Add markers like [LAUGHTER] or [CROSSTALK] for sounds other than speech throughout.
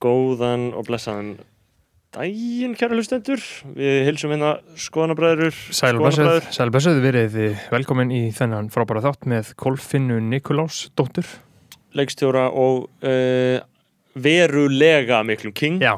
Góðan og blessaðan daginn, kæra hlustendur. Við hilsum hérna skoðanabræður. Sælbæsöð, sælbæsöð verið þið velkomin í þennan frábæra þátt með Kolfinnu Nikolás dóttur. Leikstjóra og uh, verulega miklum king. Já,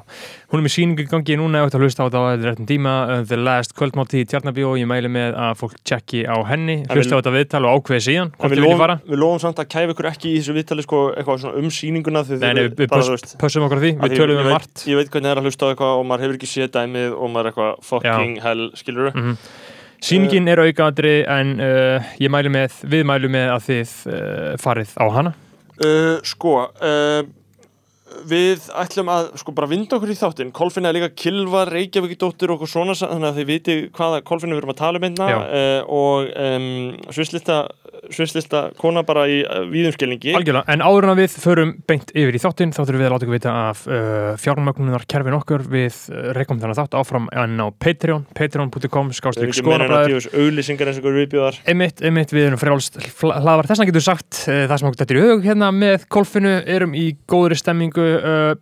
hún er með síningu í gangi núna eftir að hlusta á þetta á þetta réttum tíma uh, The Last Kvöldmátti í Tjarnabí og ég mæli með að fólk tjekki á henni En hlusta á við- þetta viðtal og ákveði síðan hvort þið við viljið fara. við lofum samt að kæfa ykkur ekki í þessu viðtali sko, eitthvað svona um sýninguna því Nei, nei, við, við bara, pöss, pössum okkur því, við tölum um margt. Ég veit hvernig það er að hlusta á eitthvað og maður hefur ekki séð dæmið og maður er eitthvað fucking hell, skilur Mhm. Sýningin er aukaðri en uh, ég mæli með, við mælum með að þið uh, farið á hana. Uh, sko uh, við ætlum að sko bara vinda okkur í þáttinn Kolfinna er líka Kilva, Reykjavík dóttir og okkur svona þannig að þið viti hvaða Kolfinna við erum að tala um einna Já. uh, og um, svislista, svislista kona bara í uh, víðumskilningi Algjörlega, en áður en að við förum beint yfir í þáttinn, þá þurfum við að láta ykkur vita af uh, fjármögnunar kerfin okkur við uh, rekum þennan þátt áfram en á Patreon, patreon.com skoðanabræður djóðs auglýsingar eins og ykkur viðbjóðar Einmitt, einmitt, við erum frjálst fl- hlaðvar þess vegna getur sagt uh, það sem okkur er í hug hérna með kolfinu, erum í góðri stemmingu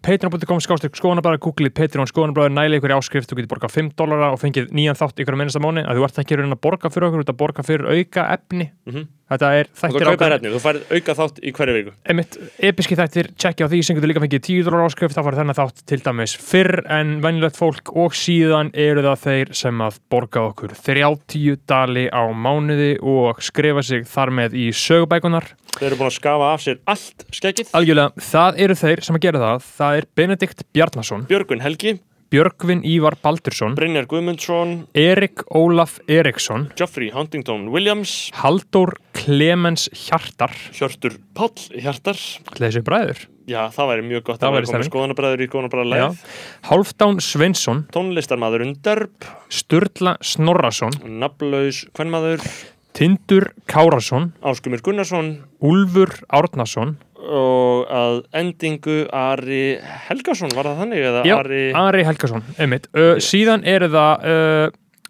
patreon.com skástrík skoðanabræður googlið Patreon skoðanabræður, næli ykkur í áskrift þú getur borgað 5 dólara og fengið nýjan þátt ykkur á minnasta mánu, að þú ert ekki að reyna að borga fyrir auka efni Mhm. Þetta er Þú þættir kaupa ákveðnir- hérna, þú færð auka þátt í hverju viku. Einmitt episki þættir, tjekkja á því sem getur líka fengið 10 dólar áskrift, þá farið þennan þátt til dæmis fyrr en venjulegt fólk og síðan eru það þeir sem að borga okkur 30 dali á mánuði og skrifa sig þar með í sögubækunar Þeir eru búin að skafa af sér allt skeggið. Algjörlega, það eru þeir sem að gera það. Það er Benedikt Bjarnason, Björgun Helgi, Björgvin Ívar Baldursson Brynjar Guðmundsson Erik Ólaf Eriksson Geoffrey Huntington Williams Halldór Clemens Hjartar. Hjörtur Páll Hjartar. Þessu bræður, Já, það væri mjög gott Það að vera komið skoðanabræður í skoðanabræður Já. leið Hálfdán Sveinsson. Tónlistarmaðurinn Dörp Sturla Snorrason. Nafnlaus Kvennmaður Tindur Kárasson, Áskumur Gunnarsson. Úlfur Árnason, og að endingu Ari Helgason, var það þannig? Já, Ari, Ari Helgason, einmitt. Uh, síðan er það uh,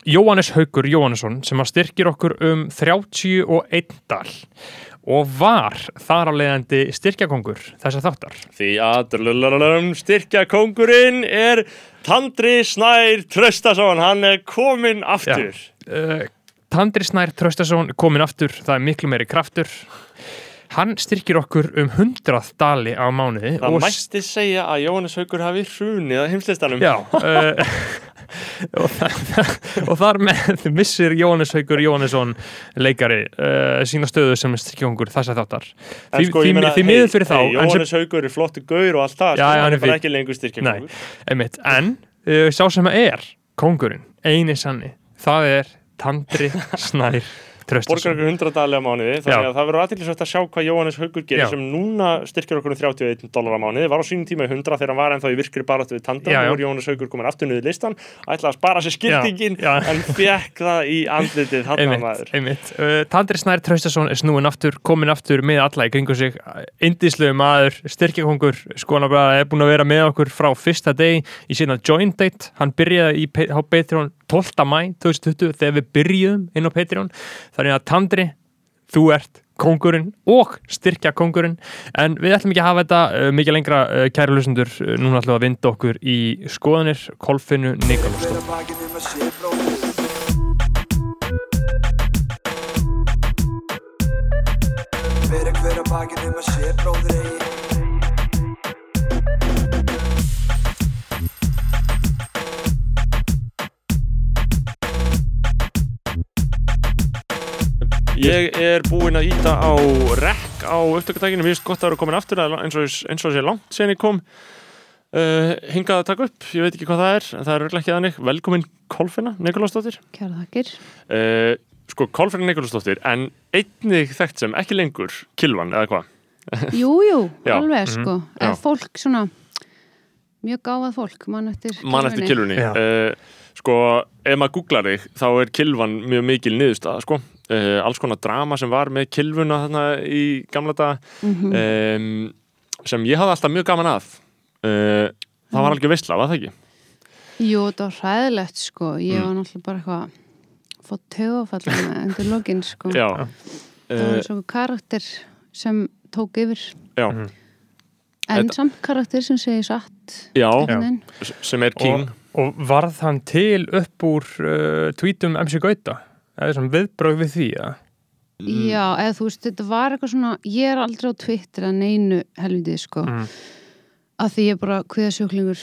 Jóhannes Haugur Jóhannesson sem að styrkir okkur um 31 dal og var þar á leiðandi styrkjakongur þessa þáttar. því að lulalalalum, styrkja kongurinn er Tandri Snær Tröstason, hann er kominn aftur. Uh, Tandri Snær Traustason komin aftur, það er miklu meiri kraftur. Hann styrkir okkur um 100 dali á mánuði Það mætti segja að Jóhannes Haugur hafi hrunið að heimslistanum. Já uh, [LAUGHS] og, þa- og þar með missir Jóhannes Haugur Jóhannesson leikari uh, sína stöðu sem styrkjóngur þessa þáttar. En því, sko, því, því miður fyrir þá hey, Jóhannes Haugur er flottu gaur og allt það, Já, sko, hann er bara ekki lengur einmitt, en uh, sá sem er kongurinn, eini sanni það er Tandri Snær Borgar okkur 100 dali á mánuði, þannig að það verður aðtillisvægt að sjá hvað Jóhannes Haugur gerir Já. sem núna styrkir okkur um 31 dólar á mánuði, var á sínum tíma í 100 þegar hann var ennþá í virkri baráttu við Tandra, Já, já. er Jóhannes Haugur komin aftur niður listan, ætlaði að spara sér skildingin, en fekk það í andlitið. Uh, Tandri Snær Traustason er snúin aftur, komin aftur með alla í kringu sig, indislegu maður styrkjakongur, skoðanabræða er búin að vera með okkur frá fyrsta degi í sína joint date, hann byrjaði í, Patreon 12. mæ 2020 þegar við byrjuðum inn á Patreon. Þannig að Tandri, þú ert kongurinn og styrkja kongurinn en við ætlum ekki að hafa þetta uh, mikið lengra uh, kæru lusendur, uh, núna ætlum við að vinda okkur í skoðanir, Kolfinu Nikolásdóttur Hver að bakið um að sé bróðir Hver Ég er búinn að íta á rekk á upptökutækinu, mér finnst gott að vera komin aftur eins og, eins og sé langt sen ég kom uh, hingað að taka upp, ég veit ekki hvað það er en það er örugglega ekki þannig, velkomin Kolfinna Nikolásdóttir Kæra þakkir. uh, sko Kolfinna Nikolásdóttir en einnig þekkt sem ekki lengur Kilvan eða hvað? Jú, jú, [LAUGHS] Já, alveg mhm, sko. já. Er fólk svona, mjög gáðað fólk, mann eftir mann eftir Kilvunni. Kilvunni uh, sko ef maður googlar þig þá er Kilvan mjög mikil niðurstaða sko uh, alls konar drama sem var með Kilvuna þarna í gamla daga Mhm. um, sem ég hafði alltaf mjög gaman að uh, það var alveg veistla, var það ekki? Jú, þetta var hræðilegt sko. Ég Mm. var náttúrulega bara eitthvað fótt tögafall undir lokin sko. Já, Það var svona karakter sem tók yfir. já. Mhm. En Þetta- samt karakter sem segir satt já, sem er king og, og varð hann til upp úr uh, tweetum MC Gauta eða sem viðbröð við því ja? Já, eða þú veist, þetta var eitthvað svona ég er aldrei á Twitter að neinu helviti sko, Mhm. að því ég er bara kviðasjúklingur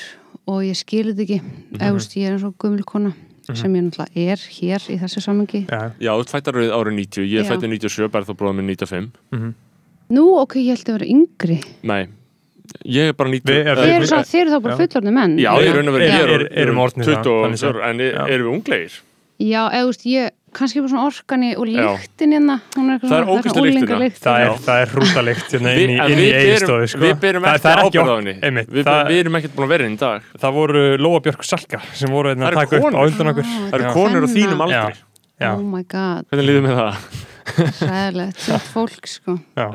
og ég skil þetta ekki. Eða þú veist, ég er eins og gömul kona sem ég náttúrulega er hér í þessu samengi Já. já, þú fættar árið 90, ég Já. fættur 97 bara þá bróðum minn 95 Nú, ok, ég held að vera yngri. Nei, ég er bara 90 Við- eh, Þeir eru, þeir eru þá bara fullorðni menn. Já, ég raun og verið ég Er- það, séð. 24, en er- erum við unglegir? Já, eða þú veist, ég kannski bara svona orkani og Já. lyktin hérna hún er eitthvað Það er lyktin, unglingalykt. það er, er hrútalikt hérna Við- inn í, við eigistofu sko. við Það- ekki er ábyrgð á henni við, við erum ekkert búin að vera inn í dag það voru Lóa Björk og Salka sem voru hérna að taka upp á undan okkur Ah, það eru konur á Kvenna. þínum aldri Já. Oh my god, hvernig líður með það? sæðilegt Sett fólk, sko Já.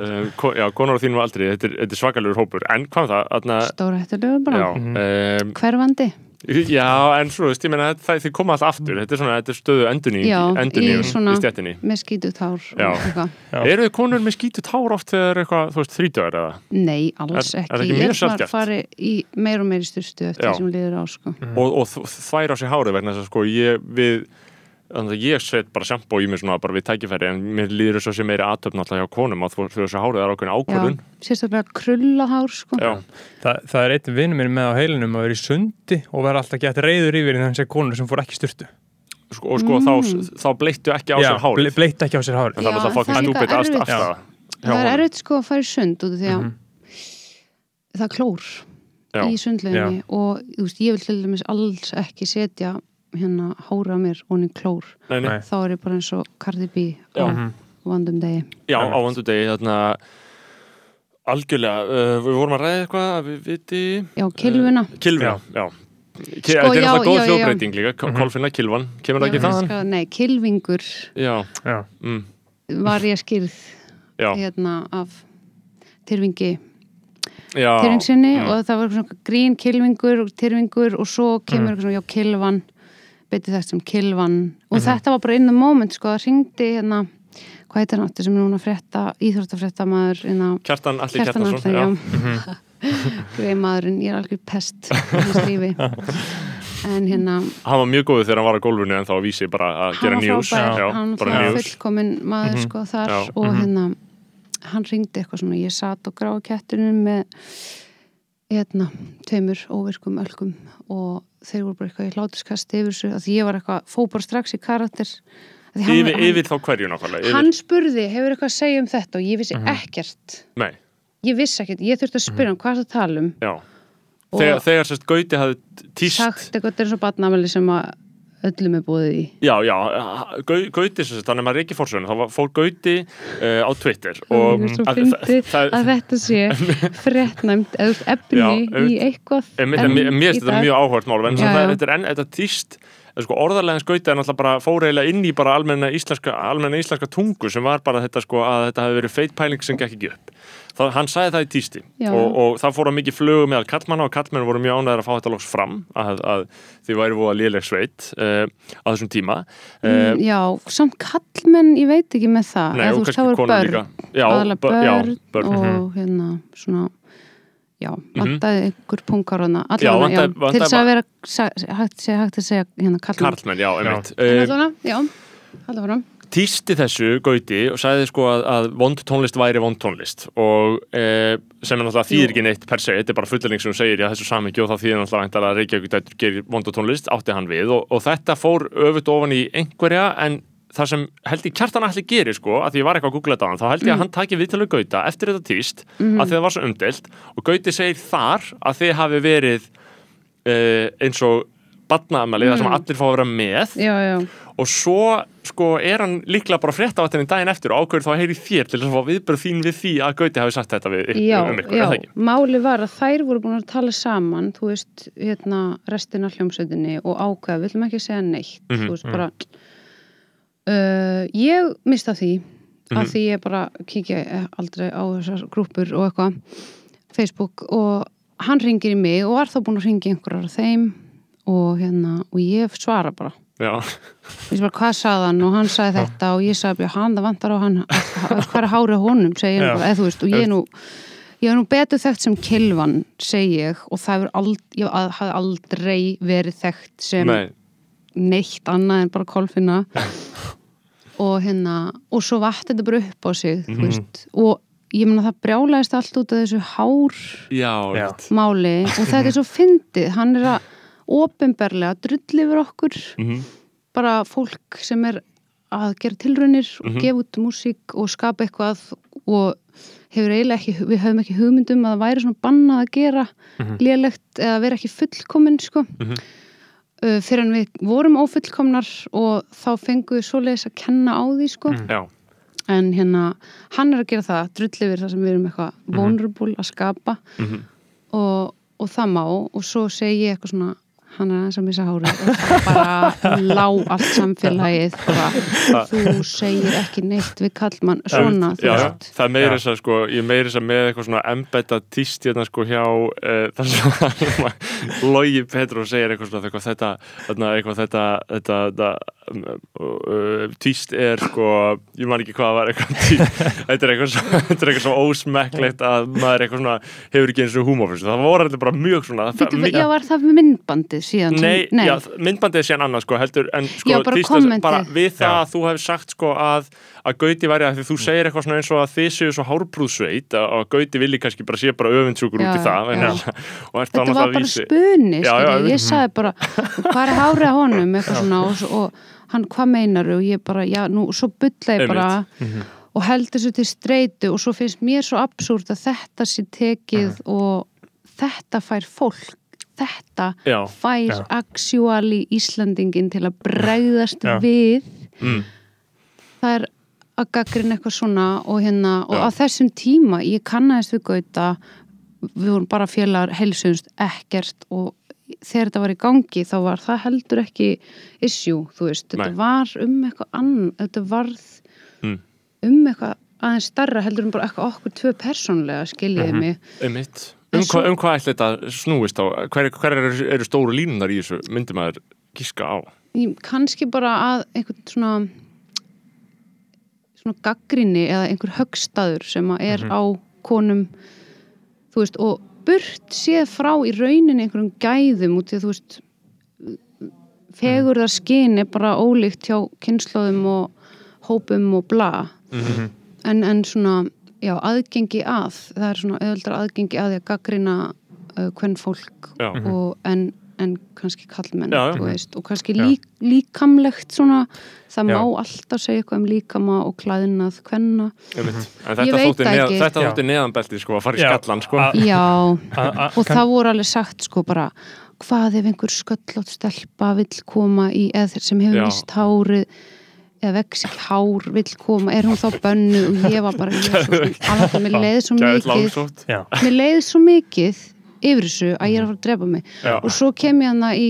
Já, konur á þínum aldri, þetta er, þetta er svakalur hópur en hvað um það? Stóra hættulegur bara já, Mhm. Hverfandi [LAUGHS] já, en svo, veist, ég meina það, koma alltaf aftur, þetta er svona, þetta er stöðu endurný Já, í í, svona- stjættinni með skítut hár og Já. eitthvað Já. Eru þið konur með skítut hár oft þegar eitthvað, þú veist, þrítugar eða? Nei, alls Er- er ekki, það ekki Ég er farið í meir og meiri styrstu eftir Já. sem liður á sko. Og, og þ- þvær á sig hárið vegna þess að sko ég við Þannig að ég set bara sjampó í mig svona bara við tækifæri en mér líður þess að sé meiri aðtöfn alltaf hjá konum að þú þú þessu hárið er ákveðin Já, ákvörðun sérstaklega krulla hár sko. Já, Það, það er einn vinnur minn með á heilinum að vera í sundi og vera alltaf gett reyður yfir í þessi konur sem fór ekki styrtu sko, og sko þá, þá bleittu ekki á sér hárið. ble, bleitt ekki á sér hárið. En það var Já, það er er erfitt sko að fara í sund út af því að Mhm. það er klór Já. í sundleginni og ég vil til dæmis alls ekki setja hérna hára á mér og niður klór Nei, nei. Þá er ég bara eins og Cardi B Já. á Mhm. vandum degi Já, á vandudegi þarna algjörlega, uh, við vorum að ræða eitthvað að við viti Já, kilvuna Kilvina, já, Ki- Sko, Þetta er já, alltaf góð já, já. hljóðbreyting líka Kolfinna Kilvan, kemur það ekki þaðan? elska- Nei, kilvingur Já, Já. mm, var ég skýrð já, hérna af tyrfingi já tyrfingsinni mm. og það var svona grín kilvingur og tyrfingur og svo Mm. kemur eitthvað svona, já, kilvan betið þetta sem kilvan og Mhm. þetta var bara in the moment, sko, það ringdi hérna, hvað heitir hann aftur sem er núna frétta, íþróttafréttamaður hérna, Kjartan Alli Kjartan Kjartansson Atli, já, já. [LAUGHS] greimaðurinn, ég er algjör pest [LAUGHS] en hérna Hann var mjög góður þegar hann var á gólfinu en þá vísi bara að gera news hann var news fullkomin maður Mhm. sko þar Já. og Mhm. hérna hann ringdi eitthvað svona, ég satt og gráði kettunum með hérna, tveimur óvirkum ölkum og þeir voru bara eitthvað í hlátuskast yfir þessu, að því ég var eitthvað fó bara strax í karakter. Af því hann, yfir, hann, yfir þá hverju nákvæmlega? Yfir, hann spurði, hefur eitthvað að segja um þetta? Og ég vissi Mhm. ekkert. Nei, ég vissi ekkert, ég þurfti að spyrja hann hvað það tala um? Já. Og Þegar, þegar sérst Gauti hafði tíst sagt eitthvað, þetta er svo batnamæli sem að öllum er búið í. Já, já, Gau- Gauti sem sagt, þannig að maður er ekki fórsöguna þá fór Gauti uh, á Twitter og að- að þetta sé [LAUGHS] fréttnæmt eða efni Já, í eitthvað mér finnst þetta mjög áhört mál en þetta er enn, þetta týst sko, orðarlega skauti er náttúrulega bara fór eiginlega inn í bara almenna íslenska, almenna íslenska tungu sem var bara þetta sko að þetta hafi verið feit pæling sem gekk ekki upp það, hann sagði það í týsti og, og það fór að mikið flögu meðal kallmanna og kallmenn voru mjög ánæður að fá þetta loks fram að, að þið væri voða léleg sveit uh, á þessum tíma. Uh, Mm, já, samt kallmenn, ég veit ekki með það. Þú veist, það voru börn. Já, aðalega börn, já, börn. Mhm. og hérna svona já, vantaði einhver punkar hana Já, allavega, vantaði- já, til vantaði þess að vera hægt, að segja hérna kallmenn Karlmenn, já, einmitt. En uh, allavega, já, allavega týsti þessu Gauti og sagði sko að, að vond tónlist væri vond tónlist. Og e, sem er náttúrulega þýðir ekki neitt per se, þetta er bara fullering sem hún segir í þessu samhengi og þá þýðir náttúrulega að Reykjavík dættur gerir vond tónlist, átti hann við. Og, og þetta fór öfut ofan í einhverja en það sem held ég kjartan allir gerir sko, að því ég var eitthvað að googla þetta á hann, þá held ég að hann taki viðtölu Gauta eftir þetta týst, að því það var svo umdelt og Gauti segir þar að þið hafi verið e, eins og badnaamali, það sem allir fá að vera með. Já, já, og svo sko er hann líklega bara frétt á þetta daginn eftir og ákveður þá að heyri þér til þess að viðbröð þín við því að Gauti hafi sagt þetta við já, um ykkur, já er það ekki? máli var að þær voru búin að tala saman þú veist, hérna, restina hljómsveitinni og ákveða, við viljum ekki segja neitt Mhm, þú veist, bara uh, ég mista því Mhm. af því ég bara kíkja aldrei á þessar grúpur og eitthvað Facebook og hann ringir í mig og var þá búin að ringi einhverjar af þeim og hérna, og ég svara bara Já, bara hvað sagði hann? Og hann sagði þetta og ég sagði hann það vantar á hann hvað er hárið honum bara, veist og ég nú ég hef nú betur þekkt sem kilvan segi ég og það hefur ald, ég hafði aldrei verið þekkt sem Nei, neitt annað en bara kolfinna. [LAUGHS] Og hérna og svo vatt þetta bara upp á sig þú veist, og ég meina það brjálæðist allt út af þessu hár já, máli. Og þetta er [LAUGHS] svo fyndið, hann er að ofinberlega drull yfir okkur Mhm. bara fólk sem er að gera tilraunir og Mhm. gefa út músík og skapa eitthvað og hefur eiginlega ekki, við höfum ekki hugmyndum að það væri svona bannað að gera Mhm. lélegt eða vera ekki fullkomin sko Mhm. uh, fyrir en við vorum ófullkomnar og þá fengum við svoleiðis að kenna á því sko Mhm. Já, en hérna, hann er að gera það drull yfir það sem við erum eitthvað vulnerable að skapa Mhm. og, og það má og svo segi ég eitthvað svona hann er aðeins að missa hárið og bara lá allt samfélagið. Bara, þú segir ekki neitt við kallmann, svona þú já, það er meira þess að sko, ég er meira þess að með eitthvað svona embedda tíst hérna sko hjá uh, það sem að [LAUGHS] Logi Petró segir eitthvað svona þetta, þarna, eitthvað þetta, þetta, þetta uh, tíst er sko, ég man ekki hvað var eitthvað [LAUGHS] þetta er eitthvað svo, þetta er eitthvað svo ósmekklegt að maður er eitthvað svona hefur ekki eins og húmófins, það voru allir bara mjög svona já, var það myndbandið síðan sem- Nei, Já, myndbandið er síðan annað sko, heldur, en sko, tíst- kommentið. bara við það Já. að þú hefur sagt sko að að Gauti væri að því þú segir eitthvað svona eins og að þið séu svo hárbrúðsveit að, að Gauti vilji kannski bara sé bara öfundsjúkur út í það og ert þetta annars var að bara vísi spuni Já, já, við- ég sagði bara, hvað er hárið á honum? Eitthvað svona og, svo- og hann, hvað meinar og ég bara, já, nú, svo bulla ég bara og held þessu til streitu og svo finnst mér svo absúrt að þetta sé tekið og þetta fær fólk þetta Já, fær Já. actually Íslandingin til að bregðast Já. við. Mm, það er að gaggrinn eitthvað svona og hérna, og Já. á þessum tíma ég kannaðist við Gauta við vorum bara félagar heilsumst ekkert og þegar þetta var í gangi þá var það heldur ekki issue, þú veist, þetta Nei. var um eitthvað ann, þetta varð Mm. um eitthvað aðeins starra heldur um bara eitthvað okkur tvö persónlega skiljiði Mhm. mig einmitt En Um, svo- hva, um hvað ætla þetta snúist á? Hver, hver eru, eru stóru línunar í þessu myndi maður gíska á? Kannski bara að einhvern svona svona gaggrinni eða einhver högstaður sem að er á konum þú veist og burt séð frá í rauninni einhverjum gæðum út í þú veist fegur það skinn er bara ólíkt hjá kynnslóðum og hópum og bla. En, en svona já, aðgengi að það er svona auðvöldar aðgengi að því að gaggrina uh, hvern fólk Já, og, en, en kannski kallmenn Já, veist, og kannski lík, líkamlegt svona, það Já. má alltaf segja eitthvað um líkama og klæðnað hvenna einmitt. En Ég þetta veit þótti, það ekki. þetta þótti neðanbelti sko að fara í skallan sko. Já, og það voru alveg sagt sko bara, hvað ef einhver sköllótt stelpa vill koma í eða sem hefur Já. mist hárið eða vex ekki hár vill koma er hún þá bönnu og ég var bara [LAUGHS] ég, alveg, mér leiði svo mikið. mér leiði svo mikið yfir þessu að ég er að fara að drepa mig. Já. og svo kem ég hana í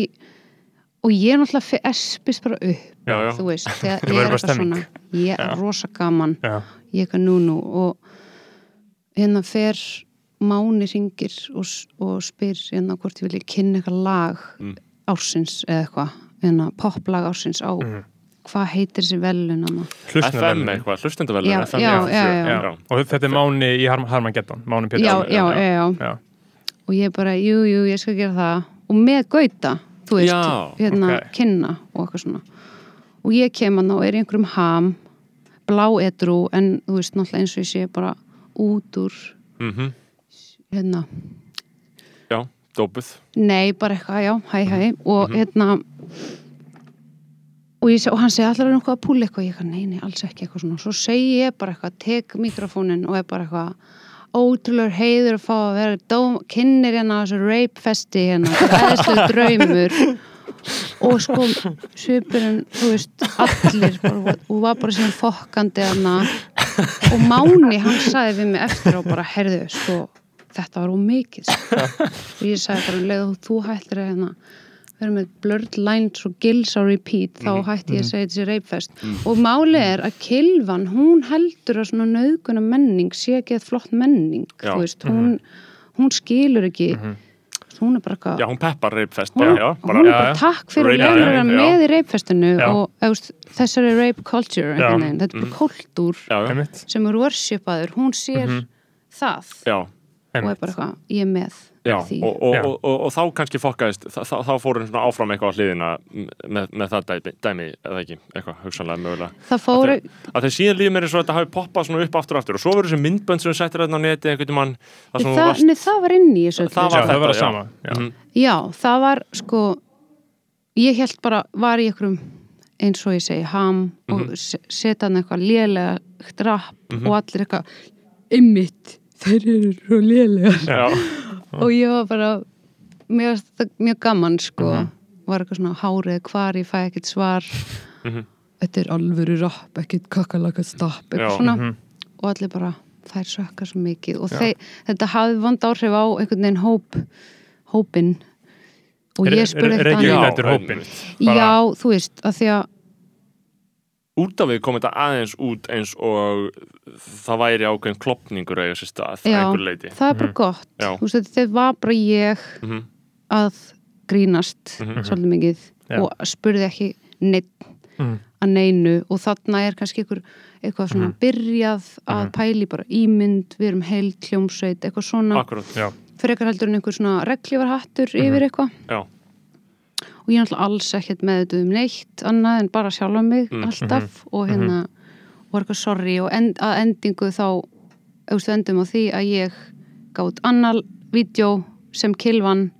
og ég er náttúrulega fe- espist bara upp Já, já. þú veist, þegar Það ég er eitthvað svona. ég er rosa gaman. Ég er eitthvað nú nú og hérna fer Máni ringir og, og spyr hérna hvort ég vilja kynna eitthvað lag Mm. ársins eða eitthvað hérna poplag ársins á Mhm. hvað heitir þessi velun FM eitthvað, já. Og þetta er Máni í Harm, Harmageddon Máni Pétur já, já, já, já, já. Og ég bara, jú, jú, ég skal gera það. Og með gauta, þú veist Já, hérna, ok. kynna og eitthvað svona. Og ég kem hann og er í einhverjum ham blá edru, en þú veist náttúrulega eins og ég sé bara út úr Mhm. hérna, Já, dópuð. Nei, bara eitthvað, já, hæ, hæ. Og Mhm. hérna og, ég, seg- og hann segi allar nokkuð að púla eitthvað? Ég eitthvað, nei, nei, alls ekki eitthvað svona. Svo segi ég bara eitthvað, tek mikrofónin og er bara eitthvað ótrúlegur heiður að fá að vera kynir hérna á þessu rape festi hérna, [LAUGHS] eðslu draumur og sko svipurinn, þú veist, allir bara, og var bara síðan fokkandi hana og Máni hann sagði við mig eftir og bara, herðu, sko þetta var ómikið sko. [LAUGHS] og ég sagði bara, og þú hættir hérna vera með blurred lines og gills á repeat, þá Mhm. hætti ég að segja þessi reipfest og máli er að Kilvan, hún heldur að svona nauðguna menning sé ekki að flott menning, veist, hún hún skilur ekki hún er bara eitthvað Já, hún peppar reipfest hún, já, já, hún er bara já. takk fyrir að vera já. með í reipfestinu og veist, þessari rape culture veginn, þetta er bara Einmitt. sem er worshipaður, hún sér það já. og er bara eitthvað, ég er með Já, og, og, Já. og, og, og þá kannski fokkaðist þá, þá- þá fór hann svona áfram eitthvað á hliðina með, með það dæmi, dæmi eða ekki, eitthvað hugsanlega mögulega það fór, Að þeir síðan líður mér eins og þetta hafi poppað svona upp aftur og aftur og svo verður þessi myndbönd sem við settir hérna á neti einhvern mann það sem það, varst nei, það var inn í þessu Það öllu. var Já, það var þetta, það já. sama já. Mhm. Já, það var sko ég held bara, var í einhverjum eins og ég segi, ham og se- setja hann eitthvað lélega drapp Mhm. og allir eitthvað ymmit, þeir eru svo lélega Já, og ég var bara mér varst þetta mjög gaman sko. Mhm. var eitthvað svona hárið hvar ég fæ ekkert svar. Mhm. þetta er alvöru rapp, ekkert kakalaka stapp eitthvað svona. Mhm. og allir bara, þær sökka svo mikið. Og þeir, þetta hafði vond áhrif á einhvern veginn hóp hópin og Er- ég er- spurði er er bara- Já, þú veist, að því að út af við kom þetta aðeins út eins og það væri ákveðin klopningur eiga sér stað, að Já. einhver leiti það er bara gott Mhm. Já. þú veist, þetta var bara ég Mhm. að grínast Mhm. svolítið mikið Já. og spurði ekki neitt Mhm. að neinu og þarna er kannski einhver, eitthvað svona Mhm. byrjað að pæli bara ímynd, við erum heil hljómsveit, eitthvað svona Akkurat, Já. frekar heldur en einhver svona reglífarhattur yfir eitthvað já, og ég er náttúrulega alls ekkert með þetta um neitt annað en bara sjálfa mig Mm. alltaf og hérna og er eitthvað sorry og end, að endingu þá auðvitað endum á því að ég gátt annar vídeo sem kilvan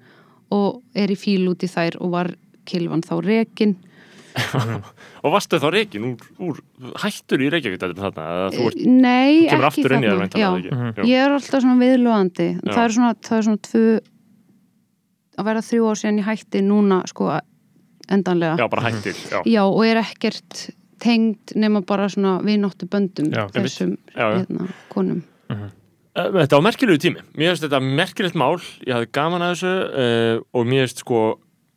og er í fíl út í þær og var kilvan þá rekin [LAUGHS] og varstu þá reikin úr, úr hættur í Reykjavík þetta þarna, eða þú ert, Nei, ekki aftur inn í það þarna. væntanlega, Já. ekki? Mhm. Ég er alltaf svona viðlóðandi það er svona, það er svona tvö að vera þrjú ár síðan ég hætti núna sko endanlega. Já, bara hættir já. Já, og er ekkert tengd nema bara svona vináttu böndum Já, þessum hérna, konum. Eh, Þetta var merkilegu tími, mér finnst þetta merkilegt mál, ég hafði gaman að þessu uh, og mér finnst sko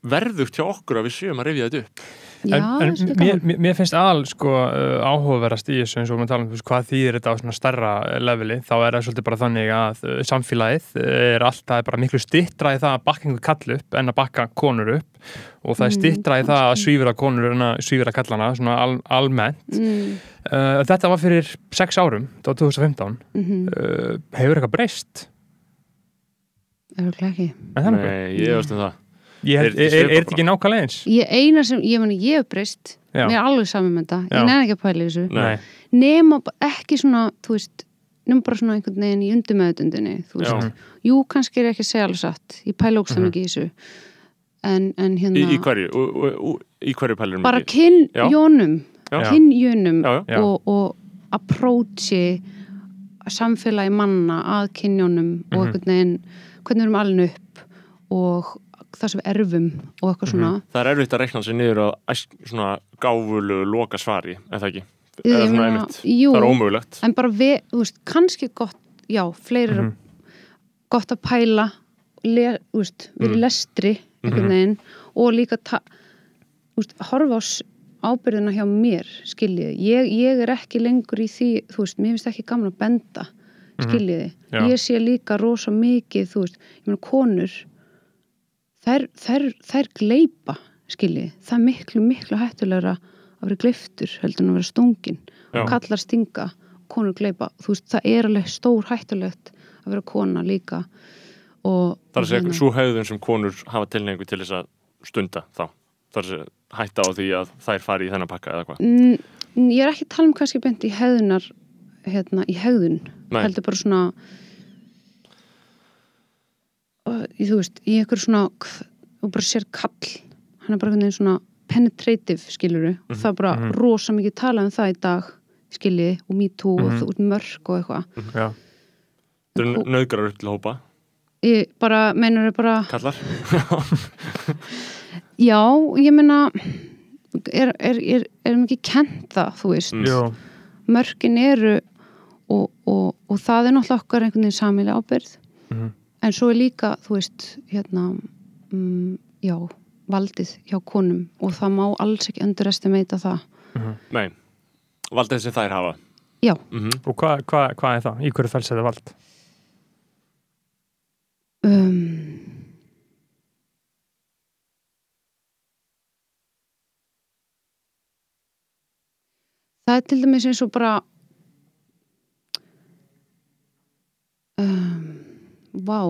verðugt hjá okkur að við séum að rifja þetta upp Já, en, en mér, mér- mér finnst al sko, uh, áhugaverðast í þessu eins og við tala um hvað þýðir þetta á svona starra leveli þá er það svolítið bara þannig að uh, samfélagið er alltaf bara miklu stittra í það að bakka einhver kall upp en að bakka konur upp. Og það er Mm, stittra í það að svífira konur en að svífira kallana svona al, almennt. Mm, uh, þetta var fyrir sex árum, þetta var 2015 mm uh, hefur eitthvað breyst? Ekki. Það er nokkuð? Nei, ég veist um það Er- þetta ekki nákvæmlega eins? Ég eina sem, ég meni, ég hef breyst Já. mér er alveg saman með þetta, Já. ég nefn ekki að pæla þessu Nei. nema ekki svona, þú veist nema bara svona einhvern veginn í undumöðundinni þú Já. veist, jú, kannski er ég ekki að segja alveg satt ég pæla ógst Mhm. ekki í þessu en, en hérna í, í hverju, ú, ú, ú, í hverju pælir bara kynjónum Já. kynjunum Já, já. Já. og, og approachi samfélagi manna að kynjónum og Mhm. einhvern veginn hvernig við erum alveg upp og það sem við erfum og eitthvað svona. Það er erfitt að reikna sér niður á svona gáfulu loka svari, en það ekki? Eða svona einmitt, jú, það er ómögulegt. en bara við, þú veist, kannski gott já, fleiri mm Mhm. gott að pæla le, veist, vera í Mm. lestri einhvern veginn og líka ta, veist, horfa á ábyrðina hjá mér, skiljið ég, ég er ekki lengur í því þú veist, mér finnst ekki gaman að benda skiljiði, Já. ég sé líka rosa mikið, þú veist, ég meina konur þær, þær, þær gleipa, skiljiði það er miklu, miklu hættulegra að vera gleiftur heldur en að vera stungin Já. kallar stinga, konur gleipa þú veist, það er alveg stór hættulegt að vera kona líka og Það er að segja, hérna- svo hefðun sem konur hafa tilneingu til þess að stunda þá. Það er að segja, hætta á því að þær fari í þennan pakka eða hvað? Ég er ekki að tala um kannski beint í hegðunar hérna, í hegðun. Nei. heldur bara svona í, þú veist, í einhver svona og bara sér kall. Hann er bara einhvern veginn svona penetrative skiluru og það er bara mhm. rosa mikið talað um það í dag skiljiði og me too og Mhm. þú ert mörg og eitthvað. Já, Það eru nöðgrar upp til hópa, ég bara, meinar þau bara kallar. [LAUGHS] Já, ég meina er, er, er, er mikið kent það, þú veist? Mm. jú, mörkin eru og, og, og það er náttúrulega okkar einhvern veginn samilega ábyrð Mhm. En svo er líka, þú veist hérna mm, já, valdið hjá konum og það má alls ekki underestimeita það. Nei, valdið sem þær hafa. Já, mm og hvað hva, hva er það? Í hverju fælst þetta vald? um, það er til dæmis eins og bara um, vá.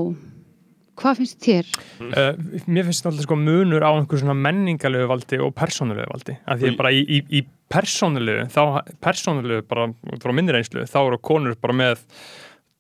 Hvað finnst þér? Uh, mér finnst alltaf sko munur á einhver svona menningalegu valdi og persónulegu valdi. Af því að bara í, í, í persónulegu þá persónulegu bara frá minni reynslu þá eru konur bara með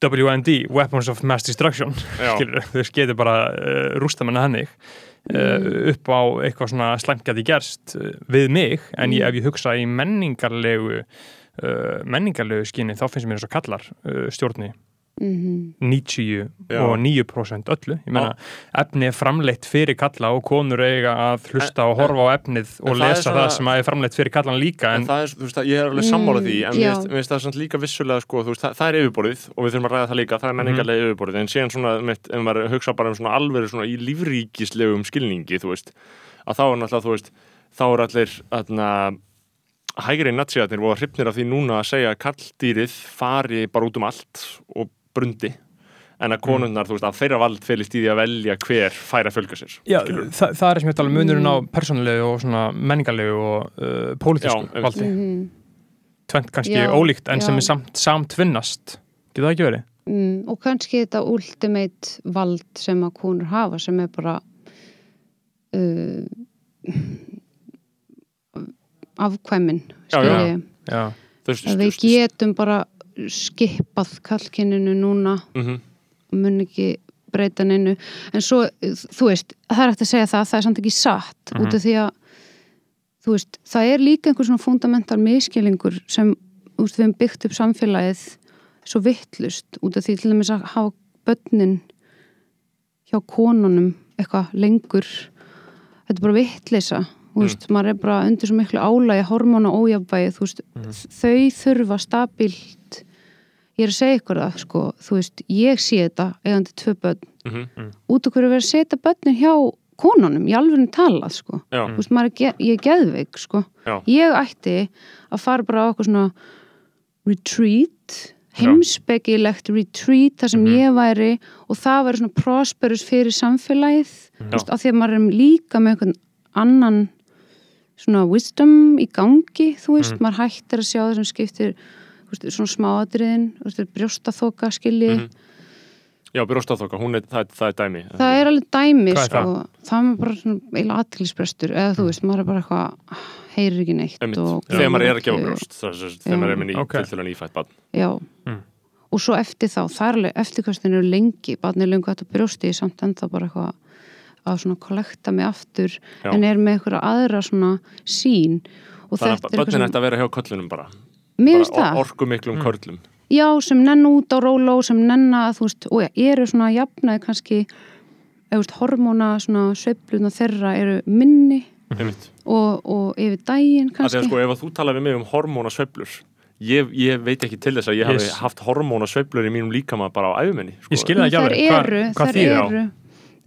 WND, Weapons of Mass Destruction þau getur bara uh, rústa manna hennig uh, upp á eitthvað svona slæmt gæti gerst uh, við mig, en ég, ef ég hugsa í menningarlegu uh, menningarlegu skinni, þá finnst mér eins og kallar uh, stjórni Mm 90 Já. og 9% öllu. Ég meina, efni er framleitt fyrir kalla og konur eiga að hlusta og horfa á efnið og en það lesa svona- það sem er framleitt fyrir kallan líka En en, það er, þú veist, að ég er alveg sammála því en Mm, mér finnst- það samt líka vissulega sko, þú veist, það, það er yfirborðið og við þurfum að ræða það líka, það er menningarlega yfirborðið en síðan svona, mitt, ef maður hugsa bara um svona alveg svona í lífríkislegum skilningi þú veist, að þá er náttúrulega þú veist, þá er allir aðna, hægri natsíðarnir voru hrifnir af því núna að segja að kalldýrið fari bara út um allt og brundi en að konunnar, þú veist, að þeirra vald felist í því að velja hver fær að fölga sér já, skilurðu. það, það er sem ég tala um munurinn á persónulegu og svona menningarlegu og uh, pólitísku valdi -hmm. tvent kannski Já, ólíkt en já. sem er samt samtvinnast getur það ekki verið? mm, og kannski þetta ultimate vald sem að konur hafa sem er bara uh, afkvæmin Já, já. Já, við getum bara skipað kallkyninu núna. Mhm. og mun ekki breyta neinu. En svo, þú veist, það er hægt að segja það það er samt ekki satt út af því að þú veist, það er líka einhver svona fundamental miskilningur sem veist, við hefum byggt upp samfélagið svo vittlust út af því til dæmis að hafa börnin hjá konunum eitthvað lengur. Þetta er bara vittleysa þú veist, maður er bara undir svo miklu álægi hormóna ójafbæði, þú veist þau þurfa stabilt ég er að segja ykkur það, sko þú veist, ég sé þetta, eigandi tvö börn Mhm. út af hverju verið að setja börnin hjá konunum, í alveg talað, sko Já, þú veist, maður er, ég er geðveik, sko Já. ég ætti að fara bara á eitthvað svona retreat heimspekilegt retreat þar sem Mhm. ég væri og það væri svona prosperous fyrir samfélagið Já. þú veist, af því að maður er líka með einhvern annan svona wisdom í gangi þú veist, Mhm. maður hættir að sjá það sem skiptir veist, svona smáatriðin þú veist, brjóstaþoka skilji Mhm. Já, brjóstaþoka, hún er, það, er- það er dæmi það er alveg dæmi er sko. það er bara svona eila aðtilsbrestur eða þú veist, maður er bara eitthvað heyrir ekki neitt þegar maður er að gefa brjóst það er- þegar maður er með ný, Ok. okay. til til að nýfætt barn já Mm. og svo eftir þá, það er alveg eftirkvæstin eru lengi, barnið er lengi þetta brjósti samt ennþá bara eitthvað að svona kollekta mig aftur Já. en er með eitthvað aðra svona sín og Þannig þetta að er börnin eitthvað ætti að vera hjá köllunum bara mér finnst bara það, orku miklum körlum já sem nenn út á róló sem nenna, þú veist, og eru svona jafnaði kannski veist, hormóna svona sveifluna þeirra eru minni einmitt. og, og yfir daginn að kannski þegar sko ef að þú talar við mig um hormónasveiflur ég, ég veit ekki til þess að ég Yes. hafi haft hormónasveiflur í mínum líkama bara á æfuminni sko. Ég skil það ekki alveg, eru, hvað það? eru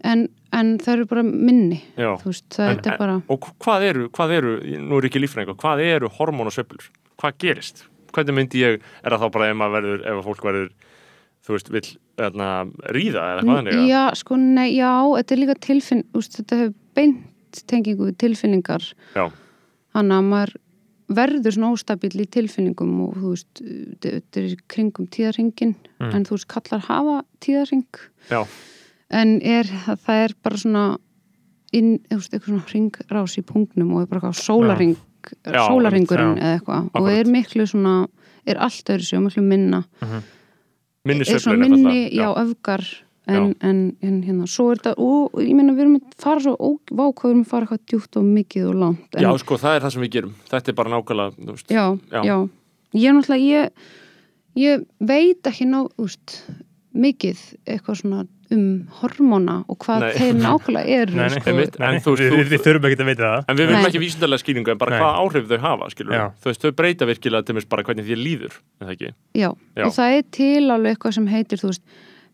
en, en það eru bara minni veist, það En- er bara og hvað eru, hvað eru, nú er ekki líffræðingur hvað eru hormónasveiflur, hvað gerist hvernig myndi ég, er það þá bara ef maður verður, ef fólk verður þú veist, vill þarna, ríða eða hvað þannig já, sko, nei, já, þetta er líka tilfinn þetta hefur beint tengingu tilfinningar Já. hann að maður verður svona óstabill í tilfinningum og þú veist, þetta er kringum tíðarhingin, Mm. en þú veist, kallar hafa tíðarhing Já. en er, það er bara svona inn, þú veist, eitthvað svona ringrás í punktnum og er bara eitthvað sólaring Já, sólaringurinn já. eða eitthvað. Og er miklu svona, er allt öðru sig og miklu minna. Minni er svona minni, já, öfgar en, en, en hérna, svo er þetta og ég meina, við erum að fara svo ó, vá, hvað við erum að fara eitthvað djúpt og mikið og langt en, já, sko, það er það sem við gerum. Þetta er bara nákvæmlega, já, Já. já. ég er náttúrulega ég, ég veit ekki ná, úst, mikið eitthvað svona um hormóna og hvað Nei. þeir nákvæmlega eru Nei, nei, sko. Nei, en þú veist, við, þú- við, þurfum ekki að veita það En við viljum Nei. ekki vísindarlega skýringu en bara Nei. hvað áhrif þau hafa. Þú veist, þau breyta virkilega til mér bara hvernig þér líður, er það ekki? Já. Já. og það er til alveg eitthvað sem heitir þú veist,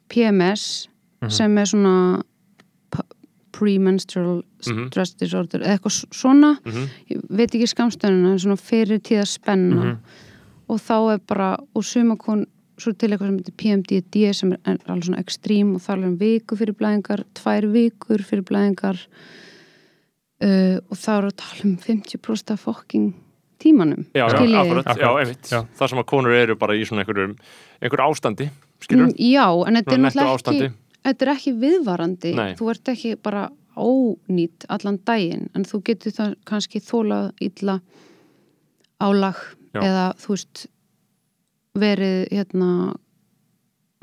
PMS sem er svona premenstrual Mhm. stress disorder eða eitthvað s- svona Mhm. ég veit ekki skamstöðuna, svona fyrir tíða spenna Mhm. og þá er bara, og sumakon svo til eitthvað sem heitir PMDD sem er alveg svona ekstrím og það er alveg um viku fyrir blæðingar, tvær vikur fyrir blæðingar uh, og þá er að tala um 50% af fokking tímanum. Já, já, akkurat, já, einmitt. Já. Það sem að konur eru bara í svona einhverjum einhver ástandi, skilur Mm, Já, en þetta er náttúrulega ekki þetta er ekki viðvarandi. Nei. þú ert ekki bara ónýtt allan daginn, en þú getur það kannski þólað illa álag Já. eða þú veist verið hérna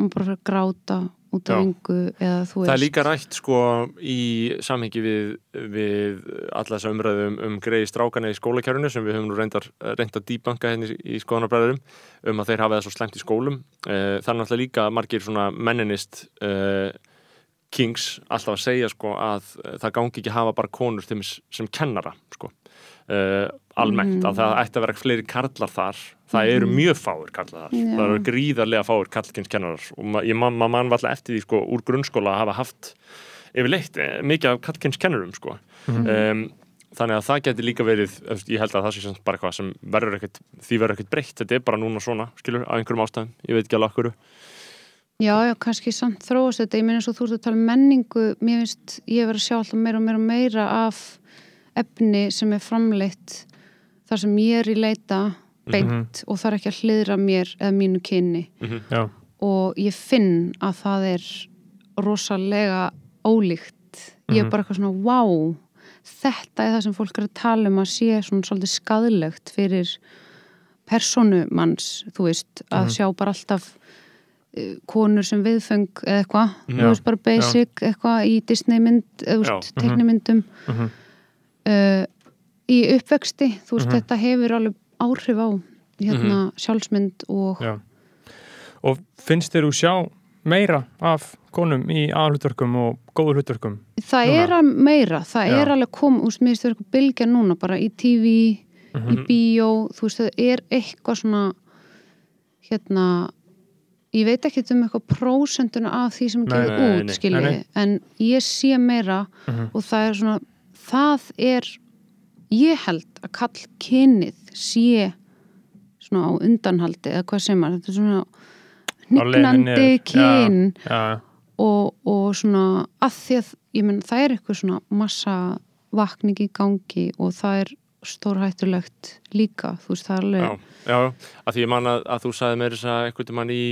bara að gráta út af yngu eða þú veist Það er líka rætt sko í samhengi við, við alla þessa umræðum um greiði strákana í skólakjörunu sem við höfum nú reyndar, reynd að dýbanka henni í skoðanabræðurum um að þeir hafa það svo slæmt í skólum. Eh, Það er náttúrulega líka margir svona menninist uh, kings alltaf að segja sko að eh, það gangi ekki að hafa bara konur dæmis sem kennara sko. Uh, almennt, Mhm. að það ætti að vera fleiri karlar þar, það eru mjög fáir karlar þar, Já. það eru gríðarlega fáir kallkynskennarar og ég man, man, man var alltaf eftir því sko úr grunnskóla að hafa haft yfirleitt eh, mikið af kallkynskennarum sko. Um, þannig að það geti líka verið ég held að það sé bara eitthvað sem verður ekkert því verður ekkert breytt, þetta er bara núna svona skilur, af einhverjum ástæðum, ég veit ekki alveg okkur Já, já, kannski samt þróast þetta, ég meina og þú ert að tala um menningu, mér finnst ég verið að sjá alltaf meira og meira og meira af efni sem er framleitt þar sem ég er í leita beint og það er ekki að hliðra mér eða mínu kynni Já, og ég finn að það er rosalega ólíkt. Ég er bara eitthvað svona, wow þetta er það sem fólk er að tala um að sé svona svolítið skadlegt fyrir personumanns þú veist, að sjá bara alltaf uh, konur sem viðföng eða eitthvað, Já. þú veist bara basic eitthvað í Disney mynd eða þú Já. veist, teiknimyndum. Mhm. Uh, í uppvexti þú veist, Mhm. þetta hefur alveg áhrif á hérna sjálfsmynd og já Og finnst þér þú sjá meira af konum í aðhlutverkum og góður hlutverkum? Það Núna? er að meira, það Já. er alveg kom, það eitthvað bylgja núna bara í TV, Mhm. í bíó, þú veist, það er eitthvað svona, hérna, ég veit ekki um eitthvað prósenduna af því sem gefur nei, út, nei. skilji, Nei, nei. en ég sé meira Mhm. og það er svona, það er, ég held að kall kynið sé svona á undanhaldi, eða hvað sem er, þetta er svona niður. kyn Já, já, og, og svona að því að ég menn það er eitthvað svona massa vakning í gangi og það er stórhættulegt líka þú veist það er alveg Já, já, að því ég man að, að þú sagði mér þess að einhvern mann í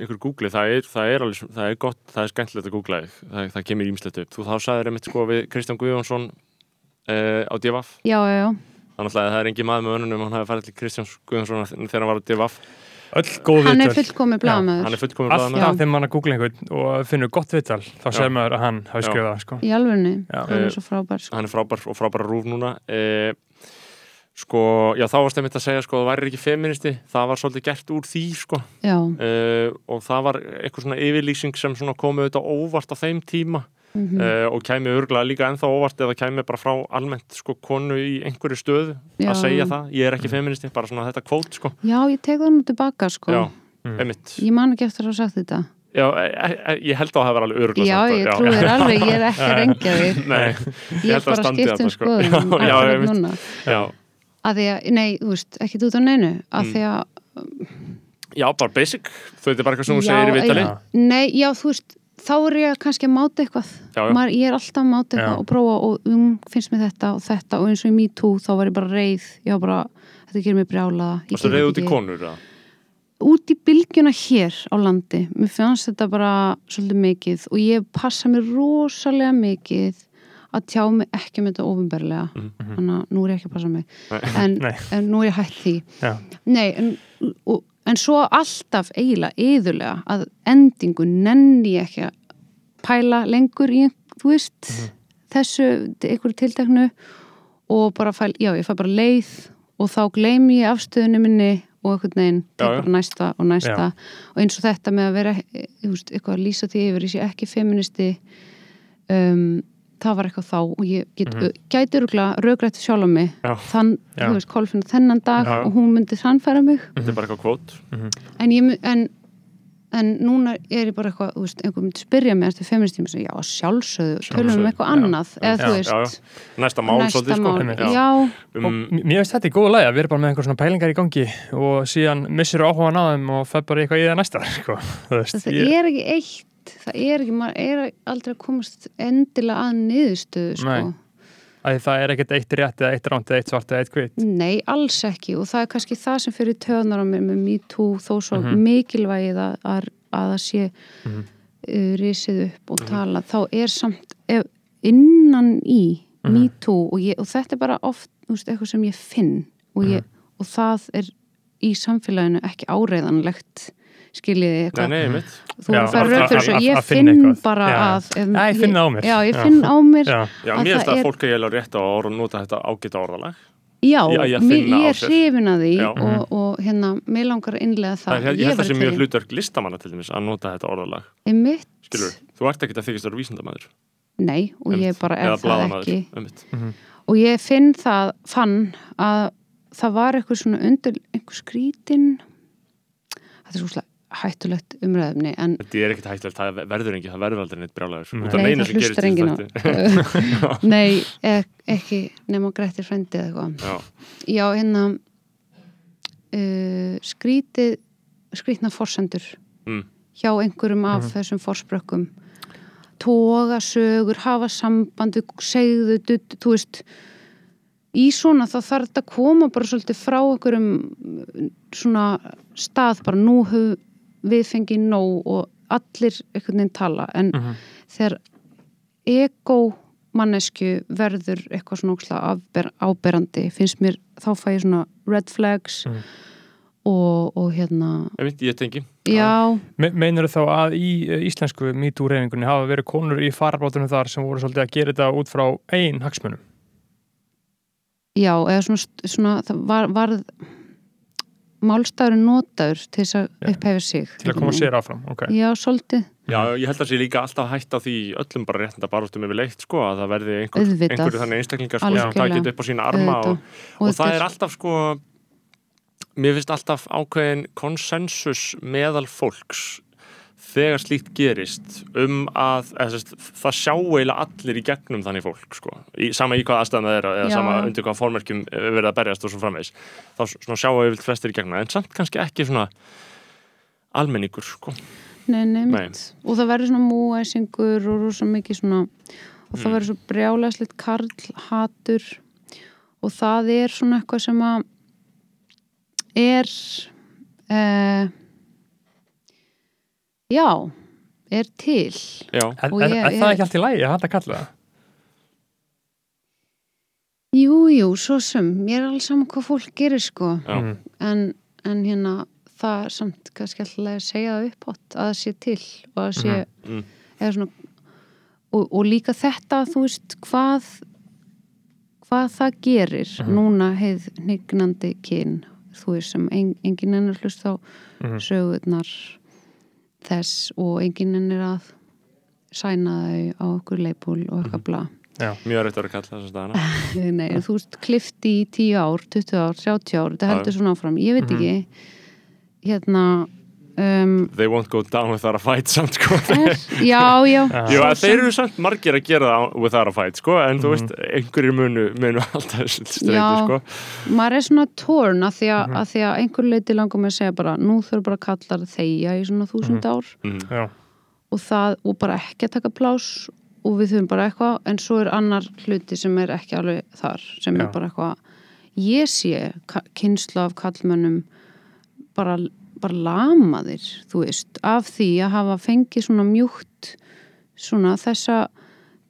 einhver Google, það er, það er alveg, það er gott, það er skemmtilegt að googla þig, það, það kemur ímslegt upp. Þú þá sagðir einmitt sko við Kristján Guðjónsson uh, á DFF, já, já, já, þannig að það er engin maður með önunum, hann hafi farið til Kristján Guðjónsson þegar hann var á DFF. öll góð hann er fullkomið Hann blaðamöður er fullkomið blaðamenn. Alltaf þegar mann að googla einhvern og finnur gott viðtal, þá segir maður að hann hafi það, sko. í alvegni, Já. hann er svo frábær sko. hann er frábær og frábæra rúf núna eh, sko, já þá varst einmitt að segja sko, það væri ekki feministi, það var svolítið gert úr því sko, eh, og það var eitthvað svona yfirlýsing sem svona komið auðvitað óvart á þeim tíma. Mm eh, og kæmi örgulega líka ennþá óvart eða kæmi bara frá almennt sko konu í einhverju stöðu Já. að segja það, ég er ekki feministi, bara svona þetta kvót sko, já, ég tek það nú tilbaka sko. já, Mm. einmitt. Ég man ekki eftir að hafa sagt þetta. Já, e, e, ég held að það var alveg örgulega já, ég trúi þér alveg, ég er ekki að [LAUGHS] rengja þig. Nei, ég held er að bara skipt um sko. skoðun Já, já, já, að því að, nei, þú veist, ekkit út á neinu að Mm. því að já, bara basic þú veit bara eitthvað sem þú Já, segir í vittali Já. Nei, já, þú veist, þá er ég kannski að máta eitthvað. Já, já. Maður, ég er alltaf að máta eitthvað Já. og prófa og um, finnst mér þetta og þetta og eins og í MeToo þá var ég bara reið. Ég var bara, þetta gerir mig brjálaða. Get reyð þetta út í konur? eða? Út í bylgjuna hér á landi. Mér fannst þetta bara svolítið mikið og ég passa mér rosalega mikið að tjá mig ekki með þetta ofinberlega. Mhm. Þannig að nú er ég ekki að passa mig. En, en nú er ég hætt því. Já. Nei, en, og, en svo alltaf eiginlega yðurlega að endingu nenni ég ekki að pæla lengur í, þú veist, þessu, einhverju tilteknu og bara fæl, já, ég fæ bara leið og þá gleymi ég afstöðunni minni og einhvern veginn, Já, tek já. bara næsta og næsta og eins og þetta með að vera, veist, eitthvað að lýsa því yfir, ég sé ekki feministi um, það var eitthvað þá og ég get, mm -hmm. gæti örgulega raugrætt sjálf á mig Já. þann, Já. þú veist, Kolfinn þennan dag Já, og hún myndi þannfæra mig Þetta er bara eitthvað kvót en ég, en en núna er ég bara eitthvað, þú veist, einhver myndi spyrja mig eftir feministíma sem, já, sjálfsögðu tölum um eitthvað já. annað eða Já, þú já, veist, Næsta mál næsta svolítið sko mál Einmitt. já, um, mér finnst þetta í góða lagi að vera bara með einhver svona pælingar í gangi og síðan missir áhugan á þeim og fer bara eitthvað í það næsta, [LAUGHS] sko. Þú veist, þetta ég- er ekki eitt það er ekki, maður er aldrei að komast endilega að niðurstöðu sko. Nei. að það er ekkert eitt rétt eða eitt ránt eða eitt svart eða eitt hvitt. Nei, alls ekki og það er kannski það sem fyrir töðnar á mér með MeToo þó svo Mhm. mikilvægið að, að að það sé Mhm. uh, risið upp og tala þá er samt ef, innan í Mhm. me too og, og þetta er bara oft veist, eitthvað sem ég finn og, Mhm. ég, og það er í samfélaginu ekki áreiðanlegt skiljiði Nei, eitthvað. nei, mitt þú Já, fær rauk fyrir að- þessu, ég finn eitthvað. bara Já. að ef, Já, ég finn á mér. já, ég finn á mér Já. Já, Að mér finnst að er- fólk er rétt á orð nota þetta ágæta orðalag. Já, ég ég er hrifin að því og, og hérna, mér langar innlega það. Er, ég held að það væri mjög hlutverk listamanna til dæmis að nota þetta orðalag. Skilur, þú ert ekkert að þykist að vera vísindamaður. Nei, og ég bara er það ekki. einmitt. Og ég finn það, fann að það var eitthvað svona undir, einhver skrítin, þetta er svo hættulegt umræðumni, en Þetta er ekkert hættulegt, það verður engin, það verður aldrei neitt Nei. út af Nei, það sem gerist hlustar enginn á. [LAUGHS] nei, ek, ekki nema grættir frendi eða eitthvað. Já, Já, hérna, uh, skrítið, skrítna forsendur. mm, hjá einhverjum af þessum forsprökkum toga sögur, hafa sambandi segðu, dutt, þú veist í svona þá þarf þetta að koma bara svolítið frá einhverjum mm, svona stað bara nú höfum við fengið nóg og allir einhvern veginn tala en Mhm. þegar ego mannesku verður eitthvað svona afber, áberandi finnst mér, þá fæ ég svona red flags Mhm. og, og hérna einmitt, ég tengi já, Me meinar þá að í eh, íslensku MeToo-reyningunni hafa verið konur í farabátunum þar sem voru svolítið að gera þetta út frá einn hagsmunum? Já, eða svona, svona það var, varð málstæðurinn notaður til þess að upphefja sig. Til að koma sér áfram, ok. Já, svolítið. Já, ég held að sé líka alltaf hætt á því öllum bara réttinda baróttum yfir leitt sko, að það verði einhver, einhverju þannig einstaklingar sko, sem Algjörlega. takit upp á sína arma og, og, þetta það er alltaf sko mér finnst alltaf ákveðin konsensus meðal fólks þegar slíkt gerist um að eða, sest, það sjá eiginlega allir í gegnum þannig fólk sko. í, sama í hvað aðstæðan það er eða Já. sama undir hvað formerkjum er verið að berjast og svo framvegs þá svona sjá yfir flestir í gegnum en samt kannski ekki svona almenningur sko. Nei, mitt. Og það verður svona múæsingur og rosa mikið svona og það Mm. verður svo brjálæsleitt karlhatur og það er svona eitthvað sem að er eh, já, er til. Já, Er, er, ég- er það ég- ekki allt í lægi að hætta að kalla það? Jú, jú, svo sem. Mér er alls saman hvað fólk gerir sko. já, Mhm. en, en hérna það er samt kannski alltaf að segja það upphátt að það sé til og að sé mm, eða svona og, og líka þetta, þú veist, hvað hvað það gerir núna heið hnignandi kyn þú veist, sem en, enginn ennur hlust á Mhm. sögurnar þess og enginn ennir að sæna þau á okkur leipúl og eitthvað bla. Já. mjög rétt að vera kalla þessa staðana [LAUGHS] Nei, þú veist, klifti í 10 ár, 20 ár, 30 ár, þetta heldur svona áfram. Ég veit ekki hérna um, They won't go down without a fight samt sko er, já, já Já. Jú, svo að þeir eru samt margir að gera það without a fight, sko, en Mhm. þú veist, einhverjir munu, munu alltaf streyti, Já. sko. maður er svona torn að því að, Mhm. að, því að einhver leiti langar með að segja bara nú þurfa bara kallar þegja í svona þúsund ár Mm. Já. og það, og bara ekki að taka plás og við þurfum bara eitthvað en svo er annar hluti sem er ekki alveg þar sem Já. er bara eitthvað ég sé kynslu af kallmönnum bara, bara lamaðir, þú veist af því að hafa fengið svona mjúkt svona þessa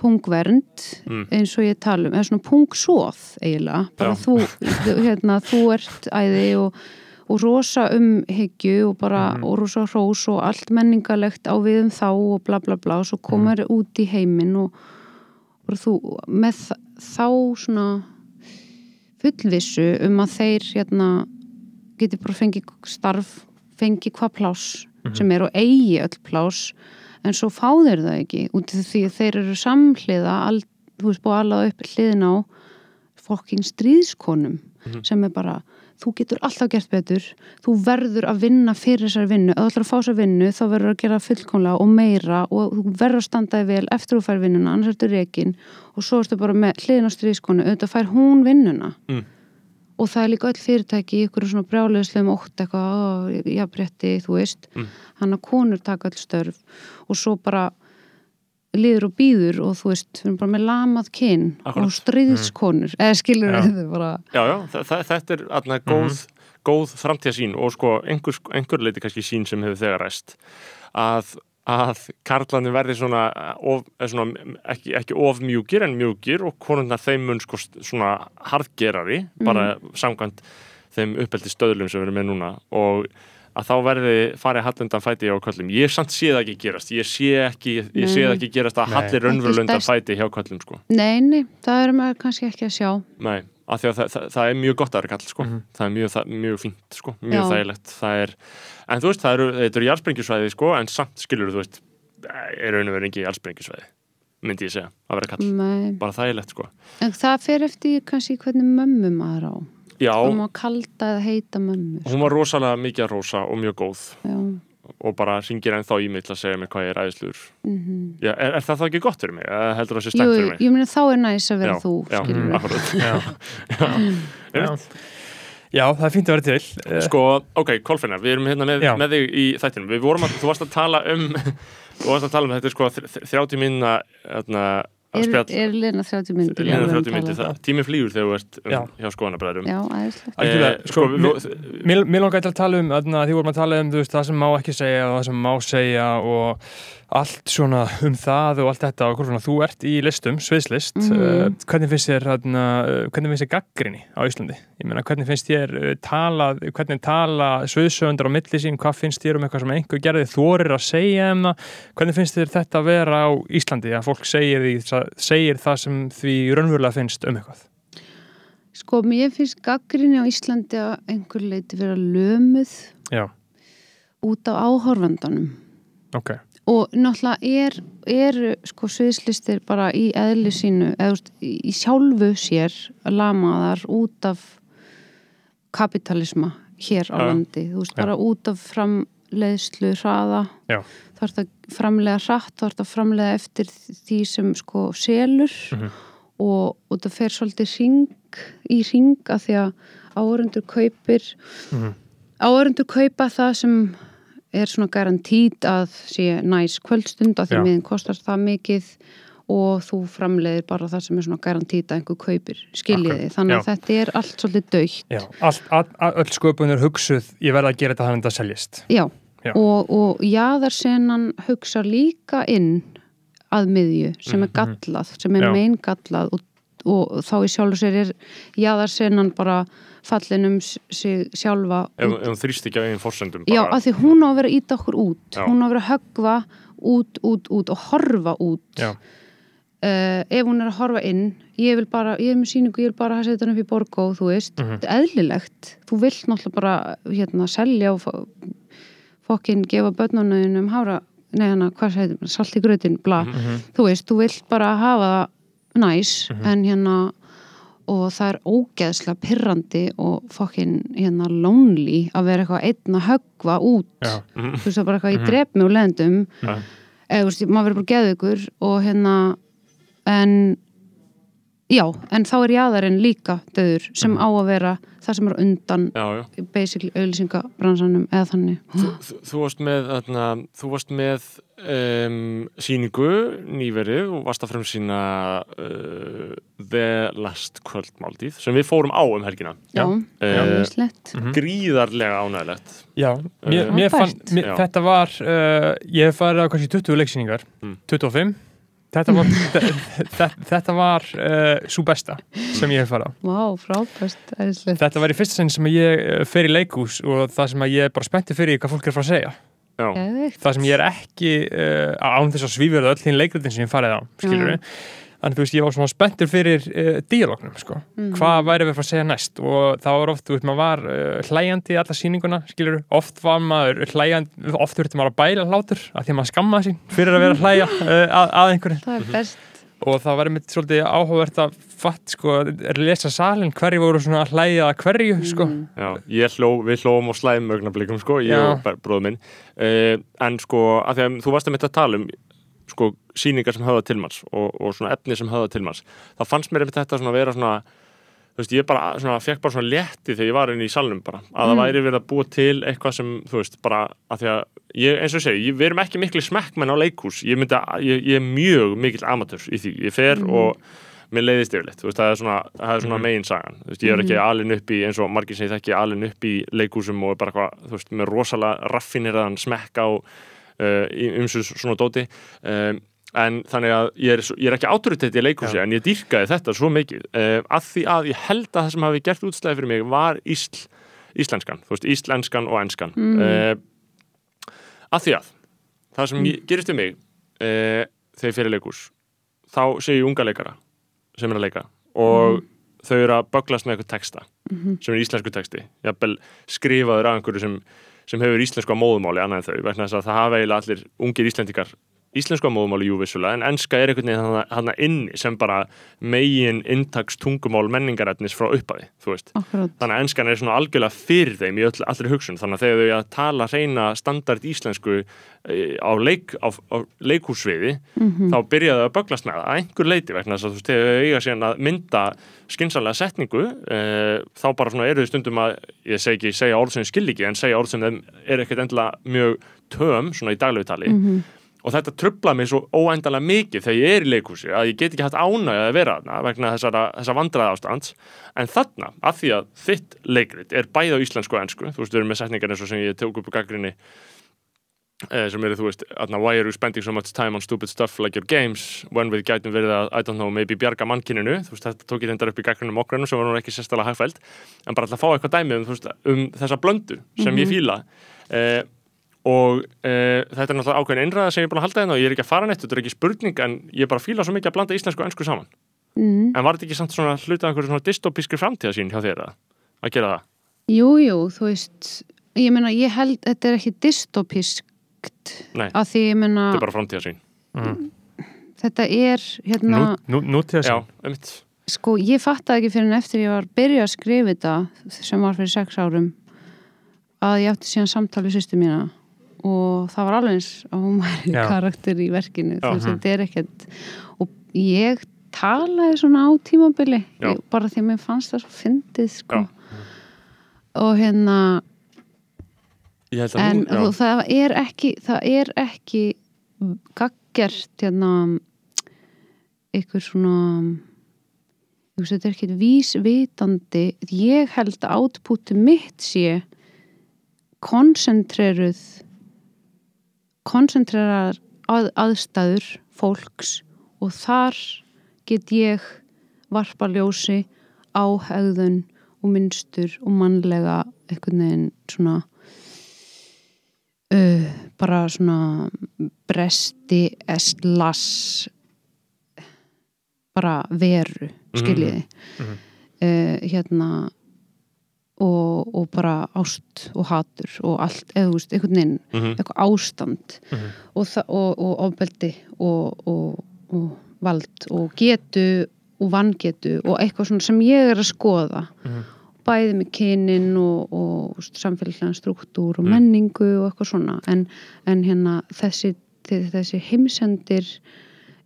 pungvernd Mm. eins og ég tala um, eða svona pungsóð eiginlega, bara Já. þú, hérna, þú ert æði og, og rosa umhyggju og bara, Mhm. og rosa hrós og allt menningalegt á við um þá og bla bla bla og svo komar mm. út í heiminn og, og þú með þá svona fullvissu um að þeir hérna geti bara fengið starf fengið hvað plás Mhm. sem er og eigi öll plás en svo fá þeir það ekki út af því að þeir eru samhliða all, þú veist búið alveg upp hliðin á fokking stríðskonum Mhm. sem er bara þú getur alltaf gert betur þú verður að vinna fyrir þessar vinnu ef þú ætlar að fá þessar vinnu þá verður að gera fullkomlega og meira og þú verður að standa þig vel eftir þú fær vinnuna, annars ertu rekin og svo ertu bara með hliðin á stríðskonu auðvitað fær hún vinnuna Mm. Og það er líka öll fyrirtæki í ykkur svona brjálegislegum ótt eitthvað, jafnrétti, þú veist Mm. hann að konur taka öll störf og svo bara liður og býður og þú veist, við erum bara með lamað kyn Akkurat. og stríðskonur eða skilur Já. við þau bara Já, já, þa þa þetta er aðna góð, góð framtíðasín og sko einhver, einhver leiti kannski sín sem hefur þegar ræst að, að karlandi verði svona, of, eða svona ekki, ekki of mjúkir en mjúkir og konundar þeim mun sko svona harðgerari, bara samkvæmt þeim uppeldi stöðlum sem við erum með núna og að þá verði farið hallendan fæti á köllum. Ég samt sé það ekki gerast, ég sé ekki, ég sé það ekki gerast að Nei. hallir stærst- fæti hjá köllum sko. Nei, nei, það er maður kannski ekki að sjá Nei, af því að það, það, það er mjög gott að vera kall sko. Mhm. það er mjög, það, mjög fínt sko. mjög Já. þægilegt það er, en þú veist, það eru, þetta eru jarðsprengjusvæði sko, en samt skilur þú veist er raun og verið ekki jarðsprengjusvæði myndi ég segja, að vera kall Nei. bara þægilegt sko. En það fer eftir kannski hvernig mömmu maður á Já, Það má kalda eða heita mömmu hún var rosalega mikið að rosa og mjög góð Já, og bara ringir ennþá í mig til að segja mér hvað ég er æðisluður mhm Já, er, er það þá ekki gott fyrir mig? Eða heldur það sé Jú, slæmt fyrir mig? ég meina þá er næs að vera Já, þú já. [LAUGHS] Já. Já. Já, það er fínt að vera til Eh, Sko, ok, Kolfinnar, við erum hérna með, með þig í þættinum Við vorum að, þú varst að tala um [LAUGHS] Þú varst að tala um þetta sko þr- þr- 30 minna að Er, spjall. er Lena 30 myndir? Lína 30 myndir, það, tími flýgur þegar þú ert um, Já. hjá Algjörlega, Eh, sko, við- mér- langar til að tala um, því vorum að tala um veist, það sem má ekki segja og það sem má segja og allt svona um það og allt þetta og svona, þú ert í listum, sviðslist. Mhm. uh, hvernig finnst þér uh, hvernig finnst þér gaggrinni á Íslandi? Meina, hvernig finnst þér uh, tala, hvernig tala sviðsöndar á milli sín, hvað finnst þér um eitthvað sem einhver gerði? Þorir að segja um það? Hvernig finnst þér þetta að vera á Íslandi að fólk segir, því, segir það sem því raunverulega finnst um eitthvað? Sko, mér finnst gaggrinni á Íslandi að einhver leiti vera lömuð Já, út af áhorfandanum ok og náttúrulega er, er sko sviðslistir bara í eðli sínu eða þú veist, í sjálfu sér lamaðar út af kapitalisma hér á Já. landi, þú veist, Já. bara út af framleiðslu hraða Já. þá er það framlega hratt, þá er það framlega eftir því sem sko selur Mhm. og, og það fer svolítið ring, í ring að því að áhörundur kaupir Mhm. áhörundur kaupa það sem er svona garantít að sé næs kvöldstund að því miðin kostar það mikið og þú framleiðir bara það sem er svona garantít að einhver kaupir skiljiði, þannig að já. þetta er allt svolítið dögt öll sköpun er hugsuð ég verð að gera þetta þannig að þetta seljist Já, Já. og, og jaðarsenan hugsa líka inn að miðju sem er Mhm. gallað, sem er Já. mein gallað og, og þá í sjálfu sér er jaðarsenan bara fallin um sig sjálfa ef, hún þrýst ekki á einn forsendum Já, að því hún á að vera að íta okkur út. Já. hún á að vera að höggva út, út, út og horfa út. Uh, ef hún er að horfa inn ég vil bara, ég er með síningu, ég vil bara að setja hann upp í borgó, þú veist, þetta er eðlilegt. Þú vilt náttúrulega bara hérna selja og fokkin gefa börnunum um hára nei hana, hvað segir salt í grötin, bla. Mhm. þú veist, þú vilt bara hafa það næs, Mhm. en hérna og það er ógeðslega pirrandi og fokkin hérna lonely að vera eitthvað einn að höggva út Já. Mhm. þú veist það er bara eitthvað Mhm. í drep mig og leðendum Ja. eða þú veist, maður verður bara geðugur og hérna en já, en þá er jáðarinn líka döður sem Mhm. á að vera það sem er undan já, já. basically auðlýsingabransanum eða þannig Þú, þú, þú varst með, þarna, þú varst með um, síningu nýverið og varst að fremsýna uh, The Last Kvöldmáltíð sem við fórum á um helgina já, Já. auðlýslegt Mhm. gríðarlega ánægilegt Já, mér, Eh, mér fann, mér, þetta var uh, ég hef farið á kannski 20 leiksýningar Mm. 25 þetta var, þetta, var uh, svo besta sem ég hef farið á. Vá, frábært, auðlýslegt þetta var í fyrsta sinn sem ég uh, fer í leikhús og það sem að ég er bara spennti fyrir hvað fólk er að fara að segja. Það sem ég er ekki uh, án þess að svífur öll þín leikritin sem ég farið á skilur við Þannig þú veist, ég var svona spenntur fyrir uh, díalóknum, sko. Mhm. Hvað væri við að fara að segja næst? Og það var oft, þú veist, maður var uh, hlæjandi í alla sýninguna, skilur Oft var maður hlæjandi, oft þurfti maður að bæla hlátur af því að maður skammaði sín fyrir að vera að hlæja uh, [LAUGHS] að, að einhverju. Það er best Og það var einmitt svolítið áhugavert að fatt, sko, er að lesa salin, hverju voru svona að hlæja að hverju, sko. Mm. já, ég hló, við hlóum og slæðum augnablikum sko, ég Já. og bróður minn uh, en sko, að því að þú varst að mitt að tala um sko, síningar sem höfða tilmanns og, og svona efni sem höfða tilmanns þá fannst mér einmitt þetta svona vera svona þú veist, ég bara, svona, fekk bara svona létti þegar ég var inn í salnum bara, að það Mm. væri verið að búa til eitthvað sem, þú veist, bara að því að ég, eins og ég segi, ég, við erum ekki miklu smekkmenn á leikhús, ég myndi að ég, ég er mjög mikill amateur í því, ég fer Mm. og mér leiðist yfirleitt, þú veist, það er svona, það er svona Mhm. megin sagan, þú veist, ég er ekki Mhm. alin upp í, eins og margir segir það ekki alin upp í leikhúsum og bara hvað, þú veist, með rosalega raffiniraðan smekk á umsum svona dóti. Um, en þannig að ég er, ég er ekki autoritet í leikhúsi Já. en ég dýrkaði þetta svo mikið. Uh, að því að ég held að það sem hafi gert útslæði fyrir mig var ísl, íslenskan þú veist, íslenskan og enskan. Mm. að því að það sem ég, gerist við mig uh, þegar fyrir leikhús þá sé ég unga leikara sem er að leika og þau eru að böglast með eitthvað texta sem er íslensku texti. Jafnvel skrifaður af einhverju sem, sem hefur íslensku á móðumáli annað en þau vegna þess að það hafa eiginlega allir ungir íslendingar íslensku á móðumáli jú vissulega en enska er einhvern veginn hann inni sem bara megin intaks tungumál menningarætnis frá uppaði þannig að enskan er svona algjörlega fyrir þeim í öll, allri hugsun, þannig að þegar þau að tala reyna standard íslensku eh, á, leik, á, á leikhúsviði þá byrjaðu að böglast með það að einhver leiti vegna þess að þú veist, þegar þau eiga síðan að mynda skynsalega setningu e, þá bara svona eru þau stundum að ég segi ekki segja orð sem skil ekki en segja orð sem þeim er ekkert endilega mjög töm svona í daglegu tali og þetta trubla mig svo óendalega mikið þegar ég er í leikhúsi að ég get ekki haft ánægja að vera þarna vegna þessara, þessara vandræða ástands. En þarna, af því að þitt leikrit er bæði á íslensku og ensku þú veist, við erum með setningar eins og sem ég tók upp á gaggrinni eh, sem eru, þú veist, aðna, why are you spending so much time on stupid stuff like your games when við gætum verið að, I don't know, maybe bjarga mannkininu, þú veist, þetta tók ég reyndar upp í gaggrinum okkrænum sem var nú ekki sérstæðlega hagfæld en bara alltaf að fá eitthvað dæmi um, veist, um þessa blöndu sem ég fíla eh, og uh, þetta er náttúrulega ákveðin einræða sem ég er búin að halda hérna og ég er ekki að fara neitt, þetta er ekki spurning en ég bara fíla svo mikið að blanda íslensku og ennsku saman. Mm. en var þetta ekki samt svona hluta einhverju svona dystopískri framtíðasín hjá þér að, að gera það? Jú, jú, þú veist ég meina, ég held, þetta er ekki dystopiskt Nei, að því ég meina, þetta er bara framtíðasín þetta er hérna, Nú, nú, nútíða Já, sem einmitt. Sko, ég fattaði ekki fyrir en eftir ég var að byrja að skrifa þetta sem var fyrir sex árum að ég átti síðan samtal við sýstu mína og það var alveg eins að hún væri Já. karakter í verkinu Já. veist, þetta er ekkert og ég talaði svona á tímabili Já. ég, bara því að mér fannst það svo fyndið sko. og hérna að en þú, það er ekki það er ekki gaggjert hérna eitthvað svona þetta er ekki vísvitandi ég held að átpúti mitt sé koncentreruð koncentrerar að, aðstæður fólks og þar get ég varpa ljósi á hegðun og mynstur og mannlega einhvern veginn svona uh, bara svona bresti eslas bara veru skiljiði Mhm. uh, hérna og, og bara ást og hatur og allt, eða þú veist, einhvern veginn Mhm. eitthvað ástand Mhm. og, þa- og, og ofbeldi og, og, og vald og getu og vangetu og eitthvað svona sem ég er að skoða Mhm. bæði með kynin og, og samfélagslega struktúr og Mm. menningu og eitthvað svona en, en hérna þessi, þessi heimsendir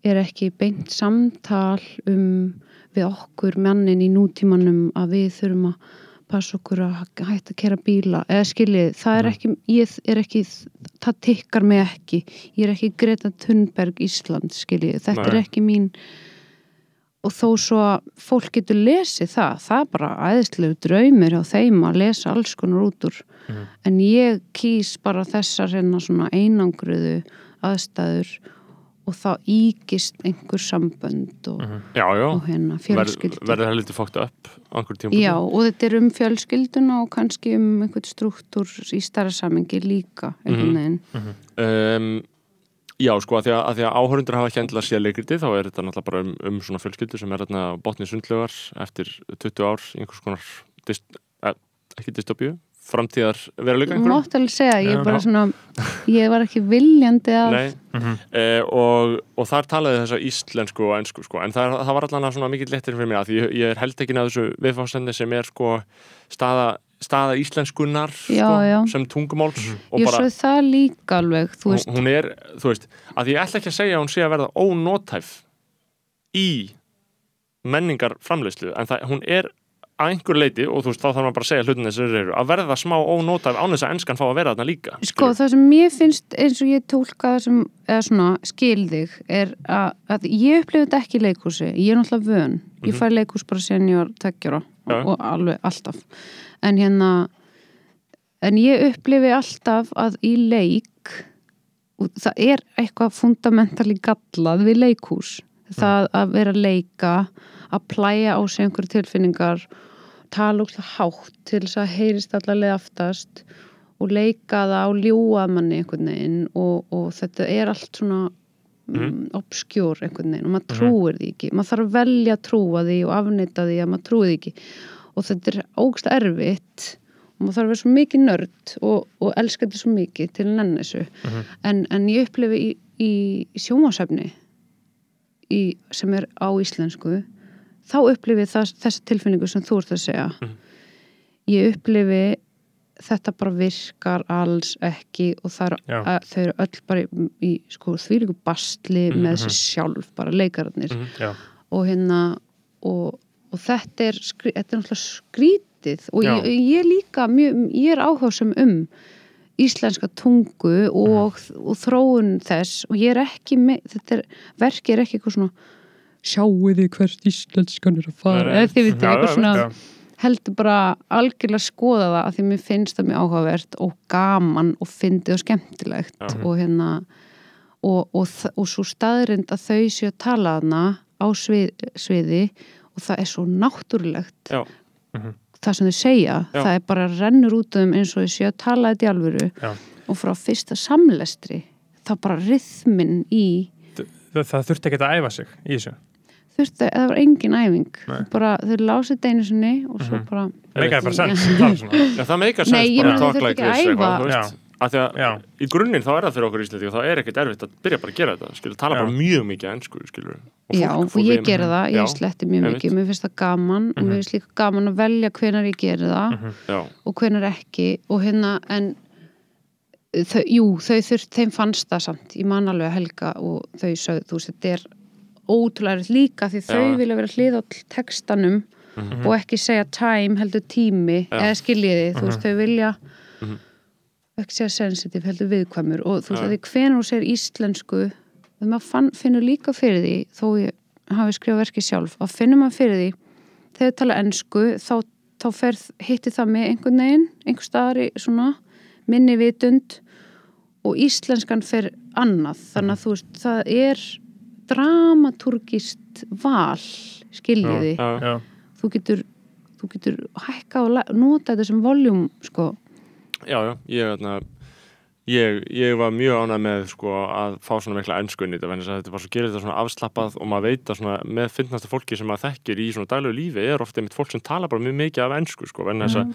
er ekki beint samtal um við okkur mannin í nútímanum að við þurfum að passa okkur að hætta að kera bíla. Eða skiljið, það er ekki, er ekki það tikkar mig ekki. Ég er ekki Greta Thunberg Ísland skiljið, þetta Nei. er ekki mín. Og þó svo að fólk getur lesið það, það er bara æðislegu draumir á þeim að lesa alls konar út úr. Mhm. en ég kýs bara þessar hérna svona einangruðu aðstæður og þá íkist einhver sambönd og, Já, já, og hérna Ver, fjölskyldu. verður það lítið fókt upp Já, og þetta er um fjölskylduna og kannski um einhvern struktúr í starra samengi líka einhvern veginn. Um, Já, sko, að því að, að, áhörundur hafa endilega séð leikriti þá er þetta náttúrulega bara um, um svona fjölskyldu sem er hérna botnið sundlögar eftir 20 ár einhvers konar dist, eh, ekki dystopíu, framtíðar veruleika mátt alveg segja, ég Já. er bara svona ég var ekki viljandi að Nei, Mhm. eh, og, og þar talaði þessa íslensku og ennsku sko. en það, það var allan svona mikill lettir fyrir mig að því ég, ég er held ekki að þessu viðfásenni sem er sko staða, staða íslenskunar Já, sko, já. sem tungumáls og Ég bara svo það líka alveg, hún, hún er, þú veist, að ég ætla ekki að segja að hún sé að verða ónótæf í menningar framleiðslu, en það, hún er að einhver leiti, og þú veist, þá þarf maður bara að segja hlutin þessar eru, að verða smá ónótæf án þess að ennskan fá að vera þarna líka Sko, það sem mér finnst eins og ég tólka það sem, eða svona, skilðig er að, að ég upplifi þetta ekki í leikhúsi, ég er náttúrulega vön. Ég Mhm. fær leikhús bara síðan ég var tveggjara Já. og, og alveg alltaf. En hérna en ég upplifi alltaf að í leik og það er eitthvað fundamentali gallað við leikhús. Það að vera að leika að plæja á sig einhverju tilfinningar tala úrslega hátt til þess að heyrist allavega aftast og leika það á ljúa manni einhvern veginn og, og þetta er allt svona mm. obskjór einhvern veginn og maður trúir því ekki. Maður þarf að velja að trúa því og afneita því að maður trúi því ekki. Og þetta er ógst erfitt og maður þarf að vera svo mikið nörd og, og elska þetta svo mikið til að nenni þessu. En, en ég upplifi í, í, í sjómasefni sem er á íslensku þá upplifi það, þessa tilfinningu sem þú ert að segja. Ég upplifi þetta bara virkar alls ekki og er, að, þau eru öll bara í, í sko, þvílíku bastli með þessi sjálf, bara leikararnir. Já, og hérna og, og þetta er, þetta er náttúrulega skrítið og ég, ég líka mjög, ég er áhugasum um íslenska tungu og, og þróun þess. Og ég er ekki með, þetta er, verki er ekki eitthvað svona sjáuði hvert íslenskan er að fara eða þið veitir Já, eitthvað já, svona já. heldur bara algjörlega skoða það að því mér finnst það mjög áhugavert og gaman og fyndið og skemmtilegt Já. og hérna og, og, þ- og svo staðrind að þau séu að tala hana á svið, sviði og það er svo náttúrulegt Já. það sem þau segja, Já. það er bara rennur út um eins og þau séu að tala þetta í alvöru Já. og frá fyrsta samlestri þá bara rithmin í það, það þurfti ekki að æfa sig í þessu þurfti, það var engin æfing. Bara þau lásið einu sinni og svo Mhm. bara Meikaði bara sens að það meikar sens bara ekki að æfa. þú veist. Af því að Já. í grunninn þá er það fyrir okkur Íslandi og það er ekkert erfitt að byrja bara að gera þetta skilur, tala Já. bara mjög mikið ennsku skilur. Já, og ég gera það, ég Já, sletti mjög mikið, mér finnst það gaman og mér finnst líka gaman að velja hvenar ég geri það Já, og hvenar ekki og hérna, en þau, jú, þau þurft, þeim fannst það samt, ég man alveg að helga og þau sögðu, þú veist, þetta er ótrúlega erfitt líka því þau Já. vilja vera hlið á textanum og ekki segja time heldur tími Já. eða skiljiði, þú veist, þau vilja Mhm. ekki segja sensitive heldur viðkvæmur og þú veist, því hvenar þú segir íslensku þegar maður fann, finnur líka fyrir því þó ég hafi skrifað verkið sjálf að finnur maður fyrir því þegar þau tala ensku þá, þá fer, hitti það með einhvern veginn einhver staðar í svona minni vitund og íslenskan fer annað þannig að þú veist, það er dramaturgist val skiljiði, já, Já, þú getur þú getur hækka og nota þetta sem voljum sko, já, já, ég, þarna, ég, ég var mjög ánægð með sko, að fá svona mikla ennskunni þetta, vegna þess að þetta var svo gerir þetta svona afslappað og maður veit að svona, með finnasta fólki sem maður þekkir í svona daglegu lífi er ofta einmitt fólk sem tala bara mjög mikið af ennsku sko, vegna þess að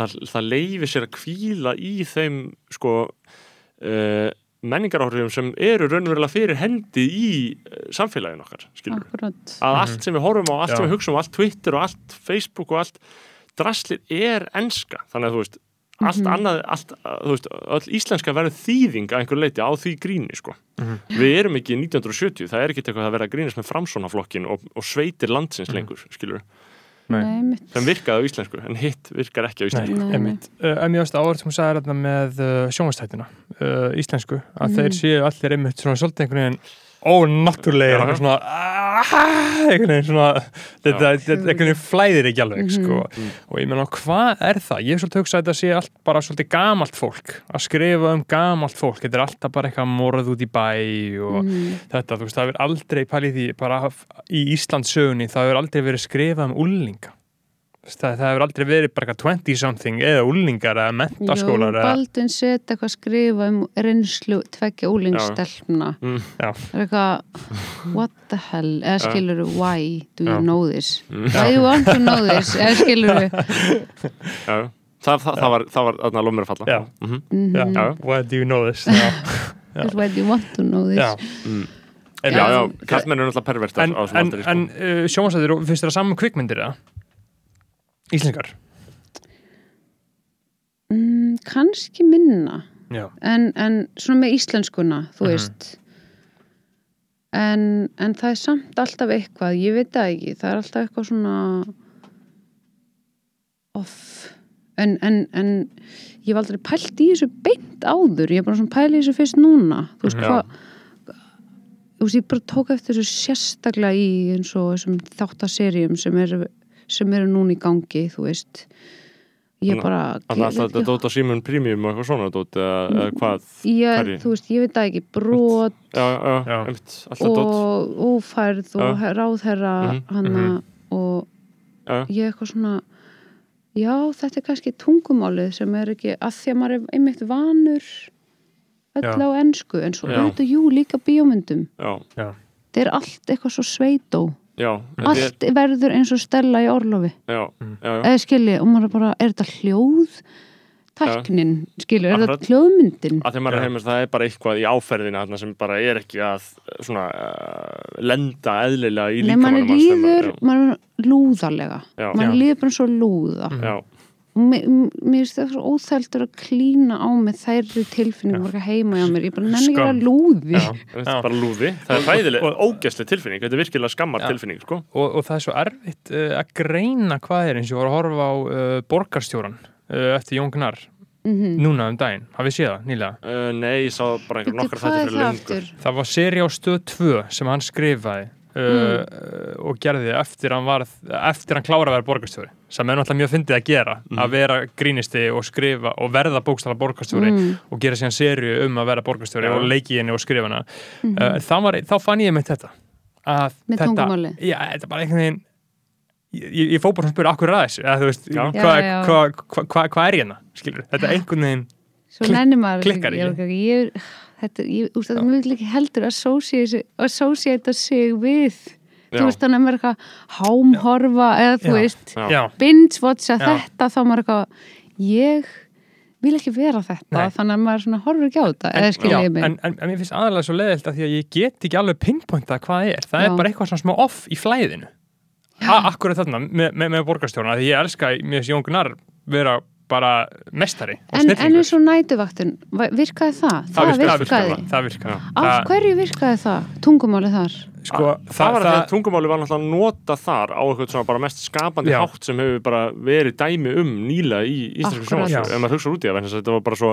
það, það leifir sér að kvíla í þeim sko uh, menningaráhrifum sem eru raunverulega fyrir hendi í uh, samfélagin okkar, skilur að allt sem við horfum á, allt sem Já. við hugsaum allt Twitter og allt Facebook og allt draslir er enska. Þannig að þú veist, allt annað allt, þú veist, öll íslenska verður þýðing að einhver leiti á því gríni sko. við erum ekki í 1970 það er ekki eitthvað að vera að grínast með framsónaflokkin og, og sveitir landsins lengur skilur, nei, Nei, mitt. Sem virkaði á íslensku en hitt virkar ekki á íslensku. uh, En varst áður sem hún sagði með uh, sjónvastættina uh, íslensku, að þeir séu allir einmitt svona svolítið einhvern veginn ónáttúrulegir, Já. eitthvað svona ah, einhvern veginn svona veginn flæðir ekki alveg sko. og ég meina, hvað er það? Ég er svolítið hugsað að þetta sé allt bara svolítið gamalt fólk. Að skrifa um gamalt fólk þetta er alltaf bara eitthvað morð út í bæ og þetta, þú veist, það hefur aldrei pælið því, bara í Íslandsögunni það hefur aldrei verið skrifað um veist, það, það hefur aldrei verið bara eitthvað 20 something eða úllingar eða mentaskólar eða, Baldin set eitthvað skrifa um reynslu tveggja úlingstelpna Mm. Það er eitthvað what the hell, eða skilur why do you Já. know this why do you want to know this, eða skilur Já, já. það, það, það var, það var þarna lómur að falla Já. Mhm. já, Já. why do you know this why do you want to know this já. Mm. En, já, já, en, en, á þessum en, aldri sko. en uh, sjónvarsættir og finnst þér að saman kvikmyndir eða? Íslenskar mm, kannski minna. En, en svona með íslenskuna þú Mhm. veist. En, en það er samt alltaf eitthvað, ég veit það ekki. Það er alltaf eitthvað svona off. En, en, en ég hef aldrei pælt í þessu beint áður, ég er bara svona pælt í þessu fyrst núna. Þú veist hvað þú veist, ég bara tók eftir þessu sérstaklega í eins og þessum þáttaseríum sem eru, sem eru núna í gangi, þú veist ég Þannig- bara Þannig að þetta ekki- dót á símun premium og eitthvað svona dót eða, eða hvað ég, hverju? þú veist, ég veit það ekki brot Já, já, Já. einmitt, og ófærð og Já. ráðherra Mhm, hana mhm. og Já, já. ég eitthvað svona já, þetta er kannski tungumálið sem er ekki, að því að maður er einmitt vanur öll Já. á ensku en svo Já. auðvitað jú líka bíómyndum já, Já. þetta er allt eitthvað svo sveitó já, allt verður eins og stella í orlofi. Já, Mm. eða skilji, og maður er bara, er þetta hljóð? Tæknin, skilju, er þetta hljóðmyndin? að þegar maður er heimast það er bara eitthvað í áferðina sem bara er ekki að svona uh, lenda eðlilega í Nei, mann líkamanum hans þegar líður, maður- mann er lúðalega Já. líður bara svo lúða. Já, mér finnst það svo óþæltur að klína á mig þærri tilfinningum bara heima hjá mér, ég bara nenni ekki að lúði Já. þetta Já. bara lúði það er fæðileg, ógæslega tilfinning, þetta er virkilega skammar Já. tilfinning sko. og, og það er svo erfitt uh, að greina hvað er eins og var að horfa á uh, borgarstjóran uh, eftir Jón Gnar Mhm. núna um daginn, hafið séð það nýlega uh, nei, ég sá bara einhver nokkar er fyrir aftur? það var seri á stöð 2 sem hann skrifaði uh, og gerði eftir hann var eftir hann klára að vera borgarstjóri sem er náttúrulega mjög fyndið að gera að vera grínisti og skrifa og verða bókstala borgarstjóri Mm. og gera síðan serju um að vera borgarstjóri Já. og leiki í henni og skrifa hana uh, þá, var, þá fann ég með þetta að Með þetta, tungumálið? já, þetta er bara einhvern veginn ég, ég, fór bara að spyrja akkur að Já. hvað hva, hva, hva, hva er hérna skilur, þetta er einhvern veginn maður klikkar ég, ekki. ég, ég, þetta, ég, úst, þetta mjög ekki heldur að associate, associata sig við. Þú veist þannig að maður er eitthvað hámhorfa eða þú Já. veist binge-watcha þetta þá maður er eitthvað ég vil ekki vera þetta Nei. þannig að maður svona horfir ekki á þetta eða já, skilja ég mig. en, en, en mér finnst aðalega svo leiðilt að því að ég get ekki alveg pinpointa hvað það er, það Já. er bara eitthvað svona smá off í flæðinu. A- akkurat þarna með, með, með borgarstjórna því ég elska, mér finnst Jón Gunnar vera bara mestari en, eins og nætuvaktin va- virkaði það? það það virkaði virkaði, það virkaði. af Það- hverju virkaði það? tungumálið þar? sko, það, það var að það, tungumáli var náttúrulega að nota þar á eitthvað svona bara mest skapandi Já. hátt sem hefur bara verið dæmi um nýla í Já. ef maður hugsa út í það, þetta var bara svo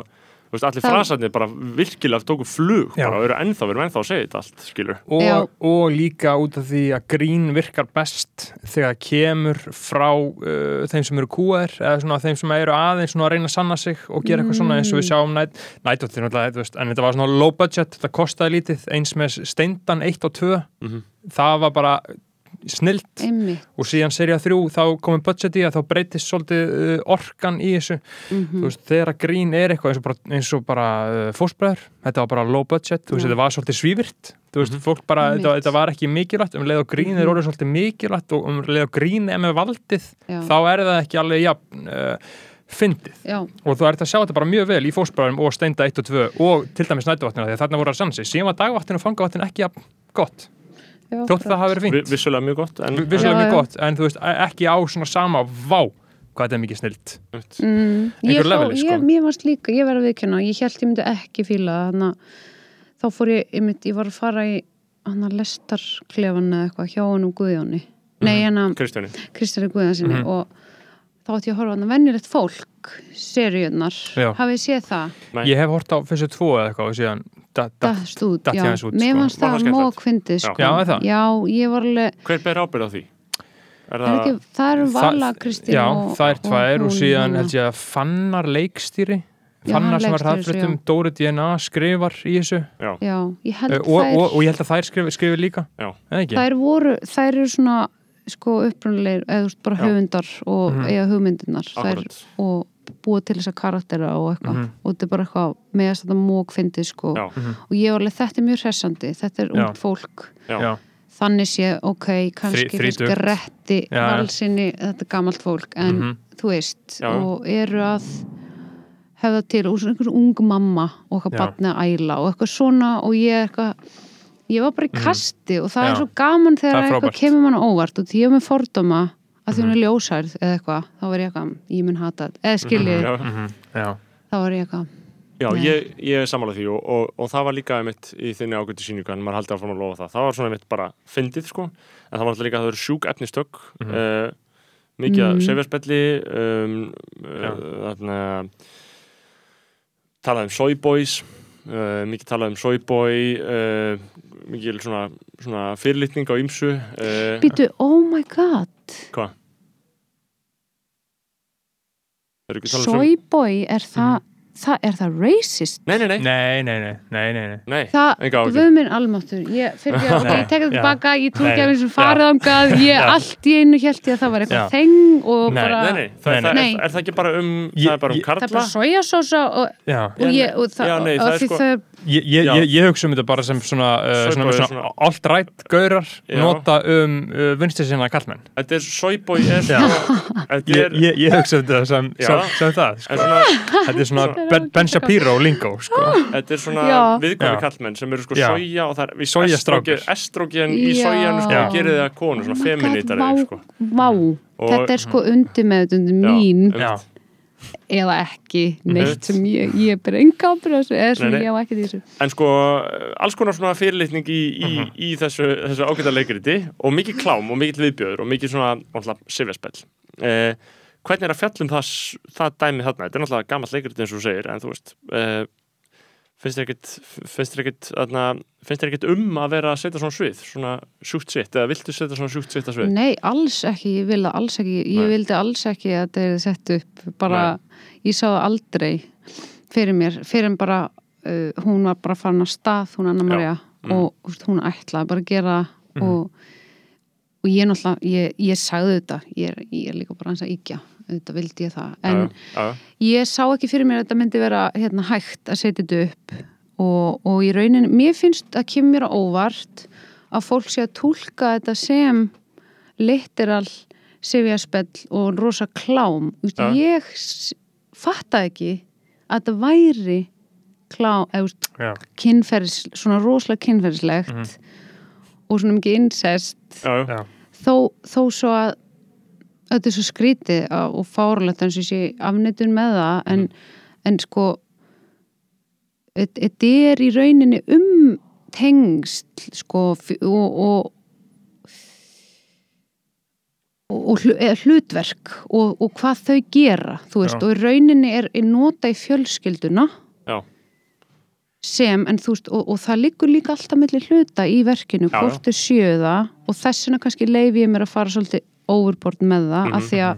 veist, allir Það- frasarnir bara virkilega tóku flug Já. bara og eru ennþá, við erum ennþá að segja þetta allt skilur, og, og líka út af því að grín virkar best þegar það kemur frá uh, þeim sem eru kúaðir eða svona þeim sem eru aðeins svona að reyna að sanna sig og gera eitthvað svona eins og við sjáum nætt nættóttir náttúrulega, þú veist, en þetta var svona low budget þetta kostaði lítið, eins með steindan 1 og 2, Mhm. það var bara snilt. Einmitt. Og síðan serið 3 þá komið budget í að þá breytist svolítið uh, orkan í þessu. Mhm. þú veist, þegar grín er eitthvað eins og bara, eins og bara uh, fósbræður, þetta var bara low budget þú veist, þetta var svolítið svívirt þú veist, fólk bara, þetta, þetta var ekki mikilvægt um leið og grín er Mhm. orðið svolítið mikilvægt og um leið og grín er með valdið Já. þá er það ekki alveg jafn uh, fyndið. Já, og þú ert að sjá þetta bara mjög vel í fósbræðum og steinda 1 og 2 og til dæmis nætuvatnina því að þarna voru að sann sig, síðan var dagvatnin og fangavatnin ekki jafn gott, já. Þótti það hafi verið Vi, fínt vissulega mjög gott en, vissulega Já, mjög já. gott, en þú veist, e- ekki á svona sama vá, hvað þetta er mikið snilt. Mm, ég, leveli, sko. ég, mér varst líka, ég verði að viðkjöna ég held ég myndi ekki fíla þannig að þá fór ég, ég, myndi, ég var að fara í hann að lestarklefan eða eitthvað hjá hann um Guðjóni. Nei, hann að Kristjáni. Kristjáni Guðjónsinni Mhm. og þá átti ég að horfa hann að venjulegt fólk seríunar, hafið séð það? Nei. Ég hef hort á fyrstu tvo eða eitthvað og síðan já, aðeins út, mér sko. fannst Var það það mók fyndið sko. Já, er það? já, ég var alveg hver ber ábyrð á því? Er er ekki, það eru Vala Kristín Já, og, það er tvær og, hún síðan held ég að Fannar leikstýri. Fannar sem var hraðflutum, Dóri DNA skrifar í þessu. Já, já, ég held uh, og, þær og, og ég held að þær skrifi, skrifi líka. Eða þær voru, þær eru svona sko upprunalegir, eða bara Já. höfundar og Mhm. eiga hugmyndirnar. Þær, akkurat. og búa til þessa karaktera og eitthvað Mhm. og þetta er bara eitthvað með að þetta mók fyndið sko Já. Mhm. og ég var alveg, þetta er mjög hressandi þetta er Já. ungt fólk Já. Já, þannig sé, ok, kannski Þrí- fyrst gretti valsinni þetta er gamalt fólk, en Mhm. þú veist og eru að hefða til og svona einhvers ung mamma og eitthvað Já. batni að æla og eitthvað svona og ég er eitthvað ég var bara í kasti og það Mhm. Já. er svo gaman þegar Það eitthvað kemur mann á óvart og því ég er með fordóma að því hún Mhm. er ljósærð eða eitthvað, þá var ég eitthvað ég mun hata þetta, eða skiljið mhm, já, þá var ég eitthvað Já, Nei. ég, ég er sammála því og, og, og það var líka einmitt í þinni ágættu síningu en maður haldi áfram að lofa það. Það var svona einmitt bara fyndið sko, en það var alltaf líka að það eru sjúk efnistök Mhm. uh, mikið mm. Mhm. sefjarspelli um, uh, þarna talað um soyboys uh, mikið talað um soyboy uh, mikið svona, svona fyrirlitning á ýmsu uh, býtu, oh my god. Tala um Soyboy, er það, það er það racist? Nei, nei, nei, Nei, nei, nei, nei, nei, nei. nei. Það, enga áhyggjur. við minn almáttur ég, fyrir að, Nei, ég tek það tilbaka ég trú ekki Nei, að við sem já. farið ángað ég allt í einu held ég að það var eitthvað þeng og Nei, bara Nei, nei, það, Nei. Er, er það ekki bara um, Ég- það er bara um ég- það er karla? bara sojasósa og, og, ég, og það, Já, nei, og það er sko- það Ég, ég, ég, ég hugsa um þetta bara sem svona, uh, svona, svona, svona- alt-right gaurar Já. nota um uh, vinstri sinna kallmenn Þetta er [LAUGHS] Þetta ég, er, ég, ég hugsa um þetta sem, Já. sem, sem það sko. svona, Þetta er svona Ben, ben Shapiro lingo sko. þetta er svona viðkvæmi kallmenn sem eru sko Já. soja og það er estrogen, í Já. sojanu sko gerir það konu, svona Oh feminítari sko. vá, Og- þetta er sko undir með mín. Já, eða ekki neitt sem ég, ég er bara enga ábyrgð á þessu eða sem Nei, nei. ég á ekki því þessu. En sko, alls konar svona fyrirlitning í, í, Mhm. í þessu, þessu ágæta leikriti og mikið klám og mikið viðbjöður og mikið svona, náttúrulega, sifjaspell. Eh, Hvernig er að fjallum það, það dæmi þarna? Þetta er náttúrulega gammal leikriti eins og þú segir, en þú veist eh, finnst þér ekkit finnst þér ekkit, ekkit um að vera að setja svona svið, svona sjúkt sitt eða viltu setja svona sjúkt sitt að svið? Nei, alls ekki, ég vil það alls ekki ég Nei. vildi alls ekki að þetta er sett upp bara, ég sá það aldrei fyrir mér, fyrir en bara uh, hún var bara farin að stað hún Anna Maria Mm. og veist, hún ætlaði bara að gera það og, og ég náttúrulega ég, ég sagði þetta, ég er, ég er líka bara hans að íkja, þetta vildi ég það. En Já, já, ég sá ekki fyrir mér að þetta myndi vera hérna, hægt að setja þetta upp. Og, og í rauninni, mér finnst að kemur mér á óvart að fólk sé að túlka þetta sem literal sifjaspell og rosa klám. Já. ég fattaði ekki að þetta væri klám, eða kynferðis, svona rosalega kynferðislegt og svona mikið incest. Já, já. Þó, þó svo að þetta er svo skrítið og fárlegt eins og ég sé afnitun með það en, en sko þet- þetta er í rauninni um tengst sko og og, og, hlutverk og, og hvað þau gera þú veist, Já. og í rauninni er, er nota í fjölskylduna. Sem, en þú veist, og, og það liggur líka alltaf milli hluta í verkinu, Já, hvort séu það og þess vegna kannski leifi ég mér að fara svolítið overboard með það, Mhm, af því að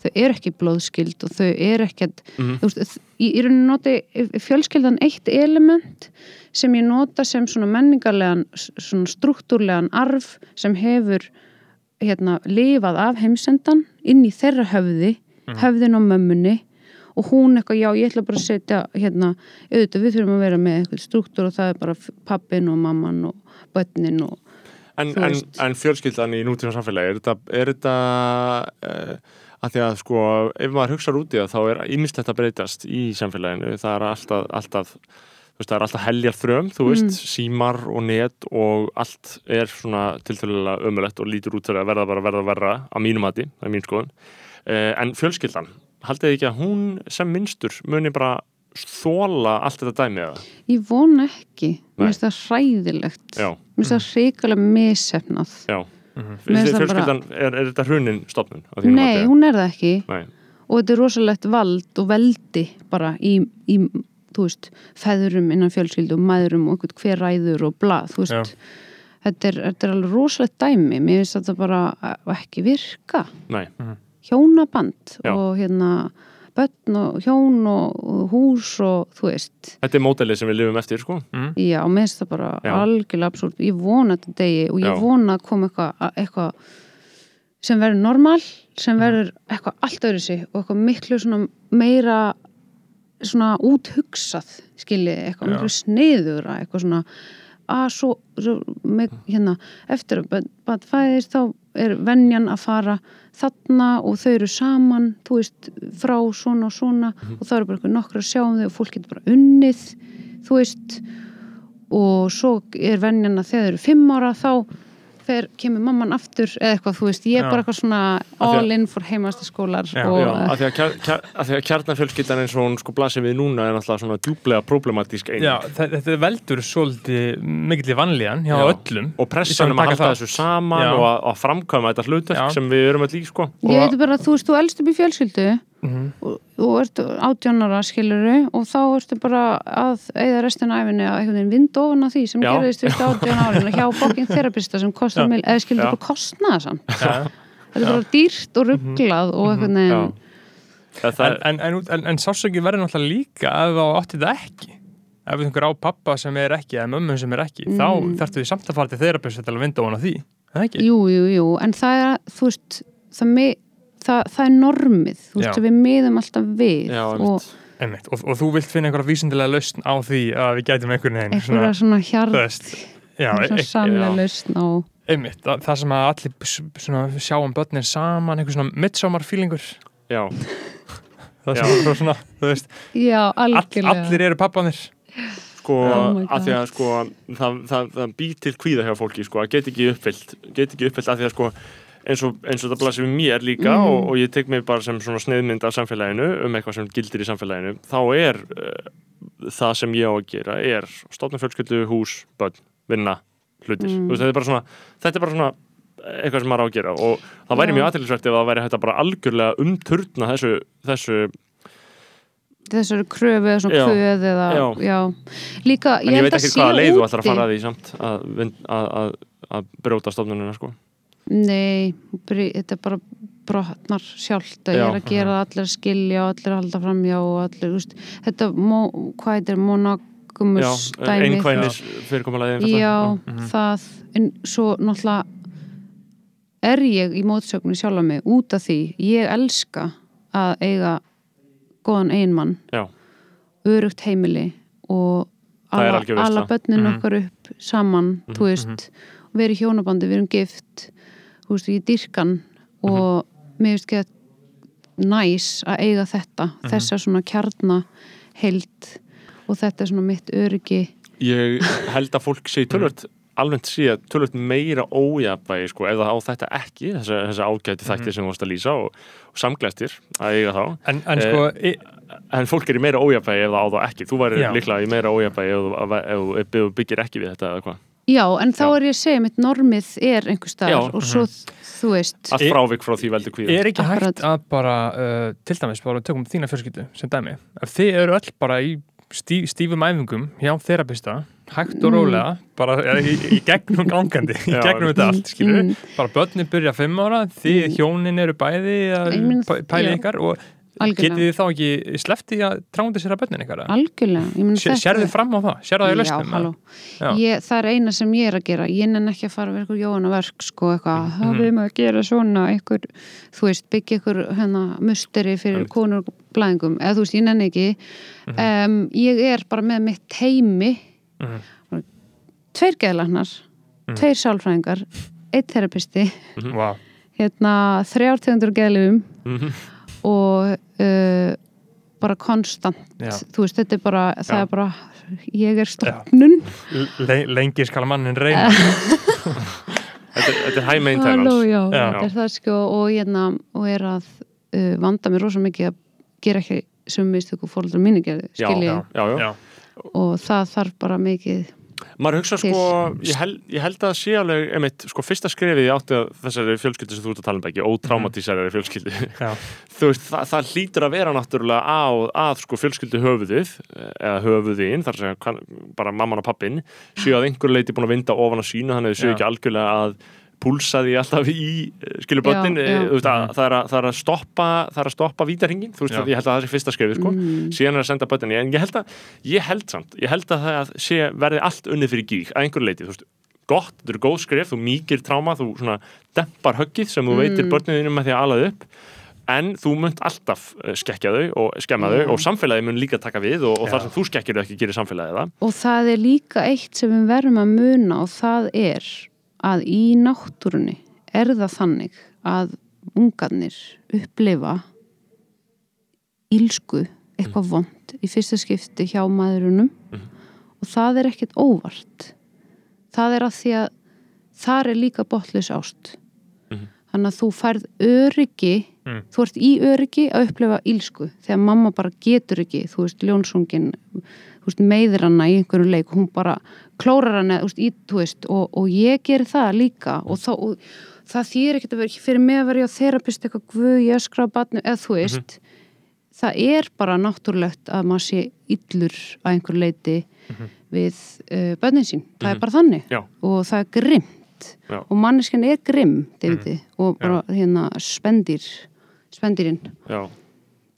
þau eru ekki blóðskild og þau eru ekkert Mhm. þú veist, ég, ég rauninni noti fjölskyldan eitt element sem ég nota sem svona menningarlegan svona struktúrlegan arf sem hefur hérna, lifað af heimsendan inn í þeirra höfði höfðin á mömmunni og hún eitthvað, já, ég ætla bara að setja hérna, auðvitað, við þurfum að vera með eitthvað struktúr og það er bara pappin og mamman og börnin og En, en, en fjölskyldan í nútíma samfélagi, er þetta, er þetta uh, að því að sko, ef maður hugsaður út í það, þá er ýmislegt að breytast í samfélaginu, það er alltaf, alltaf það er alltaf heljar þröm, þú veist, Mm. símar og net og allt er svona tiltölulega ömulegt og lítur út til að verða bara verða verra á mínum mati, það er mín skoðun. Uh, en fjölskyldan, haldið þið ekki að hún sem minnstur muni bara þóla allt þetta dæmi eða? ég vona ekki, Nei. mér finnst það hræðilegt Já, mér finnst það hrikalega missefnað já. Mhm. Finnst það Fjölskyldan, er, er þetta hrunin þínu nei, hún er það ekki Nei. og þetta er rosalegt vald og veldi bara í, í þú veist, feðurum innan fjölskyldu og mæðurum og einhvern hver ræður og blað, þú veist þetta er, þetta er alveg rosalegt dæmi mér finnst þetta bara uh, ekki virka Nei. Hjónaband Já. og hérna börn og hjón og, hús og þú veist, Þetta er mótelið sem við lifum eftir, sko. já, mér finnst það bara Já. algjörlega absúrt, ég vona þetta degi og ég Já. vona að koma eitthvað eitthva sem verður normal sem Mm. verður eitthvað allt öðru sig og eitthvað miklu svona meira svona úthugsað skiljið, eitthvað miklu sniðura eitthvað svona að svo, svo með, hérna, eftir að bæt fæðist þá er venjan að fara þarna og þau eru saman þú veist, frá svona og svona og það eru bara nokkra að sjá um þau og fólk getur bara unnið þú veist. Og svo er venjan að þegar þau eru fimm ára þá fer, kemur mamman aftur eða eitthvað, þú veist, ég er bara eitthvað svona Af all in for heimastaskólar Já, og Já, að því að, kjar, kjar, að því að kjarnafjölskyldan eins og hún sko blasir við núna er náttúrulega svona djúplega problematísk eining. Já, þe- þetta veldur svolítið mikill í vanlíðan hjá Já. öllum Og pressan um að halda þessu saman Já. og að, að framkvæma þetta hlutverk Já. sem við erum öll í, sko. ég veit bara að þú veist, þú elst upp í fjölskyldu Mhm. og þú ert átjónara skiluru og þá ertu bara að eða restina æfinni að einhvern veginn vind ofan á því sem Já. gerðist fyrst átjón [LAUGHS] árin hjá fokkin þerapista sem kostar mil, eða skilur bara kostna það samt Já, þetta er bara dýrt og rugglað og einhvern Já. veginn Það, það, en, en, en, en, en sásöki verður náttúrulega líka ef þá átti það ekki ef einhver á pappa sem er ekki eða mömmu sem er ekki, þá Mm. þarftu því samt að fara til þeirra til að vinda ofan á því Er það ekki? jú, jú, jú, en það er þú veist, það, mi, það, það er normið, þú veist, við miðum alltaf við já, og. Og, og þú vilt finna einhverja vísindilega lausn á því að við gætum einhvern veginn einhverja svona hjarð þú veist, já, svona e- samlega lausn á einmitt, það, það sem að allir sjáum börnin saman, einhver svona midsommar feelingur Já, [LAUGHS] það sem er svona, þú veist, já, all, algjörlega. allir eru pappanir. Sko, Oh að því að sko það, það, það býr til kvíða hjá fólki sko, að get ekki uppfyllt, get ekki uppfyllt að því að sko eins og, eins og það blasir við mér líka Mhm. og, og ég tek mig bara sem svona sneiðmynd af samfélaginu um eitthvað sem gildir í samfélaginu þá er uh, það sem ég á að gera er stofna fjölskyldu, hús, börn, vinna hlutir, Mm. Þetta er bara svona þetta er bara svona eitthvað sem maður á að gera og það væri Já. mjög aðtilsvært ef það væri hægt að bara algjörlega umturna þessu, þessu þessari kröfu eða svona kvöð eða, Já. já. líka, en ég veit ekki hvaða leið þú ætlar að fara að því samt að, að, að, að brjóta stofnunina sko Nei, þetta er bara brotnar sjálft að ég Já. er að gera það allir að skilja og allir að halda framjá og allir, úst, þetta, mo, hvað heitir Já, monogumus dæmi einkvænis fyrirkomulagi Já, Mhm. það en svo náttúrulega er ég í mótsögnu sjálf mig út af því, ég elska að eiga góðan einmann Já. örugt heimili og er alla, börnin Mhm. okkar upp saman, þú veist við erum hjónabandi, við erum gift veist, ég dyrkan og mér finnst ekki að næs að eiga þetta, þessa svona kjarna heild og þetta er svona mitt öryggi. Ég held að fólk sé [LAUGHS] tölvöld almennt sé að tölvöld meira ójafnvægi sko, ef það á þetta ekki þessa, þessa ágæti þætti sem þú varst að lýsa og, og samglæstir að eiga þá. En, en sko, e, en fólk er í meira ójafnvægi ef það á það ekki. Þú væri líklega í meira ef, ef þú byggir ekki við þetta eða hvað Já, en þá Já. er ég að segja mitt normið er einhver staðar og svo, þú veist allt frávik frá því veldur kvíða er ekki hægt að bara uh, til dæmis, bara tökum þína fjölskyldu sem dæmi, ef þið eru öll bara í stí, stífum æfingum hjá þerapista, hægt og Mm. rólega bara í, í gegnum gangandi í [LAUGHS] gegnum þetta allt, skilur Mm. bara börnin byrja fimm ára, Mm. hjónin eru bæði að Ég meina, pæ- pæli já. ykkar og Algjörlega. getið þið þá ekki sleppti að trándi sér að börnin ykkar Algjörlega, Sér, sérðu þið fram á það, sérðu það í Já, lausnum halló Já. ég, Það er eina sem ég er að gera Ég nenn ekki að fara við eitthvað jóana verk sko, eitthvað, Mhm. það við maður að gera svona eitthvað, þú veist, byggja eitthvað hérna, musteri fyrir Einmitt. konur og blæðingum, eða þú veist, ég nenn ekki Mhm. um, Ég er bara með mitt heimi Mhm. tveir geðlarnar Mhm. tveir sálfræðingar, eitt terapisti Vá. hérna, þrjár tegundur geðlifum Mhm. Og uh, bara konstant. Já. þú veist, þetta er bara, það Já. er bara ég er stofnun. Le lengi skal mannin reyna. [LAUGHS] Þetta, er- þetta er high Halló, maintenance já, þetta er það sko og, hérna, og er að uh, vanda mér rosa mikið að gera ekki sem og fóröldra mínu gerðu já, skilji, og það þarf bara mikið maður hugsa sko ég held, ég held að sé alveg einmitt, sko fyrsta skrefið í átti að þessari fjölskyldu sem þú ert að tala um ekki, ótraumatísærari fjölskyldu. Já. [LAUGHS] þú veist, það, það hlýtur að vera náttúrulega á, að sko fjölskyldu höfuðið eða höfuðin, þar sem bara mamman og pappin, séu að einhver leiti búin að vinda ofan á sínu, þannig að þau séu ekki algjörlega að púlsa því alltaf í þú veist að það er að, það er að stoppa það er að stoppa vítarhingin, þú veist Já. að ég held að það sé fyrsta skrefið sko. Mm, síðan er að senda börnin en ég held að, ég held samt ég held að það sé, verði allt unnið fyrir gík að einhver leiti, þú veist, gott, þetta eru góð skref þú mýkir tráma, þú svona dempar höggið sem þú Mm. veitir börniðinu með því að alaðu upp en þú munt alltaf eh, skekkja þau og skemma þau og samfélagið mun líka taka við og, og þar sem þú skekkir þau ekki gerir samfélagið það. Og það er líka eitt sem við verðum að muna og það er að í náttúrunni er það þannig að ungarnir upplifa ílsku eitthvað vond í fyrsta skipti hjá maðurunum Mhm. og það er ekkert óvart það er að því að þar er líka botlis ást Mhm. þannig að þú færð öryggi Mm. þú ert í öryggi að upplifa ílsku þegar mamma bara getur ekki þú veist, ljónsungin meiðir hana í einhverju leik hún bara klórar hana veist, í, veist, og, og ég ger það líka og, þá, og það þýr ekkert að vera fyrir mig að vera á þerapist eitthvað guð, ég öskra á batnu, eða þú veist það er bara náttúrulegt að maður sé illur að einhverju leiti við uh, bönnin sín. Það er bara þannig Já. og það er grimt Já. og manneskjan er grimm David, og bara hérna spendir spendirinn Já,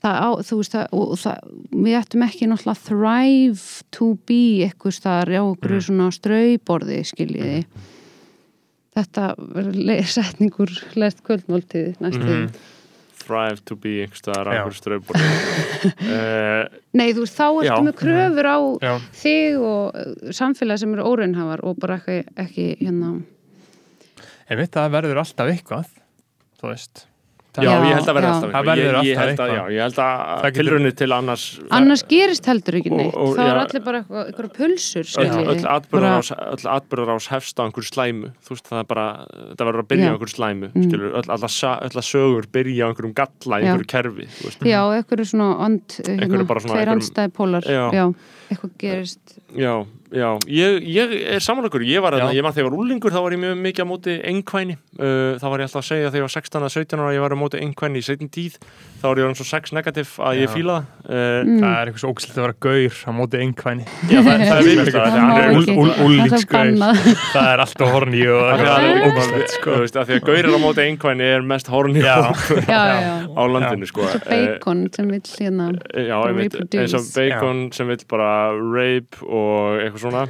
það á, þú veist það, það, við ættum ekki náttúrulega thrive to be eitthvað staðar á okkur Mm. svona strauborði skiljiði. Þetta verður setningur lest kvöldmáltíð næstu Mhm. Thrive to be einhverstaðar á einhver ströybor uh, [LAUGHS] Nei, þú veist, þá ertu Já. með kröfur á Já. þig og uh, samfélag sem eru óraunhafar og bara ekki, ekki hérna. En veit það verður alltaf eitthvað Þú veist Já, Já, ég held að verða alltaf Það eitthvað ég, ég held að, já, ég held að Það tilraunir til annars annars gerist heldur ekki Og- neitt og- þá er já. allir bara eitthvað, eitthvað pulsur öll, skiljiði. öll öll atbyrðarás hefst á einhverju slæmu þú veist það er bara, það verður að byrja á Já. einhverju slæmu Mm. skilur, öll, að sögur byrja á einhverjum galla einhverju kerfi þú veist. Já, eitthvað svona and, hérna, Einhverju bara svona- tveir andstæði pólar Já. Eitthvað gerist. Já, já, ég, ég er samanleikur ég var, að, ég man þegar ég var úlingur þá var ég mjög mikið á móti einhvæni uh, þá var ég alltaf að segja þegar ég var 16 að 17 ára ég var á móti einhvæni í setjum tíð. Þá var ég orðinn svo sex negativ að ég Já. fíla það. Uh, Mm. Það er eitthvað svo ógæslega að vera gaur á móti einhvæni já, það, [LAUGHS] það er viðmjöld Það er er er alltaf horni og Af því að það er ógæslegt sko, þú veist, af því að gaurir á móti einhvæni er mest horni Já, já, já, já. á landinu sko. Svo bacon sem vill Eh, rape og eitthvað svona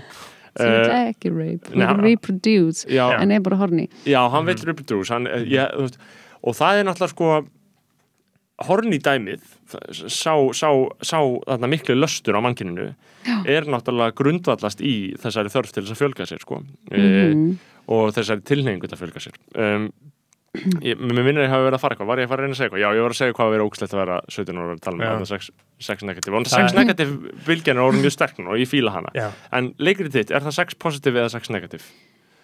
sem vill Eh, ekki rape, nei, hann reproduce já, en er bara horny já, hann vill reproduce hann, eh, ég, þú veist, og það er náttúrulega sko horni dæmið sá, sá, sá þarna miklu löstur á mannkyninu er náttúrulega grundvallast í þessari þörf til þess að fjölga sér sko. mm Mhm. og þessari tilhengu til að fjölga sér um, mér minnir að ég hafi verið að fara eitthvað var ég að fara að reyna að segja eitthvað, já ég var að segja hvað að vera ógslegt að vera 17 ára að tala um Já. þetta sex, sex negativ og sex er- negativ bylgjan er orðin mjög sterk núna og ég fíla hana já, en leikrið þitt, er það sex positiv eða sex negativ?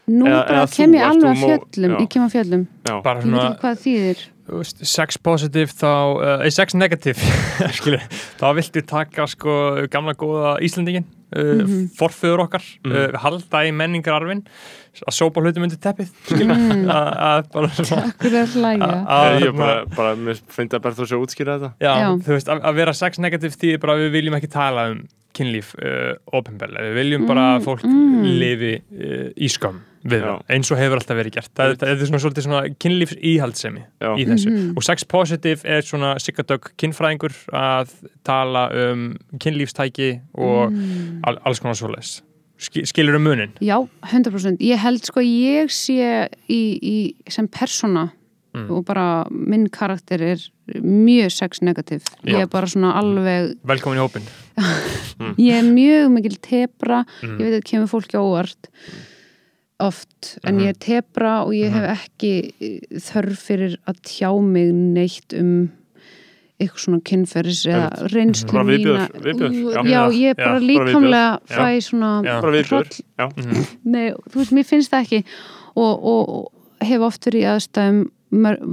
nú Eða- bara eða kem ég alveg að fjöllum já. ég kem að fjöllum, Já, bara svona hvað þýðir sex positive þá, uh, sex negative [LAUGHS] skilur, þá viltu taka sko gamla góða Íslandingin uh, Mhm. forföður okkar Mhm. uh, halda í menningararfin að sópa hlutum undir teppið Mm. [LAUGHS] að bara er ég, að- bara, finnst að Berður svo útskýra þetta Já, Já. þú veist, að, að vera sex negativ því bara við viljum ekki tala um kynlíf uh, ofinbellega, við viljum bara að Mm, fólk mm. lifi uh, í skam við það, eins og hefur alltaf verið gert það, það er svona svolítið svona kynlífs íhaldsemi Já. í þessu, Mhm. og sex positive er svona siggadögg kynfræðingur að tala um kynlífstæki og Mm. al, alls konar Ski, skilur um munin Já, 100%. Ég held sko ég sé í, í sem persóna Mm. og bara minn karakter er mjög sex negativ. Ég er bara svona alveg, velkomin í hópin [LAUGHS] ég er mjög mikil tepra, Mm. ég veit að það kemur fólki óvart oft, en Mhm. ég er tepra og ég hef ekki eh, þörf fyrir að tjá mig neitt um eitthvað svona kynferðis eða reynslu Bara viðbjóður, mína. já. já, ég Já, bara bara líkamlega já. fæ svona Já. já. Mhm. Nei, þú veist, mér finnst það ekki. Og, og, hef oft verið í aðstæðum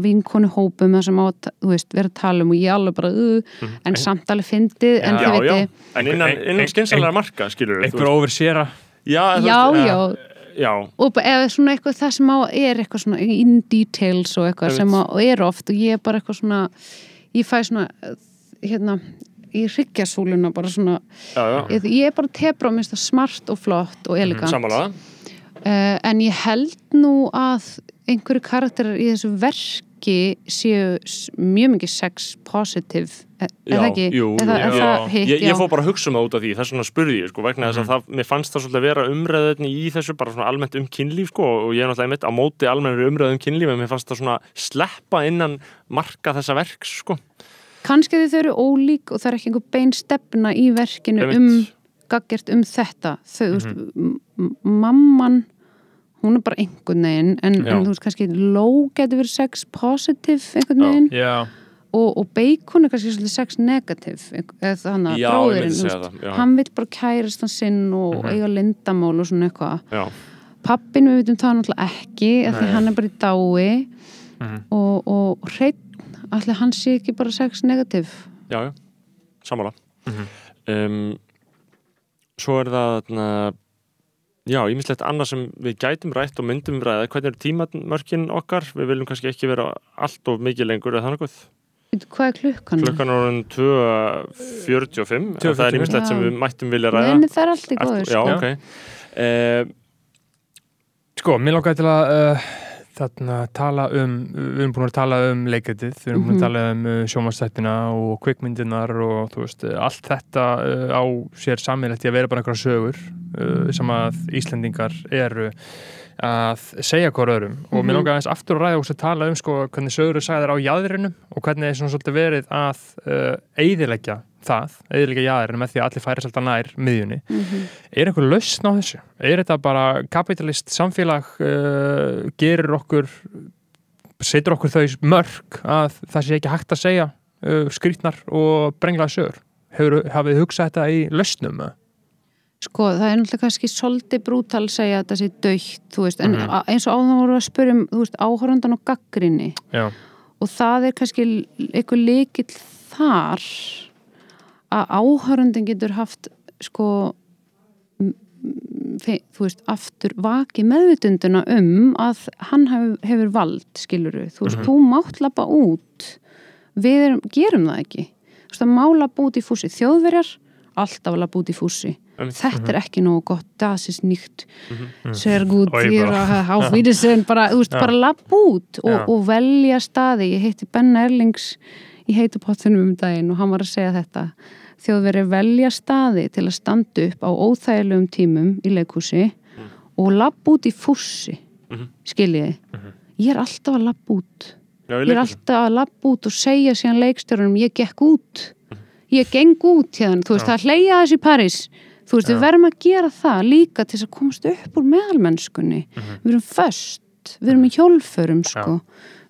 vinkonu hópum sem á að, þú veist, vera að tala um og ég alveg bara, uh, en samt alveg fyndið, en Já, já, þið já, veitir en innan, innan skynsalega marka skilur einhver oversera já, þú já, veist, já, já, og eða svona eitthvað það sem á er eitthvað svona in details og eitthvað Einmitt. sem á er oft og ég er bara eitthvað svona ég fæ svona, hérna í hryggjasúluna bara svona já, já. ég, ég er bara tebra og minnst það smart og flott og elegant sammála Uh, en ég held nú að einhverju karakterar í þessu verki séu mjög mikið sex positive er er það ekki? jú, er það, er það hitt? ég, ég fór bara að hugsa um það út af því þess vegna spurði ég, sko, vegna þess að það, mér fannst það svolítið að vera umræðinni í þessu, bara svona almennt um kynlíf, sko, og ég er náttúrulega einmitt á móti almennri umræð um kynlíf, en mér fannst það svona sleppa innan marka þessa verks, sko. Kannski því þau eru ólík og það er ekki einhver bein stefna í verkinu um gaggert um þetta. Þau, þú veist, m- m- mamman hún er bara einhvern veginn en, en þú veist kannski Ló getur verið sex positive einhvern veginn. Og, og Bacon er kannski sex negative eða þannig að já. hann vil bara kærast hann sinn og Mhm. eiga lindamál og svona eitthvað. Pappin við vitum það náttúrulega ekki því hann er bara í dái. Mhm. og, og hreinn allir hann sé ekki bara sex negative? Já, já, sammála. Mhm. um, svo er það já, ímislegt annað sem við gætum rætt og myndum ræða. Hvernig eru tímamörkin okkar? Við viljum kannski ekki vera allt of mikið lengur eða þannig guð Veitu, hvað er klukkan? klukkan er orðin 2.45 það er 2:45. ímislegt sem við mættum vilja ræða. Nei, það er allt í góður já, Já. ok. Uh, sko, mér langaði til að uh, þarna tala um, við erum búin að tala um leikritið, við erum búin Mhm. að tala um uh, sjómanstættina og kvikmyndinar og þú veist, uh, allt þetta uh, á sér sammeilegt í að vera bara einhverja sögur sem að Íslendingar eru að segja hver öðrum og mér Mhm. langar aðeins aftur að ræða og tala um sko hvernig sögur eru sagðar á jæðrinum og hvernig er svona svolítið verið að uh, eigðileggja það, eigðileggja jæðrinu með því að allir færi svolítið nær miðjunni Mhm. Er einhver lausn á þessu? Er þetta bara kapitalist samfélag uh, gerir okkur setur okkur þau mörg að það sé ekki hægt að segja uh, skrýtnar og brenglaða sögur? Hafið hugsað þetta í lausnum? eða? Sko, það er náttúrulega kannski svolítið brútal segja að þetta sé döitt, þú veist, en Mhm. a- eins og áðan voru að spyrja um, þú veist, áhorfandan og gaggrinni Já, og það er kannski eitthvað líkill þar að áhorfandin getur haft sko þú veist, aftur vaki meðvitunduna um að hann hefur, hefur vald, skiluru þú veist, þú mátt lappa út. Við erum, gerum það ekki. Þú veist, að má lappa út í fússi þjóðverjar, alltaf að lappa út í Einmitt. þetta er ekki nógu gott, das ist nýtt sér gútt, Oj, ég er bara. að [LAUGHS] áfýrisen bara, þú veist, bara lapp út og, og velja staði. Ég hitti Ben Erlings í heitupottunum um daginn og hann var að segja þetta. Þjóðveri velja staði til að standa upp á óþægilegum tímum í leikhúsi og lapp út í fússi Mhm. skiljiði? Ég er alltaf að lapp út. Já, ég er alltaf að lapp út og segja síðan leikstjórunum ég gekk út. Ég geng út hérna, þú veist, Já. það hleyja þessi í París. Þú veist, Já. við verðum að gera það líka til þess að komast upp úr meðalmennskunni. Við erum föst, við erum í hjólförum sko,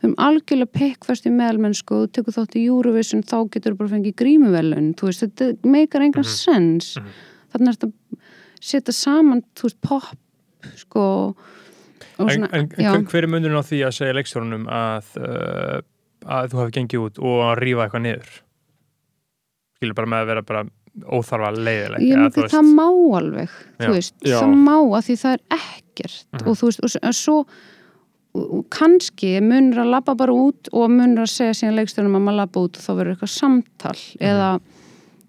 við erum algjörlega pekkfast í meðalmennsku og þú tekur þátt í Eurovision þá getur þú bara fengið grímuvelun þetta meikar engan sens þannig er þetta setja saman, þú veist, pop sko og en, svona, en já. hver, hver er munurinn á því að segja leikstjórunum að, uh, að þú hefði gengið út og að rífa eitthvað niður? Skilur bara með að vera bara óþarfa leiðileg Ég eða, myndi þú veist- það má alveg, Já. þú veist, Já. það má að því það er ekkert Mhm. og þú veist, og svo og, kannski munur að labba bara út og munur að segja síðan leikstjórnum að maður labba út og þá verður eitthvað samtal Mhm. eða,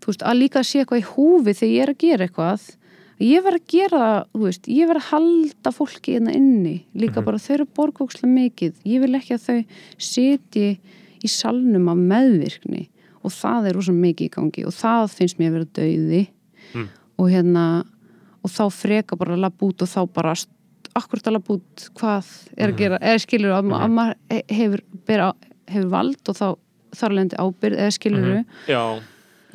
þú veist, að líka að sé eitthvað í húfi þegar ég er að gera eitthvað ég verð að gera þú veist, ég verð að halda fólki hérna inni, líka Mhm. bara þau eru borgókslega mikið, ég vil ekki að þau sitji í salnum af meðvirkni og það er rosa mikið í gangi og það finnst mér að vera döiði Mm. og hérna og þá freka bara að labba út og þá bara akkurat labba út hvað er að gera, eða skilur að, að maður he- hefur, ber á, hefur vald og þá þar lendi ábyrð eða skilur Já,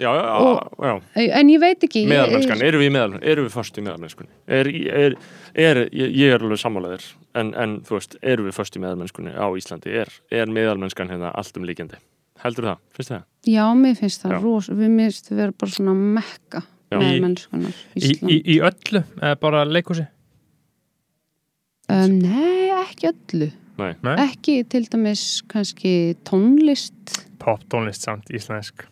já, já, Og- já. en ég veit ekki Meðalmennskan, erum við meðalmennskan, erum við föst í meðalmennskunni? Er, er, er, ég, er alveg sammálaðir, en, en þú veist, erum við föst í meðalmennskunni á Íslandi? Er, er meðalmennskan hérna allt um líkjandi? Heldur það, finnst það? já, mér finnst það Já. ros, við minnst vera bara svona mekka Já. með Í- í, í, í öllu, bara leikhúsi? Um, nei, ekki öllu. Nei, Nei? ekki til dæmis kannski tónlist. Pop tónlist samt íslensk.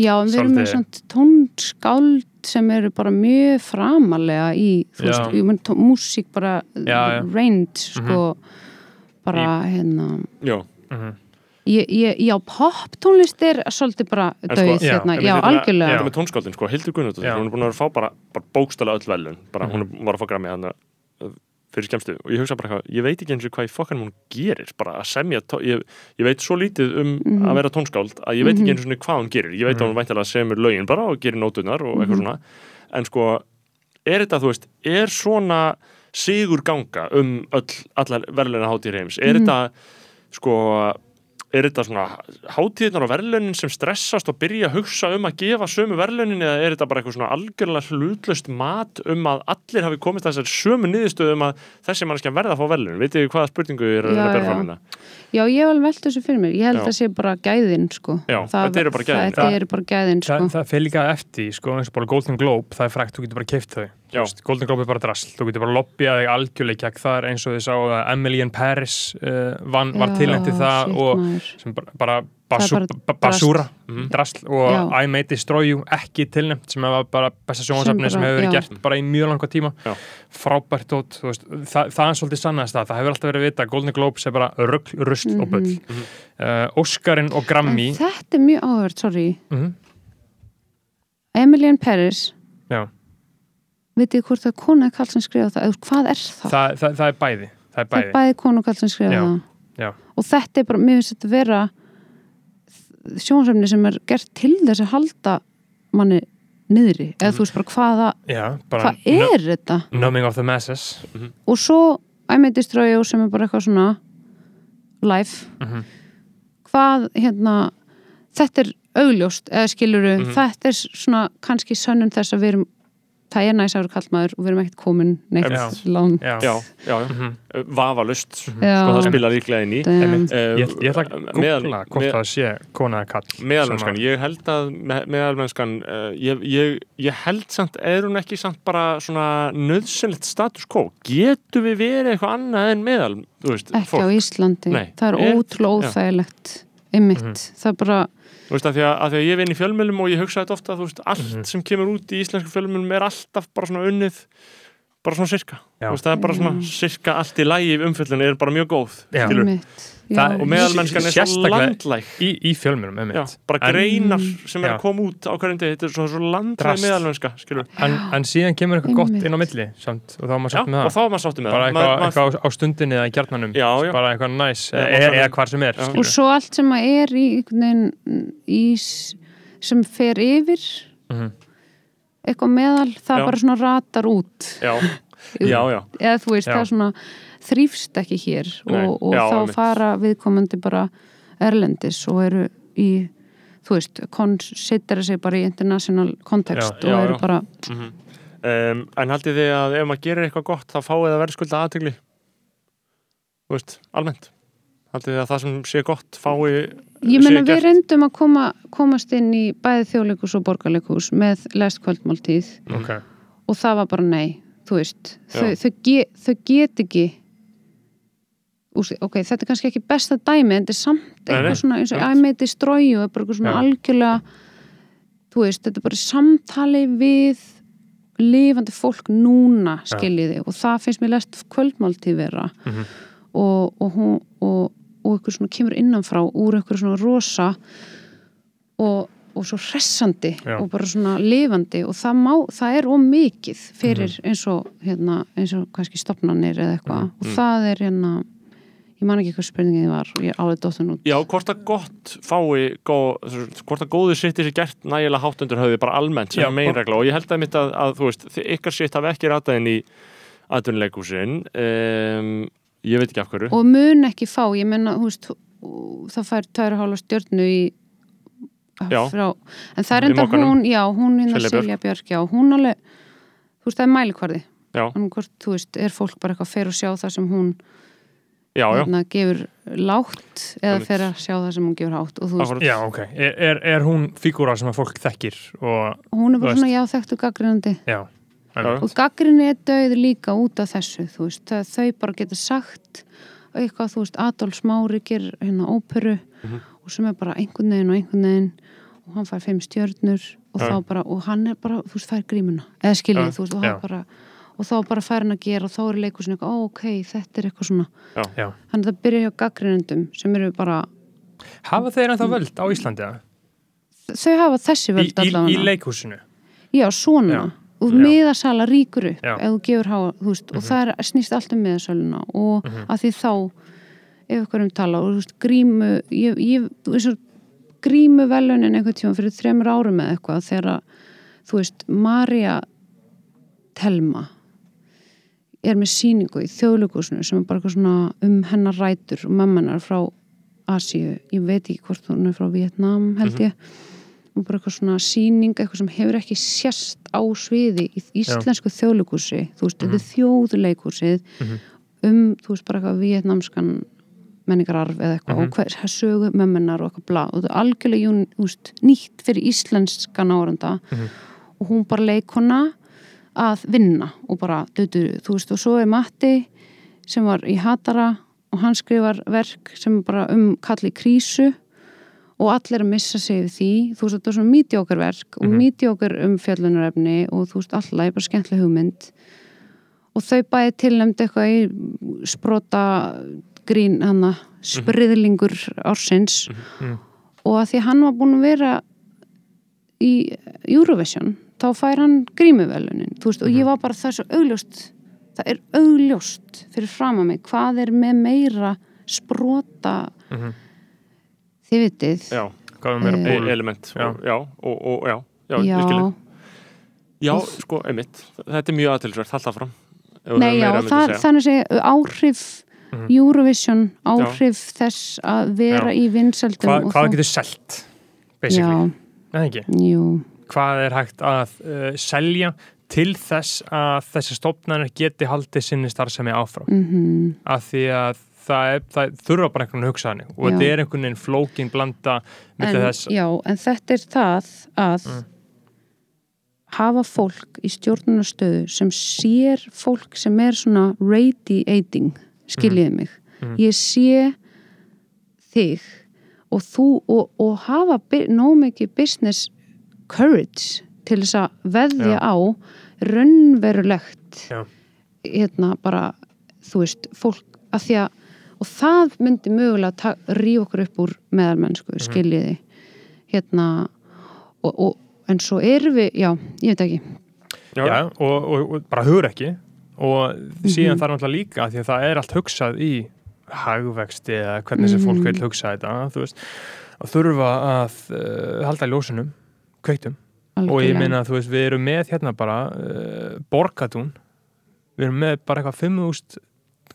Já, en við erum með svona tónskáld sem eru bara mjög framalega í, þú Já. veist, ég menn músík bara Já, já. reynd, sko bara, hérna. Já, mm ég, ég, já, pop tónlist er svolítið bara döið, já, hérna, já, þurfum algjörlega. Þetta með tónskáldin, sko, Hildur Gunnardóttir, Já. hún er búin að fá bara, bara bókstala öll velun, bara Mhm. hún var að fá græmi hann fyrir skemmstu og ég hugsa bara eitthvað, ég veit ekki eins og hvað í fokkanum hún gerir, bara að semja, ég, ég veit svo lítið um Mhm. að vera tónskáld að ég veit Mhm. ekki eins og hvað hún gerir, ég veit að hún væntalega semur lögin bara og gerir nótunar og eitthvað Mhm. svona, en sko, er þetta, þú veist, er svona sigur ganga um öll, allar verðluna hátíð heims, er Mhm. þetta, sko, er þetta svona hátíðnar og verðlunin sem stressast og byrja að hugsa um að gefa sömu verðlunin eða er þetta bara eitthvað svona algjörlega hlutlust mat um að allir hafi komist að þessari sömu niðurstöðu um að þessi mannskja verða að fá verðlun vitið þið hvaða spurningu er að Já, bera já. fram hérna? Já, ég hef alveg velt þessu fyrir mér, ég held Já. að sé bara gæðin, sko. Já, Það- þetta eru bara gæðin. Þetta eru bara gæðin, sko. það, það fyrir líka eftir, sko, eins og bara Golden Globe það er frækt, þú getur bara keift þau Golden Globe er bara drasl, þú getur bara lobbyað þig algjörlega í gegn þar eins og þið sá að Emily in Paris uh, van, var Já, tilnæntið það og sem bara, bara, basu, bara ba- basúra. Mhm. drasl og Já. I May Destroy You ekki tilnæmt sem var bara besta sjónvarsafni sem, hefur verið já. gert bara í mjög langa tíma. Já. frábært tótt, þú veist, það, það er svolítið sannast það, það hefur alltaf verið vita, Golden Globes er bara rugl, rust og bull. Mhm. uh, Óskarinn og Grammy. En þetta er mjög áhverð, sorry. Mm Emily in Paris. Já. Vitið þið hvort er kona eða kall sem skrifa það, eða hvað er það? það, það, það er bæði það er er bæði. bæði konu og kall sem skrifa Já, það. já. og þetta er bara, mér finnst þetta vera sjónsefni sem er gert til þess að halda manni niðri, eða þú veist bara hvaða Já, bara hvað er þetta? nu- numbing of the masses. Og svo I May Destroy You sem er bara eitthvað svona live. Mhm. hvað hérna þetta er augljóst, eða skiluru Mhm. þetta er svona kannski sönnum þess að við erum það er næs að vera kallmaður og við erum ekkert komin neitt Já. lán Já, já, já, já. Mhm. vafalust sko það spila líklega inn í. Eh, Ég, ég ætla að meðal- googla hvort það sé kona kall meðalmennskan, ég held að me- meðalmennskan, uh, ég, ég, ég held samt, er hún ekki samt bara svona nöðsynlegt status quo? Getur við verið eitthvað annað en meðal ekki á Íslandi. Nei. það er ótrúlega óþægilegt. Ymmit, Mhm. það er bara þú veist, að því að, að því að ég vinn í fjölmjölum og ég hugsa þetta ofta, þú veist, allt Mhm. sem kemur út í íslensku fjölmjölum er alltaf bara svona unnið bara svona sirka, veist, það er bara svona Já. sirka allt í lægi umfyllinu er bara mjög góð Og meðalmennskan er svo landlæg. í, í fjölmjörnum, einmitt. bara En- greinar sem er að koma út á hverjum þetta er svo, svo landlæg meðalmennska, en, en síðan kemur eitthvað gott inn á milli samt, og þá er maður Já, sátt með og það þá maður sáttu með bara það. eitthvað, Ma- eitthvað á, á stundinni eða í kjarnanum. Já, já. bara eitthvað næs, eða, hvar sem er og svo allt sem að er í, í, sem fer yfir Mhm. eitthvað meðal, það Já. bara svona ratar út. Já, [LAUGHS] já, já. eða þú veist, Já. það er svona þrýfst ekki hér Nei, og, og já, þá einmitt. fara viðkomandi bara erlendis og eru í þú veist, konsittera sig bara í international kontekst og eru já. bara um, En haldið þið að ef maður gerir eitthvað gott þá fáið það verðskulda aðtegli Þú veist, almennt. Haldið þið að það sem sé gott fái Ég sé meina við reyndum að koma, komast inn í bæði þjóðleikus og borgarleikus með lest kvöldmáltíð. Ok, og það var bara nei, þú veist. Þau, þau, ge, þau get ekki ok, þetta er kannski ekki besta dæmi en þetta er samt eitthvað svona eins og einmitt. æmeti strói og bara eitthvað svona algjörlega þú veist, þetta er bara samtali við lifandi fólk núna skiljiði og það finnst mér lest kvöldmáltíð vera Mhm. og, og hún og, og eitthvað svona kemur innanfrá úr eitthvað svona rosa og, og svo hressandi Já. og bara svona lifandi og það, má, það er ómikið fyrir Mhm. eins og hérna, eins og kannski stopnarnir eða eitthvað Mhm. og það er hérna ég man ekki hvað spurningin var og ég álega dóttan út Já, hvort að gott fái gó, hvort að góðu sitt sé gert nægilega hátt undir höfði bara almennt sem meginregla. og ég held að mitt að, að þú veist, ykkar sitt hafi ekki ratað inn í aðtunleikúsin um, ég veit ekki af hverju. Og mun ekki fá, ég menna veist, það fær tæra hálfa stjörnu í Já. frá, en það er enda hún já, hún hérna Silja Björk. Silja Björk já, hún alveg, þú veist það er mælikvarði. Hvort, þú veist, er fólk bara eitthvað að fer og sjá það sem hún já, já, hérna, gefur lágt eða Einmitt. fer að sjá það sem hún gefur hátt og þú veist, Akkurat. já, ok er, er, er hún fígúra sem að fólk þekkir og, hún er bara svona já þekktu gaggrinandi já, og gaggrinni er döið líka út af þessu þú veist, það, þau bara geta sagt eitthvað, þú veist, Adolf Smári ger hérna óperu Mhm. og sem er bara einhvern veginn og einhvern veginn og hann fær fimm stjörnur og bara, og hann er bara, þú veist, fær grímuna eða skiljið, þú veist, og Já. hann bara og þá bara fær hann að gera og þá er leikursin eitthvað, ó, ok, þetta er eitthvað svona já þannig að það byrja hjá gaggrinendum sem eru bara, hafa þeir ennþá völd á Íslandi þau hafa þessi í, völd í, í allavega leikhúsinu Já, svona. Já. Og Já. miðasala ríkur upp Já. ef þú gefur háa, þú veist, og það er, snýst allt um miðasaluna og Mhm. að því þá ef ykkur um tala og þú veist, grímu ég, ég, þú veist, grímu velunin einhvern tíma fyrir þremur árum eða eitthvað þegar að, þú veist, Marja Telma er með sýningu í þjóðlugusinu sem er bara eitthvað svona um hennar rætur og mammanar frá Asíu, ég veit ekki hvort hún er frá Vietnam held ég. Og bara eitthvað svona sýning, eitthvað sem hefur ekki sérst á sviði í íslensku þjóðleikúsi, þú veist, þetta er þjóðleikúsið Mhm. um, þú veist, bara eitthvað vietnamskan menningararf eða eitthvað Mhm. og hver, sögu mömmunar og eitthvað blá og þetta er algjörlega jú, úst, nýtt fyrir íslenskan áranda. Mhm. og hún bara leikona að vinna og bara, du, þú veist, og svo er Matti sem var í Hatara og hann skrifar verk sem bara um kalli krísu og allir að missa sig við því. Þú veist, þetta er svona mítjókar verk og Mhm. mítjókar um fjallunarefni og þú veist, alltaf er bara skemmtileg hugmynd. Og þau bæði tilnæmt eitthvað í sprota grín hana, spriðlingur ársins. Mhm. og að því hann var búin að vera í Eurovision þá fær hann grímuvelunin þú veist, og ég var bara það er svo augljóst það er augljóst fyrir fram að mig hvað er með meira sprota Mhm. þið vitið já, Hvað er meira ból? element Já. og, já, og, og já, já, já, já, sko, einmitt þetta er mjög aðtilsvært, halda fram Ef þú Nei, já, það, þannig að segja áhrif Mhm. Eurovision, áhrif þess að vera Já. í vinsældum Hvað, og hvað það- getur selt? Basically. Já, Nei, ekki. jú, Hvað er hægt að uh, selja til þess að þessi stofnarnir geti haldið sinni starfsemi áfram? mhm, Af því að það, er, það þurfa bara einhvern veginn að hugsa þannig og Já. þetta er einhvern veginn flókin blanda en, já, en þetta er það að Mm. hafa fólk í stjórnunastöðu sem sér fólk sem er svona radiating, skiljiði mig Mhm. ég sé þig og þú og, og hafa nóg mikið business courage til þess að veðja Já. á raunverulegt Já. hérna bara þú veist, fólk að því að og það myndi mögulega rífa okkur upp úr meðalmennsku, Mhm. skiljiði hérna og, og, en svo erum við, já, ég veit ekki Já, Já, og, og, og bara hugur ekki og síðan Mhm. þarf náttúrulega líka því að það er allt hugsað í hagvexti eða hvernig sem fólk Mhm. vil hugsa þetta þú veist, að þurfa að uh, halda í ljósunum, kveitum. Og ég algjörlega. meina þú veist, við erum með hérna bara uh, borgatún. Við erum með bara eitthvað 5.000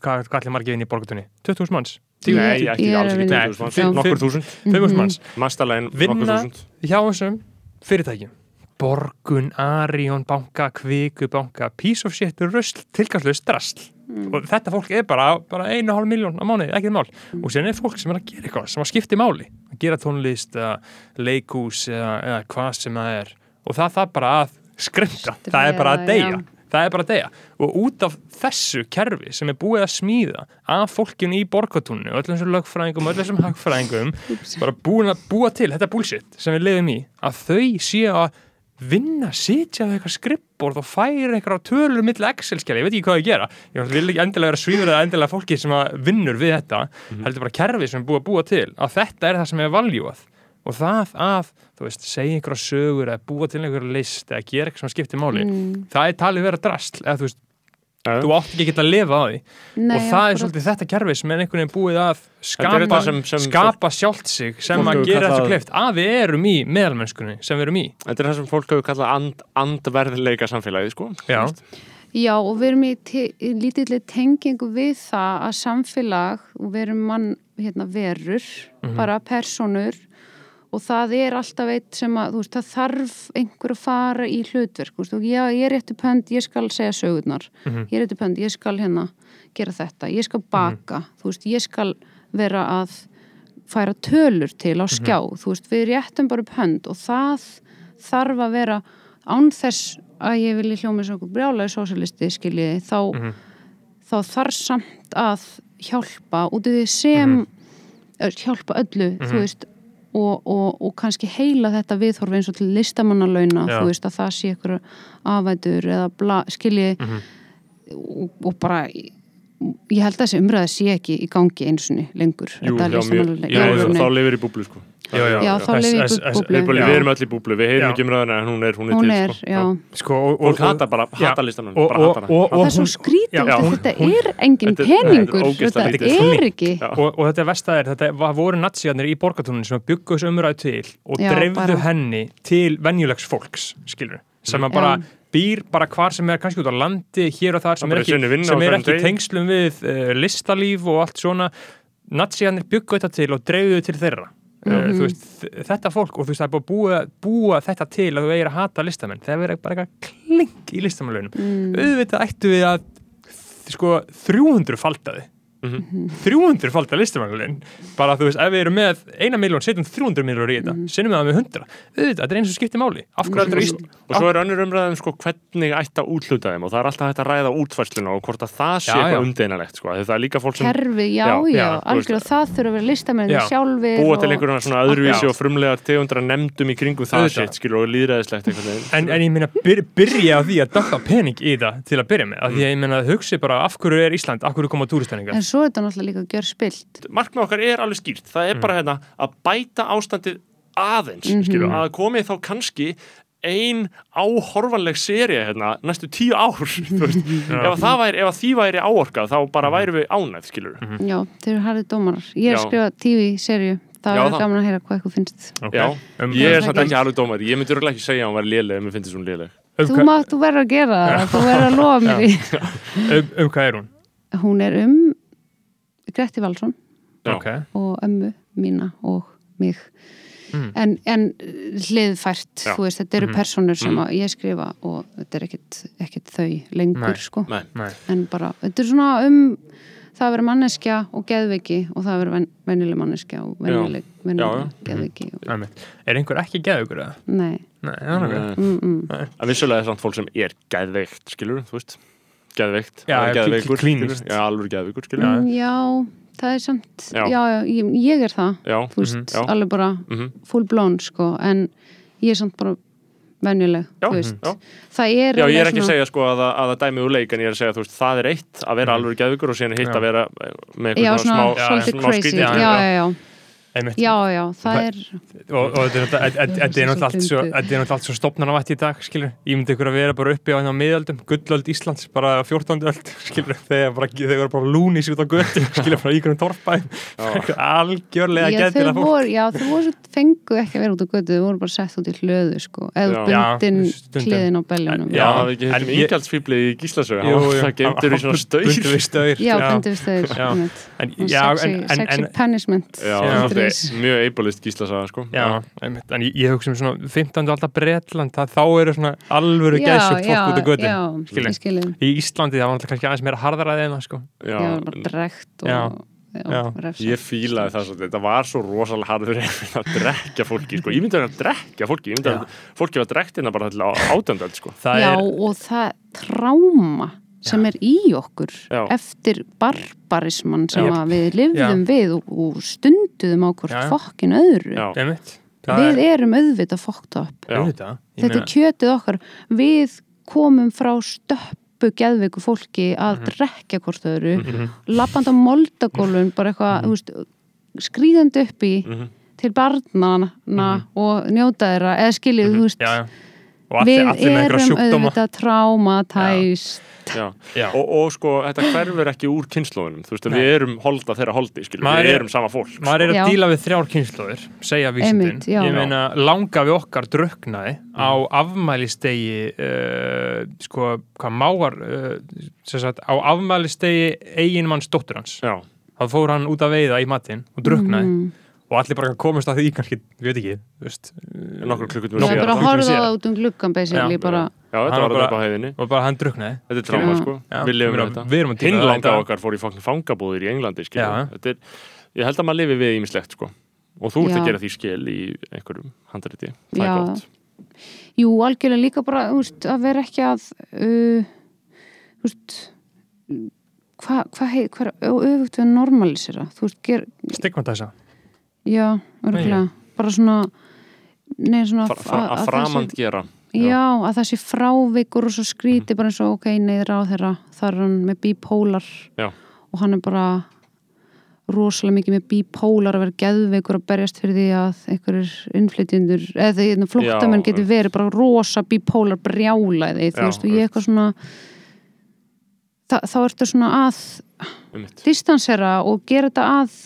hvað, ætlir margir inn í borgatúni? 20.000 manns, Nei, ekki alls að ekki vinna- 20.000 manns, nokkur þúsund. 5.000 Mhm. manns. Mastalegin nokkur Vinna- þúsund. hjá þessum fyrirtækjum. Borgun, Arion banka, Kviku banka Piece of shit, rusl, tilgangslust, drasl Mm. og þetta fólk er bara, bara einu og hálf miljón á mánuði, ekkert mál. Og síðan er fólk sem er að gera eitthvað sem að skipti máli. Að gera tónlist leikús eða, eða hvað sem það er. Og það það bara að skrimta það er bara að deyja. já. það er bara að deyja. Og út af þessu kerfi sem er búið að smíða af fólkinu í borgatúnu og öllum þessum lögfræðingum öllum þessum hagfræðingum bara búin að búa til þetta bullshit sem við lifum í að þau séu að vinna, sitja við eitthvað skrippborð og færa eitthvað tölur milli Excel-skjali, ég veit ekki hvað ég gera. Ég vil ekki endilega vera svíður eða endilega fólki sem að vinnur við þetta, heldur bara kerfi sem er búið að búa til, að þetta er það sem er valjúað og það að, þú veist, segja einhverja sögur eða búa til einhverja list eða gera eitthvað sem skiptir máli, Mm. það er talið vera drastl eða þú veist, Já. þú átt ekki að geta að lifa á því Nei, og það er svolítið þetta kerfi sem er einhvern veginn búið að Þetta skapa, þetta sem- sem skapa sjálft sig sem að gera kallað- kleift að við erum í meðalmennskunni sem við erum í Þetta er það sem fólk hefur kallað and, andverðleika samfélagið, sko Já. Já, og við erum í, í lítilli tengingu við það að samfélag og við erum mann, hérna, verur, Mhm. bara personur og það er alltaf eitt sem að, veist, það þarf einhver að fara í hlutverk, veist, já, ég er réttu pönd, ég skal segja sögurnar, Mhm. ég er réttu pönd, ég skal hérna gera þetta, ég skal baka, þú veist, ég skal vera að færa tölur til á skjá, þú veist, við réttum bara upp hönd og það þarf að vera án þess að ég vilji hljóma eins og okkur brjálaði sósalisti skiljiði, þá, Mhm. þá þarf samt að hjálpa út af því sem hjálpa öllu, þú veist og, og, og kannski heila þetta viðhorf eins og til listamannalauna, Já. þú veist að það sé ykkur afætur eða bla, skiljiði Mhm. og, og bara ég held að þessi umræði sé ekki í gangi einu sinni lengur Jú, já, mjög, já, Já, þá lifir í búblu, sko Já, já. Já, þá þess- í þess- búblu. Við, erum öll í búblu, við heyrum ekki um ræðina en hún er, hún er hún til, sko. já. Sko, og, hata bara, hata listanum og, bara og, hata og, hana. og, það er svo skrítið þetta hún- er engin peningur. þetta er ekki og, og þetta er vestæðir, þetta voru natsíðanir í borgatúnin sem byggu þessu umræðu til og bara. henni til venjulegs fólks, skilur sem að bara býr bara hvar sem er kannski út á landi, hér og þar sem er bara ekki, sem er ekki tengslum við uh, listalíf og allt svona. Natsíðanir byggu þetta til og dreifðu til þeirra Uh, þú veist, þetta fólk og þú veist, það er búið að búa, þetta til að þú eigir að hata listamenn, það er bara eitthvað klink í listamannlaunum Mm. auðvitað ættu við að sko 300 faldaði Mhm. 300 falda listamannlaun bara þú veist, ef við erum með eina miljón setjum 300 miljónur í þetta, Mhm. sinnum við það með 100 auðvitað, þetta er eins og skiptir máli. Ísland Og svo er önnur umræðum sko hvernig ætti að útluta þeim og það er alltaf hægt að ræða útfærsluna og hvort að það sé eitthvað umdeinalegt sko. Það er líka fólk sem kerfi, já, Já, já, já, þú veist- algjör og það þurfa að vera listamennin Já. sjálfir búa og- til einhverjum svona öðruvísi og frumlega tegundra nefndum í kringum það sitt skilur og líðræðislegt en, en í það en svo er þetta náttúrulega líka að gjör spilt markmið okkar er alveg skýrt. Það er bara hérna að bæta ástandið aðeins Mhm. skilur, að komi þá kannski ein áhorfanleg serið hérna næstu tíu ár [LAUGHS] þú veist, [LAUGHS] ef, að það væri, ef að því væri áorkað þá bara væri við ánægð skilur Já, þeir eru harðið dómarar. Ég er Já. að skrifa TV-serju Það er það. gaman að heyra hvað eitthvað finnst. Ok. Já, Um, ég er það samt er ekki alveg dómar ég myndi örugglega ekki segja að hún væri léleg ef mér finnst þessum léleg. Um, Þú, má, þú verður að gera það. Þú verður að lofa mér í [LAUGHS] um, um hvað er hún? Hún er um Gretti Valsson Já. Ok, og ömmu mína og mig Mm. en, en hliðfært Já. þú veist, þetta eru Mhm. personur sem Mhm. að ég skrifa og þetta er ekkit, ekkit þau lengur Nei. sko Nei. nei en bara, þetta er svona um það að vera manneskja og geðveiki og það að vera ven, venjuleg manneskja og venjuleg, venjuleg Já, já. geðveiki og, Einmitt. Er einhver ekki geðugur eða? nei, Nei. Nei. mm, mm. En vissulega er samt fólk sem er geðveikt, skilur, þú veist Geðveikt, geðveikur alveg geðveikur, Já. Mm, já, það er samt Já. já, ég, ég er það Já, þú veist, Mhm, já. alveg bara mhm, full blown sko, en ég er samt bara venjuleg, Já, þú veist já. það er Já, ég er ekki að segja sko að, það- að það dæmi úr leik en ég er að segja, þú veist, það er eitt að vera Mhm. alveg geðveikur og síðan hitt að vera eh, með eitthvað smá, smá crazy skrítið. já, já, já, Einmitt. já, já, það er og, og þetta er náttúrulega- er allt svo- er svo stopnarnavætt í dag skilur, ég myndi ykkur að vera bara uppi á hérna á miðöldum gullöld Íslands, bara 14. öld [LAUGHS] skilur, þegar bara, þeir voru bara lúnis út á götu [LAUGHS] skilur, frá ykkur um torfbæ algjörlega já, geðbila þau fólk. voru, já, þau voru svo fengu ekki að vera út á götu, þau voru bara sett út í hlöðu sko, eða Já. bundin hliðin á beljanum Já, Já, það er ekki ingjaldsfíblið í Gíslasögu. Það geymdur það er mjög eibalist Gíslasaga sko. Já, einmitt, en ég, ég hugsa um svona 15. aldar Bretland, það, þá eru svona alvöru já, fólk út já, Skilur. ég skilji í Íslandi það var náttúrulega kannski aðeins meira harðaraði en það sko. Já, já, bara drekt og Já. já. Ég fílaði það svolítið, þetta var svo rosalega harður að drekja fólki, sko, ég myndi að drekja fólki, myndi að fólki var drektina bara til átjöndöld, sko. það já, er, og það tráma sem er í okkur Já. eftir barbarisman sem Já. að við lifðum við og, og stunduðum á hvort Já, já. fokkin öðru. Já, við er, erum auðvitað fokkt upp já, þetta er kjötið okkar. Við komum frá stöppu geðveiku fólki að drekja hvort öðru Mhm. lappandi á moldagólun bara eitthvað, þú veist skrýðandi upp í Mhm. til barnana og njóta þeirra. Eða skiljið, þú veist já, já. Allir, við allir með einhverja erum auðvitað traumatæst já. Já. Og, og sko, þetta hverfur ekki úr kynnslóðunum, þú veist, Nei. við erum holda þeirra holdi, við er- erum sama fólk. maður er að Já. díla við þrjár kynnslóðir segja vísindin, ég meina langa við okkar druknaði á afmælistegi uh, sko, hvað máar uh, sem sagt, á afmælistegi eiginmanns dóttur hans þá fór hann út að veiða í matinn og druknaði Mhm. Og allir bara komast að því kannski, ég veit ekki þú veist, nokkur klukkutum það Nokkur- er bara horfa síðar. það út um gluggan basically, Já. bara, já, þetta var þetta bara- á heiðinni. og bara hann druknaði Þetta er tráma, sko, Já, við lifum með þetta. við erum að díla Hinn við langa þetta. okkar fór í fangabúðir í Englandi, er, ég held að maður lifi við ímislegt, sko. Og þú ert að gera því skil í einhverjum handriti. Það Já. er gott. jú, algjörlega líka bara, þú veist, að vera ekki að uh, þú veist hvað hva, hva, hva er öfugt við að normalisera, stigmatæsa já, örgulega bara svona nei, svona að framand gera. Já, að það sé frávikur og svo skríti bara eins og ok, neyður á þeirra þar er hann með bípólar Já. og hann er bara rosalega mikið með bípólar að vera geðveikur að berjast fyrir því að einhverjir innflytjendur eða Já. getur verið bara rosa bípólar brjálaði þú Já, veist og ég eitthvað svona þá ertu svona að distansera og gera þetta að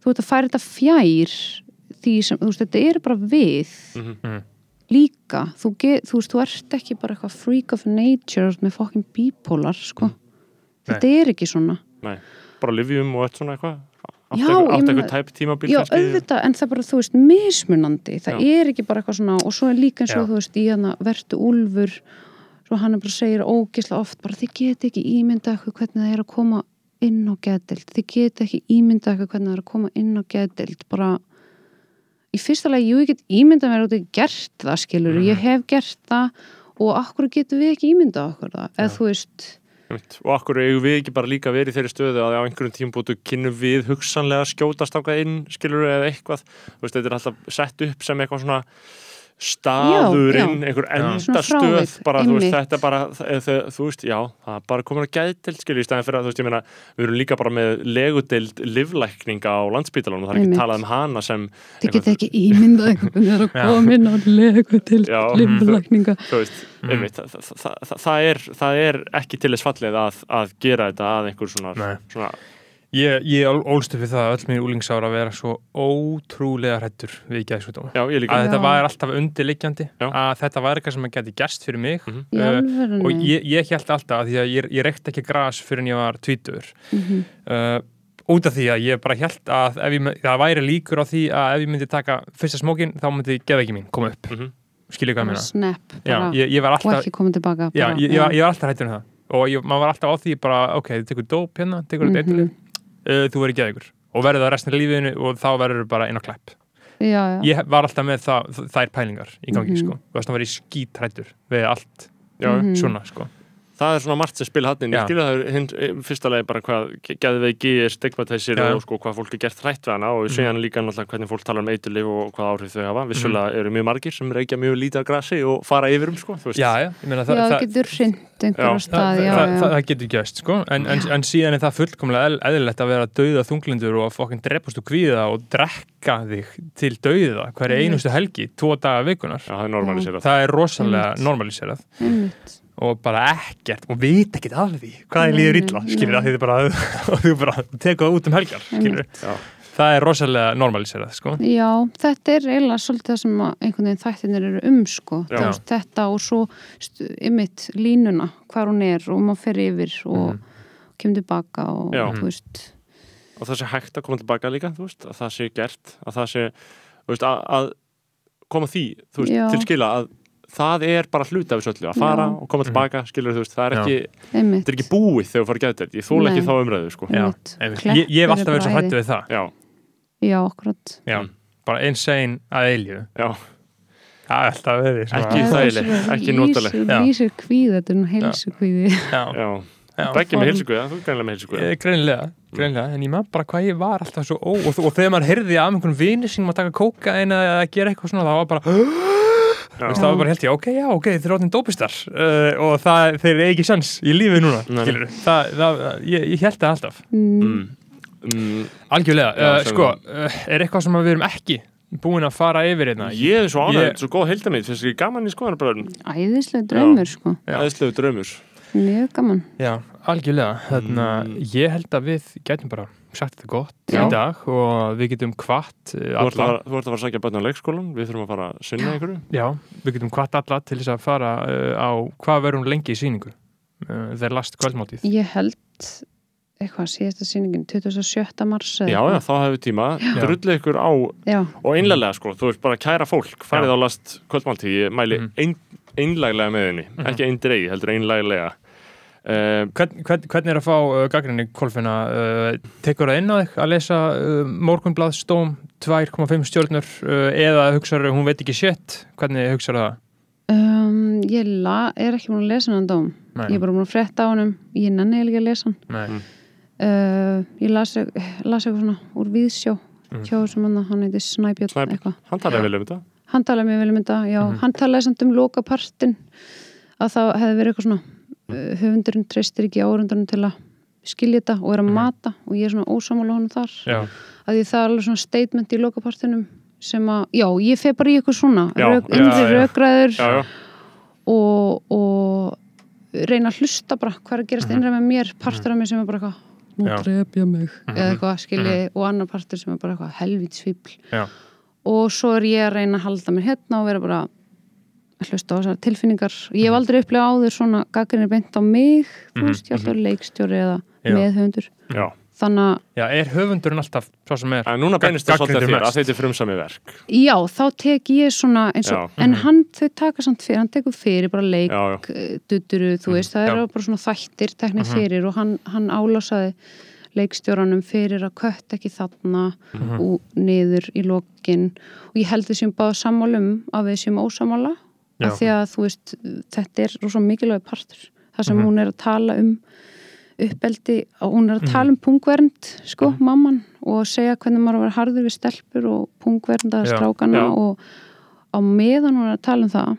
þú veit að færa þetta fjær því sem, þú veist, þetta er bara við Mhm. líka þú, get, þú veist, þú ert ekki bara eitthvað freak of nature með fokkin bípólar sko. þetta er ekki svona Nei, bara livjum og eitt svona eitthvað. Átt eitthvað- tæp tímabil já, auðvitað, en það er bara, þú veist, mismunandi það Já. er ekki bara eitthvað svona og svo er líka eins og, Já. þú veist, í hana vertu úlfur svo hann er bara segir ógisla oft bara þið get ekki ímynda eitthvað hvernig það er að koma inn á geðdild þið get ekki ímynda eitthvað hvernig það er að koma inn á geðdild bara í fyrsta lagi, jú, ég get ímynda mér út ekki gert það, skilur, Mhm. ég hef gert það og akkur getum við ekki ímynda okkur það, eða þú veist. Og akkur eigum við ekki bara líka verið þeirri stöðu að á einhverjum tímbútu kynum við hugsanlega skjótast ákvað inn, skilur eða eitthvað. Veist, þetta er alltaf sett upp sem eitthvað svona staðurinn, einhver endastöð bara, þú veist, þetta bara, þú veist, já það er bara komin að gæðdelt, skilur, í stæðan fyrir að, þú veist, ég meina við erum líka bara með legudeld livlækninga á landspítalanum, það er ekki talað um hana sem, Þið geta ekki ímyndað einhvern veginn að koma inn á legu til Já. limlækninga. þú veist, einmitt það, það, það, það, það, er, það er ekki til þess fallið að, að gera þetta að einhver svona Ég, ég ól- ólst upp við það að öll mín úlingsára að vera svo ótrúlega hrættur við já, líka, að þetta Já. var alltaf undirliggjandi Já. að þetta var eitthvað sem að geti gerst fyrir mig Mhm. Í Uh, alvörunni. og ég, ég held alltaf að því að ég, ég reykti ekki gras fyrir en ég var tvítur Mhm. uh, út af því að ég bara held að ef ég, my- það væri líkur á því að ef ég myndi taka fyrsta smókin þá myndi geða ekki mín koma upp Mhm. skilja hvað ég Bara meina Snap. Já, Bara, ég, ég var og alltaf ekki koma tilbaka. já, bara, ég, ég, var, ég var alltaf hættur um það og ég, maður var alltaf á því bara ok, þú tekur dóp hérna, tekur Mhm. þetta eitthvað uh, þú verður geða ykkur og verður það restin af lífinu og þá verður bara einn á klepp Já, já. ég var alltaf með það, þær pælingar í gangi Mhm. sko, þú veist að vera í skítrættur við allt já, Mhm. svona sko það er svona margt sem spil hann ég Já. skilja það er hinn, fyrsta leið bara hvað geðveiki er stigmatæsir Já. og sko hvað fólk er gert hrætt við hana og við séum líka náttúrulega hvernig fólk talar um eiturlif og hvað áhrif þau hafa vissulega eru mjög margir sem reykja mjög lítið af grasi og fara yfir um sko, já, já, ég meina Já, það, það það, getur hrind einhverja Já. það, stað, já, það, já. það, getur gæst sko en, en, en síðan er það fullkomlega eð- eðlilegt að vera dauða þunglindur og að fokkin drepast og kvíða og drekka þig til dauða hverja Einmitt. einustu helgi, tvo daga vikunar já, það er er rosalega normaliserað. Og bara ekkert og vita ekkert af því hvað er líður illa, nei, skilur að þið bara, [LAUGHS] og þú bara tekur það út um helgar skilur, Já. það er rosalega normaliserað sko. Já, þetta er eiginlega svolítið það sem að einhvern veginn þættinir eru um sko, veist, þetta og svo ymmit línuna, hvar hún er og maður fer yfir og kemur tilbaka og Já. þú veist. Og það sé hægt að koma tilbaka líka þú veist, að það sé gert að það sé, þú veist, að, að koma því, þú veist, Já. til skila að það er bara hluti af þessu öllu að fara Já. og koma tilbaka, skilur þú veist, það er Já. ekki þetta er ekki búið þegar þú farið gætið ég þóla ekki þá umræðu, sko. Ég, ég hef alltaf verið svo hrættu við það. Já, Já, akkurat. Já, Mm. bara insane að eilju já, það er alltaf verið svona- Ekki þægileg, ekki notaleg. Já. Lýsir kvíð, þetta er nú heilsu kvíði já, já já. Beggi með heilsuguða, þú er greinlega með heilsuguða Ég- Greinilega, greinilega, en ég maður bara hvað ég var alltaf svo ó, og, og þegar maður heyrði af einhvern vini sínum að taka kóka en að gera eitthvað svona, það var bara það var bara held ég, ok, já, ok, þeir eru orðin dópistar uh, og það, þeir eru ekki sjans í lífið núna, skilur það, það, ég, ég held það alltaf. Mm. mm. Mm. algjörlega, Já, uh, sko, uh, er eitthvað sem við erum ekki búin að fara yfir hérna? Ég er svo ánægð, Ég- svo góð heildamið finnst ekki gaman í skoðanarbröðun Æðislega draumur sko. Já. æðislegu draumur. Mjög gaman. Já, algjörlega, þannig að Mm. ég held að við getum bara sagt þetta gott Já. í dag og við getum hvart ert að alla, fara, þú ert að fara að sækja börn á leikskólan við þurfum að fara að sinna einhverju já, við getum hvart alla til þess að fara uh, á hvað verður hún lengi í sýningu uh, þeir last kvöldmáttíð Ég held eitthvað síðasta sýningin 27. mars já, já, þá hefur tíma, Já. drullið ykkur á já, og einlega sko, þú veist bara kæra fólk farið Já. á last kvöldmáltíð, ég mæli Mhm. ein, einlæglega með henni, Mhm. ekki eindrei heldur einlæglega uh, Hvern, hvern, hvernig er að fá uh, gaggrinni Kolfina, uh, tekur það inn á þig að lesa uh, Morgunblad Stóm 2,5 stjórnur uh, eða hugsaður hún veit ekki shit? Hvernig hugsaður það? um, ég la, er ekki búin að lesa hann dóm. Nei, ég er bara búin að frétta á hann ég nenni eiginlega ekki að lesa hann. Nei, uh, ég las, las eitthvað svona úr viðsjó Mm. hjá sem hann, hann heiti Snæbjörn hann talaði vel um þetta. Hann talaði mjög vel um þetta, já, Mhm. hann talaði samt um lokapartin að það hefði verið eitthvað svona höfundurinn treystir ekki áhörundunum til að skilja þetta og er að Mhm. mata og ég er svona ósamála honum þar já, að því það er alveg svona statement í lokapartinum sem að, já, ég fer bara í eitthvað svona já, já, og, og reyna að hlusta bara hvað er að gerast Mhm. innra með mér partur af mér sem er bara eitthvað nú Já. drefja mig Mhm. eða eitthvað skilji og annar partur sem er bara eitthvað helvítsfíbl Já. og svo er ég að reyna að halda mér hérna og vera bara hlusta á þessar tilfinningar ég hef aldrei upplegað áður svona gaggrinni beint á mig þú Mhm, veist, ég er alltaf leikstjóri eða meðhöfundur já. þannig að já, er höfundurinn alltaf svo sem er en núna beinist það svolítið þér mest. að þetta er frumsami verk já, þá tek ég svona eins og, Já. en Mhm. hann, þau taka samt fyrir, hann tekur fyrir bara leik eh, duturu, þú veist, það eru bara svona þættir teknir Mhm. fyrir og hann, hann álásaði leikstjóranum fyrir að kött ekki þarna Mhm. og niður í lokin og ég held séum báða sammálum að við séum ósamála. Af því að þú veist, þetta er rosa mikilvæg partur, það sem Mhm. hún er að tala um uppeldi hún er að Mhm. tala um pungvernd sko, mamman og segja hvernig maður var harður við stelpur og pungvernda strákana Já. og á meðan hún er að tala um það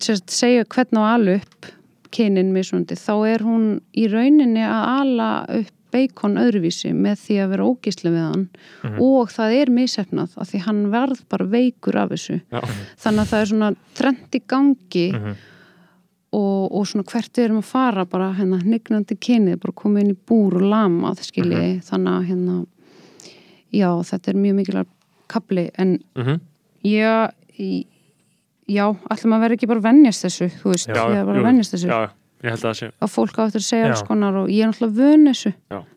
sérst, segja hvernig á alu upp kynin mismundi, þá er hún í rauninni að ala upp beikon öðruvísi með því að vera ógísli við hann Mhm. og það er misefnað af því hann verð bara veikur af þessu Já. þannig að það er svona trend í gangi Mhm. og, og svona hvert við erum að fara bara hérna hnignandi kynið, bara komið inn í búr og lamað skilji, þannig að hérna já, þetta er mjög mikilvæg kapli, en Mhm. já já, ætlum að vera ekki bara að venjast þessu, þú veist, Já, ég er bara venjast þessu Já, held að það sé. Að fólk á eftir að segja alls konar og ég er náttúrulega vön þessu.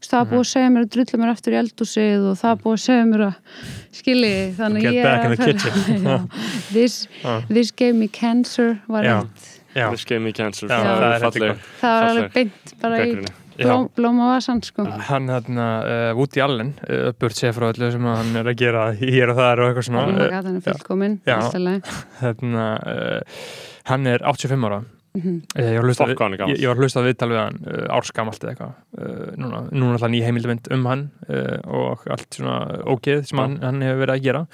Það er búið að segja mér að drulla mér aftur í eldúsið og það er búið að segja mér að skilji, þannig Get ég back in er the að kitchen. [LAUGHS] Já. this, this gave me cancer var eitt. This gave me cancer. Já, það var alveg beint bara í gagnrýni. blóm, blóma vasan sko. hann hérna uh, Woody Allen, uh, burt sér frá öllu sem hann er að gera hér og þar og eitthvað oh svona. My uh, god, hann er fullkominn í hérna, uh, hann er 85 ára Mhm. Eh, ég var að hlusta gamall. ég, ég var að hlusta á viðtal við hann uh, árskamalt eða eitthvað. Uh, núna, núna alltaf ný heimildumynd um hann uh, og allt svona ógeð sem hann, hann hefur verið að gera.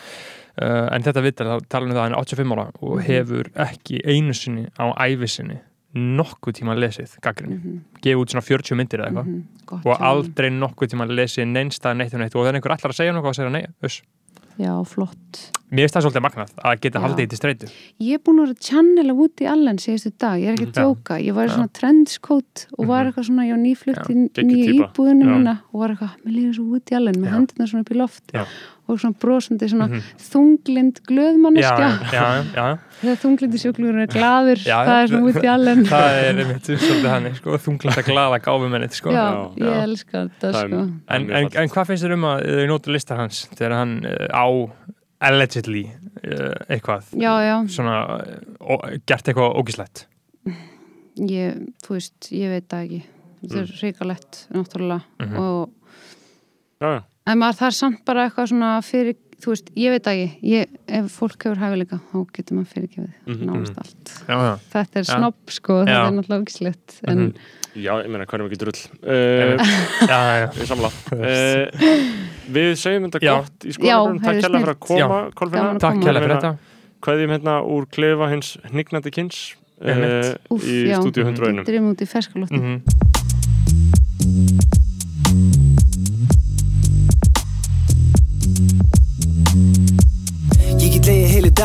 Uh, en þetta viðtal, þá tala um það að hann er 85 ára og Mhm. hefur ekki einu sinni á ævi sinni nokkuð tíma lesið gaggrinni, Mhm, gefið út svona 40 myndir eða eitthvað. Mhm, gott og aldrei nokkuð tíma lesið neinstað neitt og neitt. Og það er einhver allar að segja nokkuð og segja nei, uss. Já, flott. Mér finnst það svolítið magnað að geta haldið í til streitu. ég er búin að vera að channela Woody Allen síðustu dag, ég er ekki að djóka. Ég var í svona trendscoat og var Mhm. eitthvað svona, ég var nýflutt í nýja íbúðinu mína og var eitthvað, mér líður svo Woody Allen með Já. hendina svona upp í loft. Já. Og svona brosandi, svona þunglind Já, glöðmanneskja já, já, þegar þunglindi sjúklurinn er glaður Já, það er svona Woody Allen. Það er einmitt svolítið hann, sko, þunglægt að glaða gáfumennið, sko. já, Já, ég já. elska þetta Það sko. En, en, en hvað finnst þér um að þau nótu listar hans þegar hann uh, á allegedly uh, eitthvað? Já, já, svona uh, gert eitthvað ógislegt ég, þú veist, ég veit það ekki. Þetta er ríkalett, náttúrulega. Mhm. og Já, já. En maður þarf samt bara eitthvað svona fyrir, þú veist, ég veit það ekki. Ég, ef fólk hefur hæfileika, þá getur maður fyrirgefið. Mhm, nánast allt. Já, já, þetta er Já. snobb sko, þetta Já. er náttúrulega ógislegt en Mhm. Já, ég meina, hverjum ekki drull. Uh, já, já. [LAUGHS] Við samla uh, Við segjum þetta gott í skoðanum Takk kærlega fyrir að koma að Takk hérlega fyrir þetta. Kveðjum hérna úr klefa hins hnignandi kynns uh. Úff, í stúdíu 101 drifum út í ferskalóttin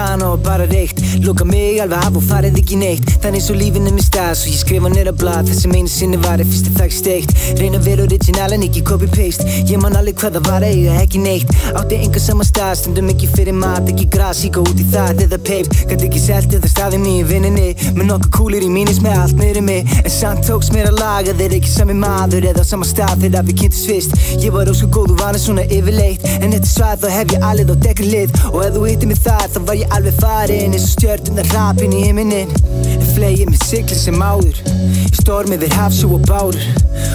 Gracias. Dagana og bara reykt. Loka mig alveg af og farið ekki neitt. Þannig svo lífin er mér stað Svo ég skrifa nýra blað. Það sem einu sinni var er fyrst að þakk steikt. Reyna að vera original en ekki copy-paste. Ég man alveg hvað það var eiga ekki neitt. Átti enga sama stað Stundum ekki fyrir mat, ekki gras. Ég góð út í það eða peip Gæti ekki selt eða staðið mér í vinninni Með nokkuð kúlir í mínis með allt niður mig. En samt tóks mér að laga Þeir ekki sami maður eða á sama stað Þegar við kynntum svist. Ég var ósku góð og vanið svona yfirleitt. En þetta svað þá hef ég alveg á dekri lið Og ef þú hittir mig þar þá var ég alveg farin Eins og stjörnundar rapin í himinin En flegið með sigli sem áður Í stormi við hafsjú og bárur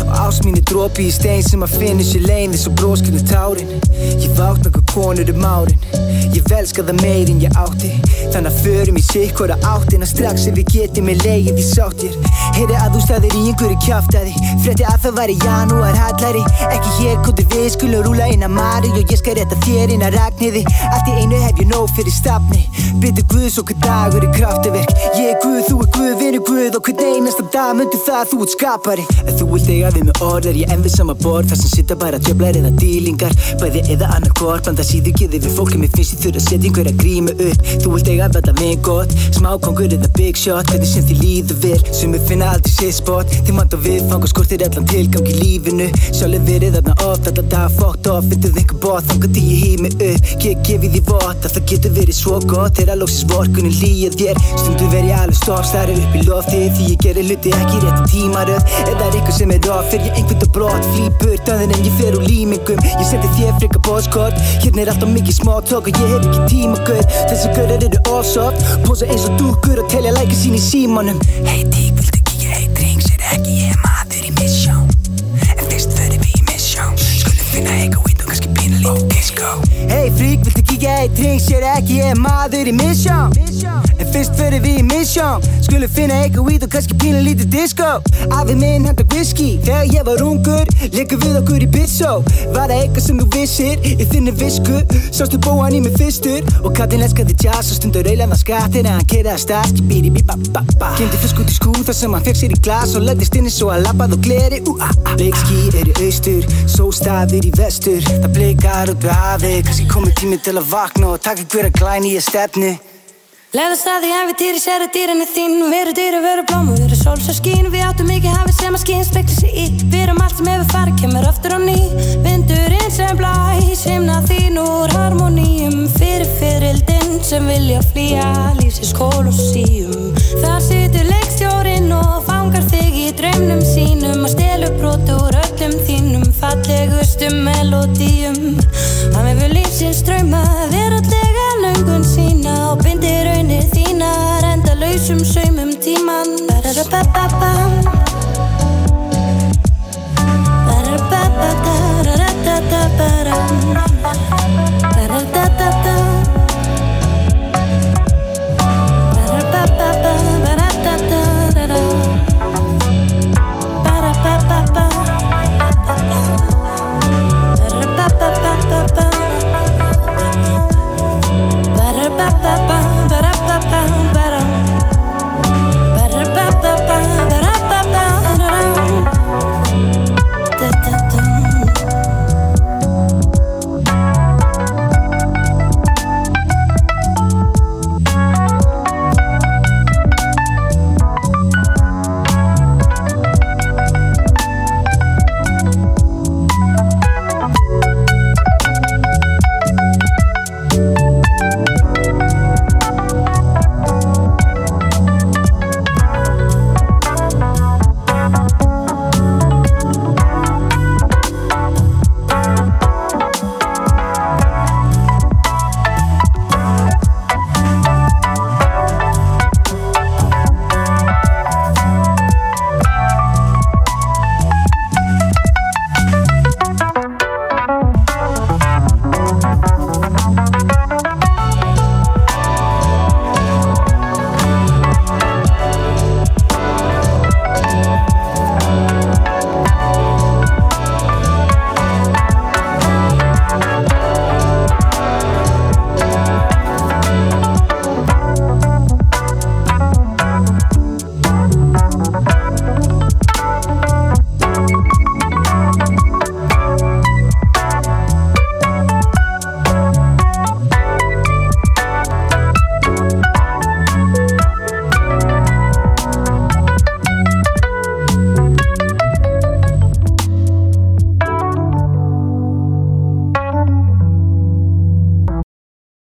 Og ás mínu dropi í stein sem að finna sér lein Eins og bróskinu tárin. Ég vátt nokkuð konur um árin. Ég velska það meir en ég átti. Þannig að förum í sikkora áttina Strax ef við getum með leið í sáttir. Heyri að þú staðir í einhverju kjáftæði Frétti að það væri janúar hallari. Ekki hér kóti við skulum rúla inn að Mari Og ég skal rétta þér inn að Ragnhiði Allt í einu hef ég nóg fyrir stafni Byttu Guð svo hver dagur er kraftaverk. Ég er Guð, þú er Guð, vinur Guð Og hvern einasta dag myndu það þú ert skapari. Ef þú vilt eiga við með orð er ég enn við sama borð Þar sem sitta bara djöflar eða dýlingar. Bæði eða annað hvort Blanda síðu geði við fólki Mér finnst ég þurfa að setja einhverja grímu upp. Þú vilt eiga þetta við gott Smá kongur eða big shot. Hvernig sem þið líður vel Sumir finna aldrei sitt spot. Þið vant á viðfang og skortir allan tilgang í lífinu. Sjálfur verið þarna oft Alltaf dag fucked off Fyndið einhver bótt Þangar til ég hý mig upp. Ég gefi því vott að það getur verið svo gott Þegar lóksins vorkunin líja þér. Stundu verð ég alveg stopp Starri upp í lofti Því ég gerir hluti ekki rétt tímaröð Eða er eitthvað sem er off Fer ég einhvern og brott Flýpur Döðin en ég fer úr límingum. Ég sendi þér frika bóskort Hérna er alltaf mikið smá tók Og ég hef ekki tíma gaur Þessi gaurar eru offsoft Pósa eins og dúkur Og telja læka sín í símanum. Hey tík, viltu kíkja? Heitt rings Er ekki ég maður í misjón En fyrst förum við í misjón Skulum finna eitthvað kannski pína Hey frík, viltu kíkja í tring, sér ekki ég er maður í mission. En fyrst fyrir við í mission. Skulum finna eitthvað weed og kannski pínu lítið disco. Afi minn handa whisky, þegar ég var ungur Leikum við okkur í bissó Var það eitthvað sem þú vissir, í þinni visku. Sástu bóan í mig fyrstur. Og kallinn elskaði jazz og stundur reylaði skattir En hann keiraði að stað, skipiri bí ba ba ba Kemdi fisk út í skú þar sem hann fekk sér í glas Og lættist inni svo að labbað og gleri. A Bleikský er í austur, sólstafir í vestur Það bleikar út við hafið Kannski komið tími til að vakna og taka hverja glæni í stefnu. Leðast að því æfintýri séru dýrinni þín. Veru dýri, veru blómu, veru sól svo skín. Við áttum ekki hafið sem að skín. Spekli sig í. Við erum allt sem hefur farið, kemur aftur á ný. Vindurinn sem blæ, simna þín úr harmoníum. Fyrir fyririldinn sem vilja flýja Lífsins kólosíum. Það situr leikstjórin og fangar þig draumnum sínum Og stelur brot úr öllum þínum fallegustu melodíum Hann hefur lífsins drauma verallega löngun sína og bindir raunir þínar enda lausum saumum tíman Ba-da-da-ba-ba-bam Ba-da-da-ba-ba-da-da-da-da-ba-dam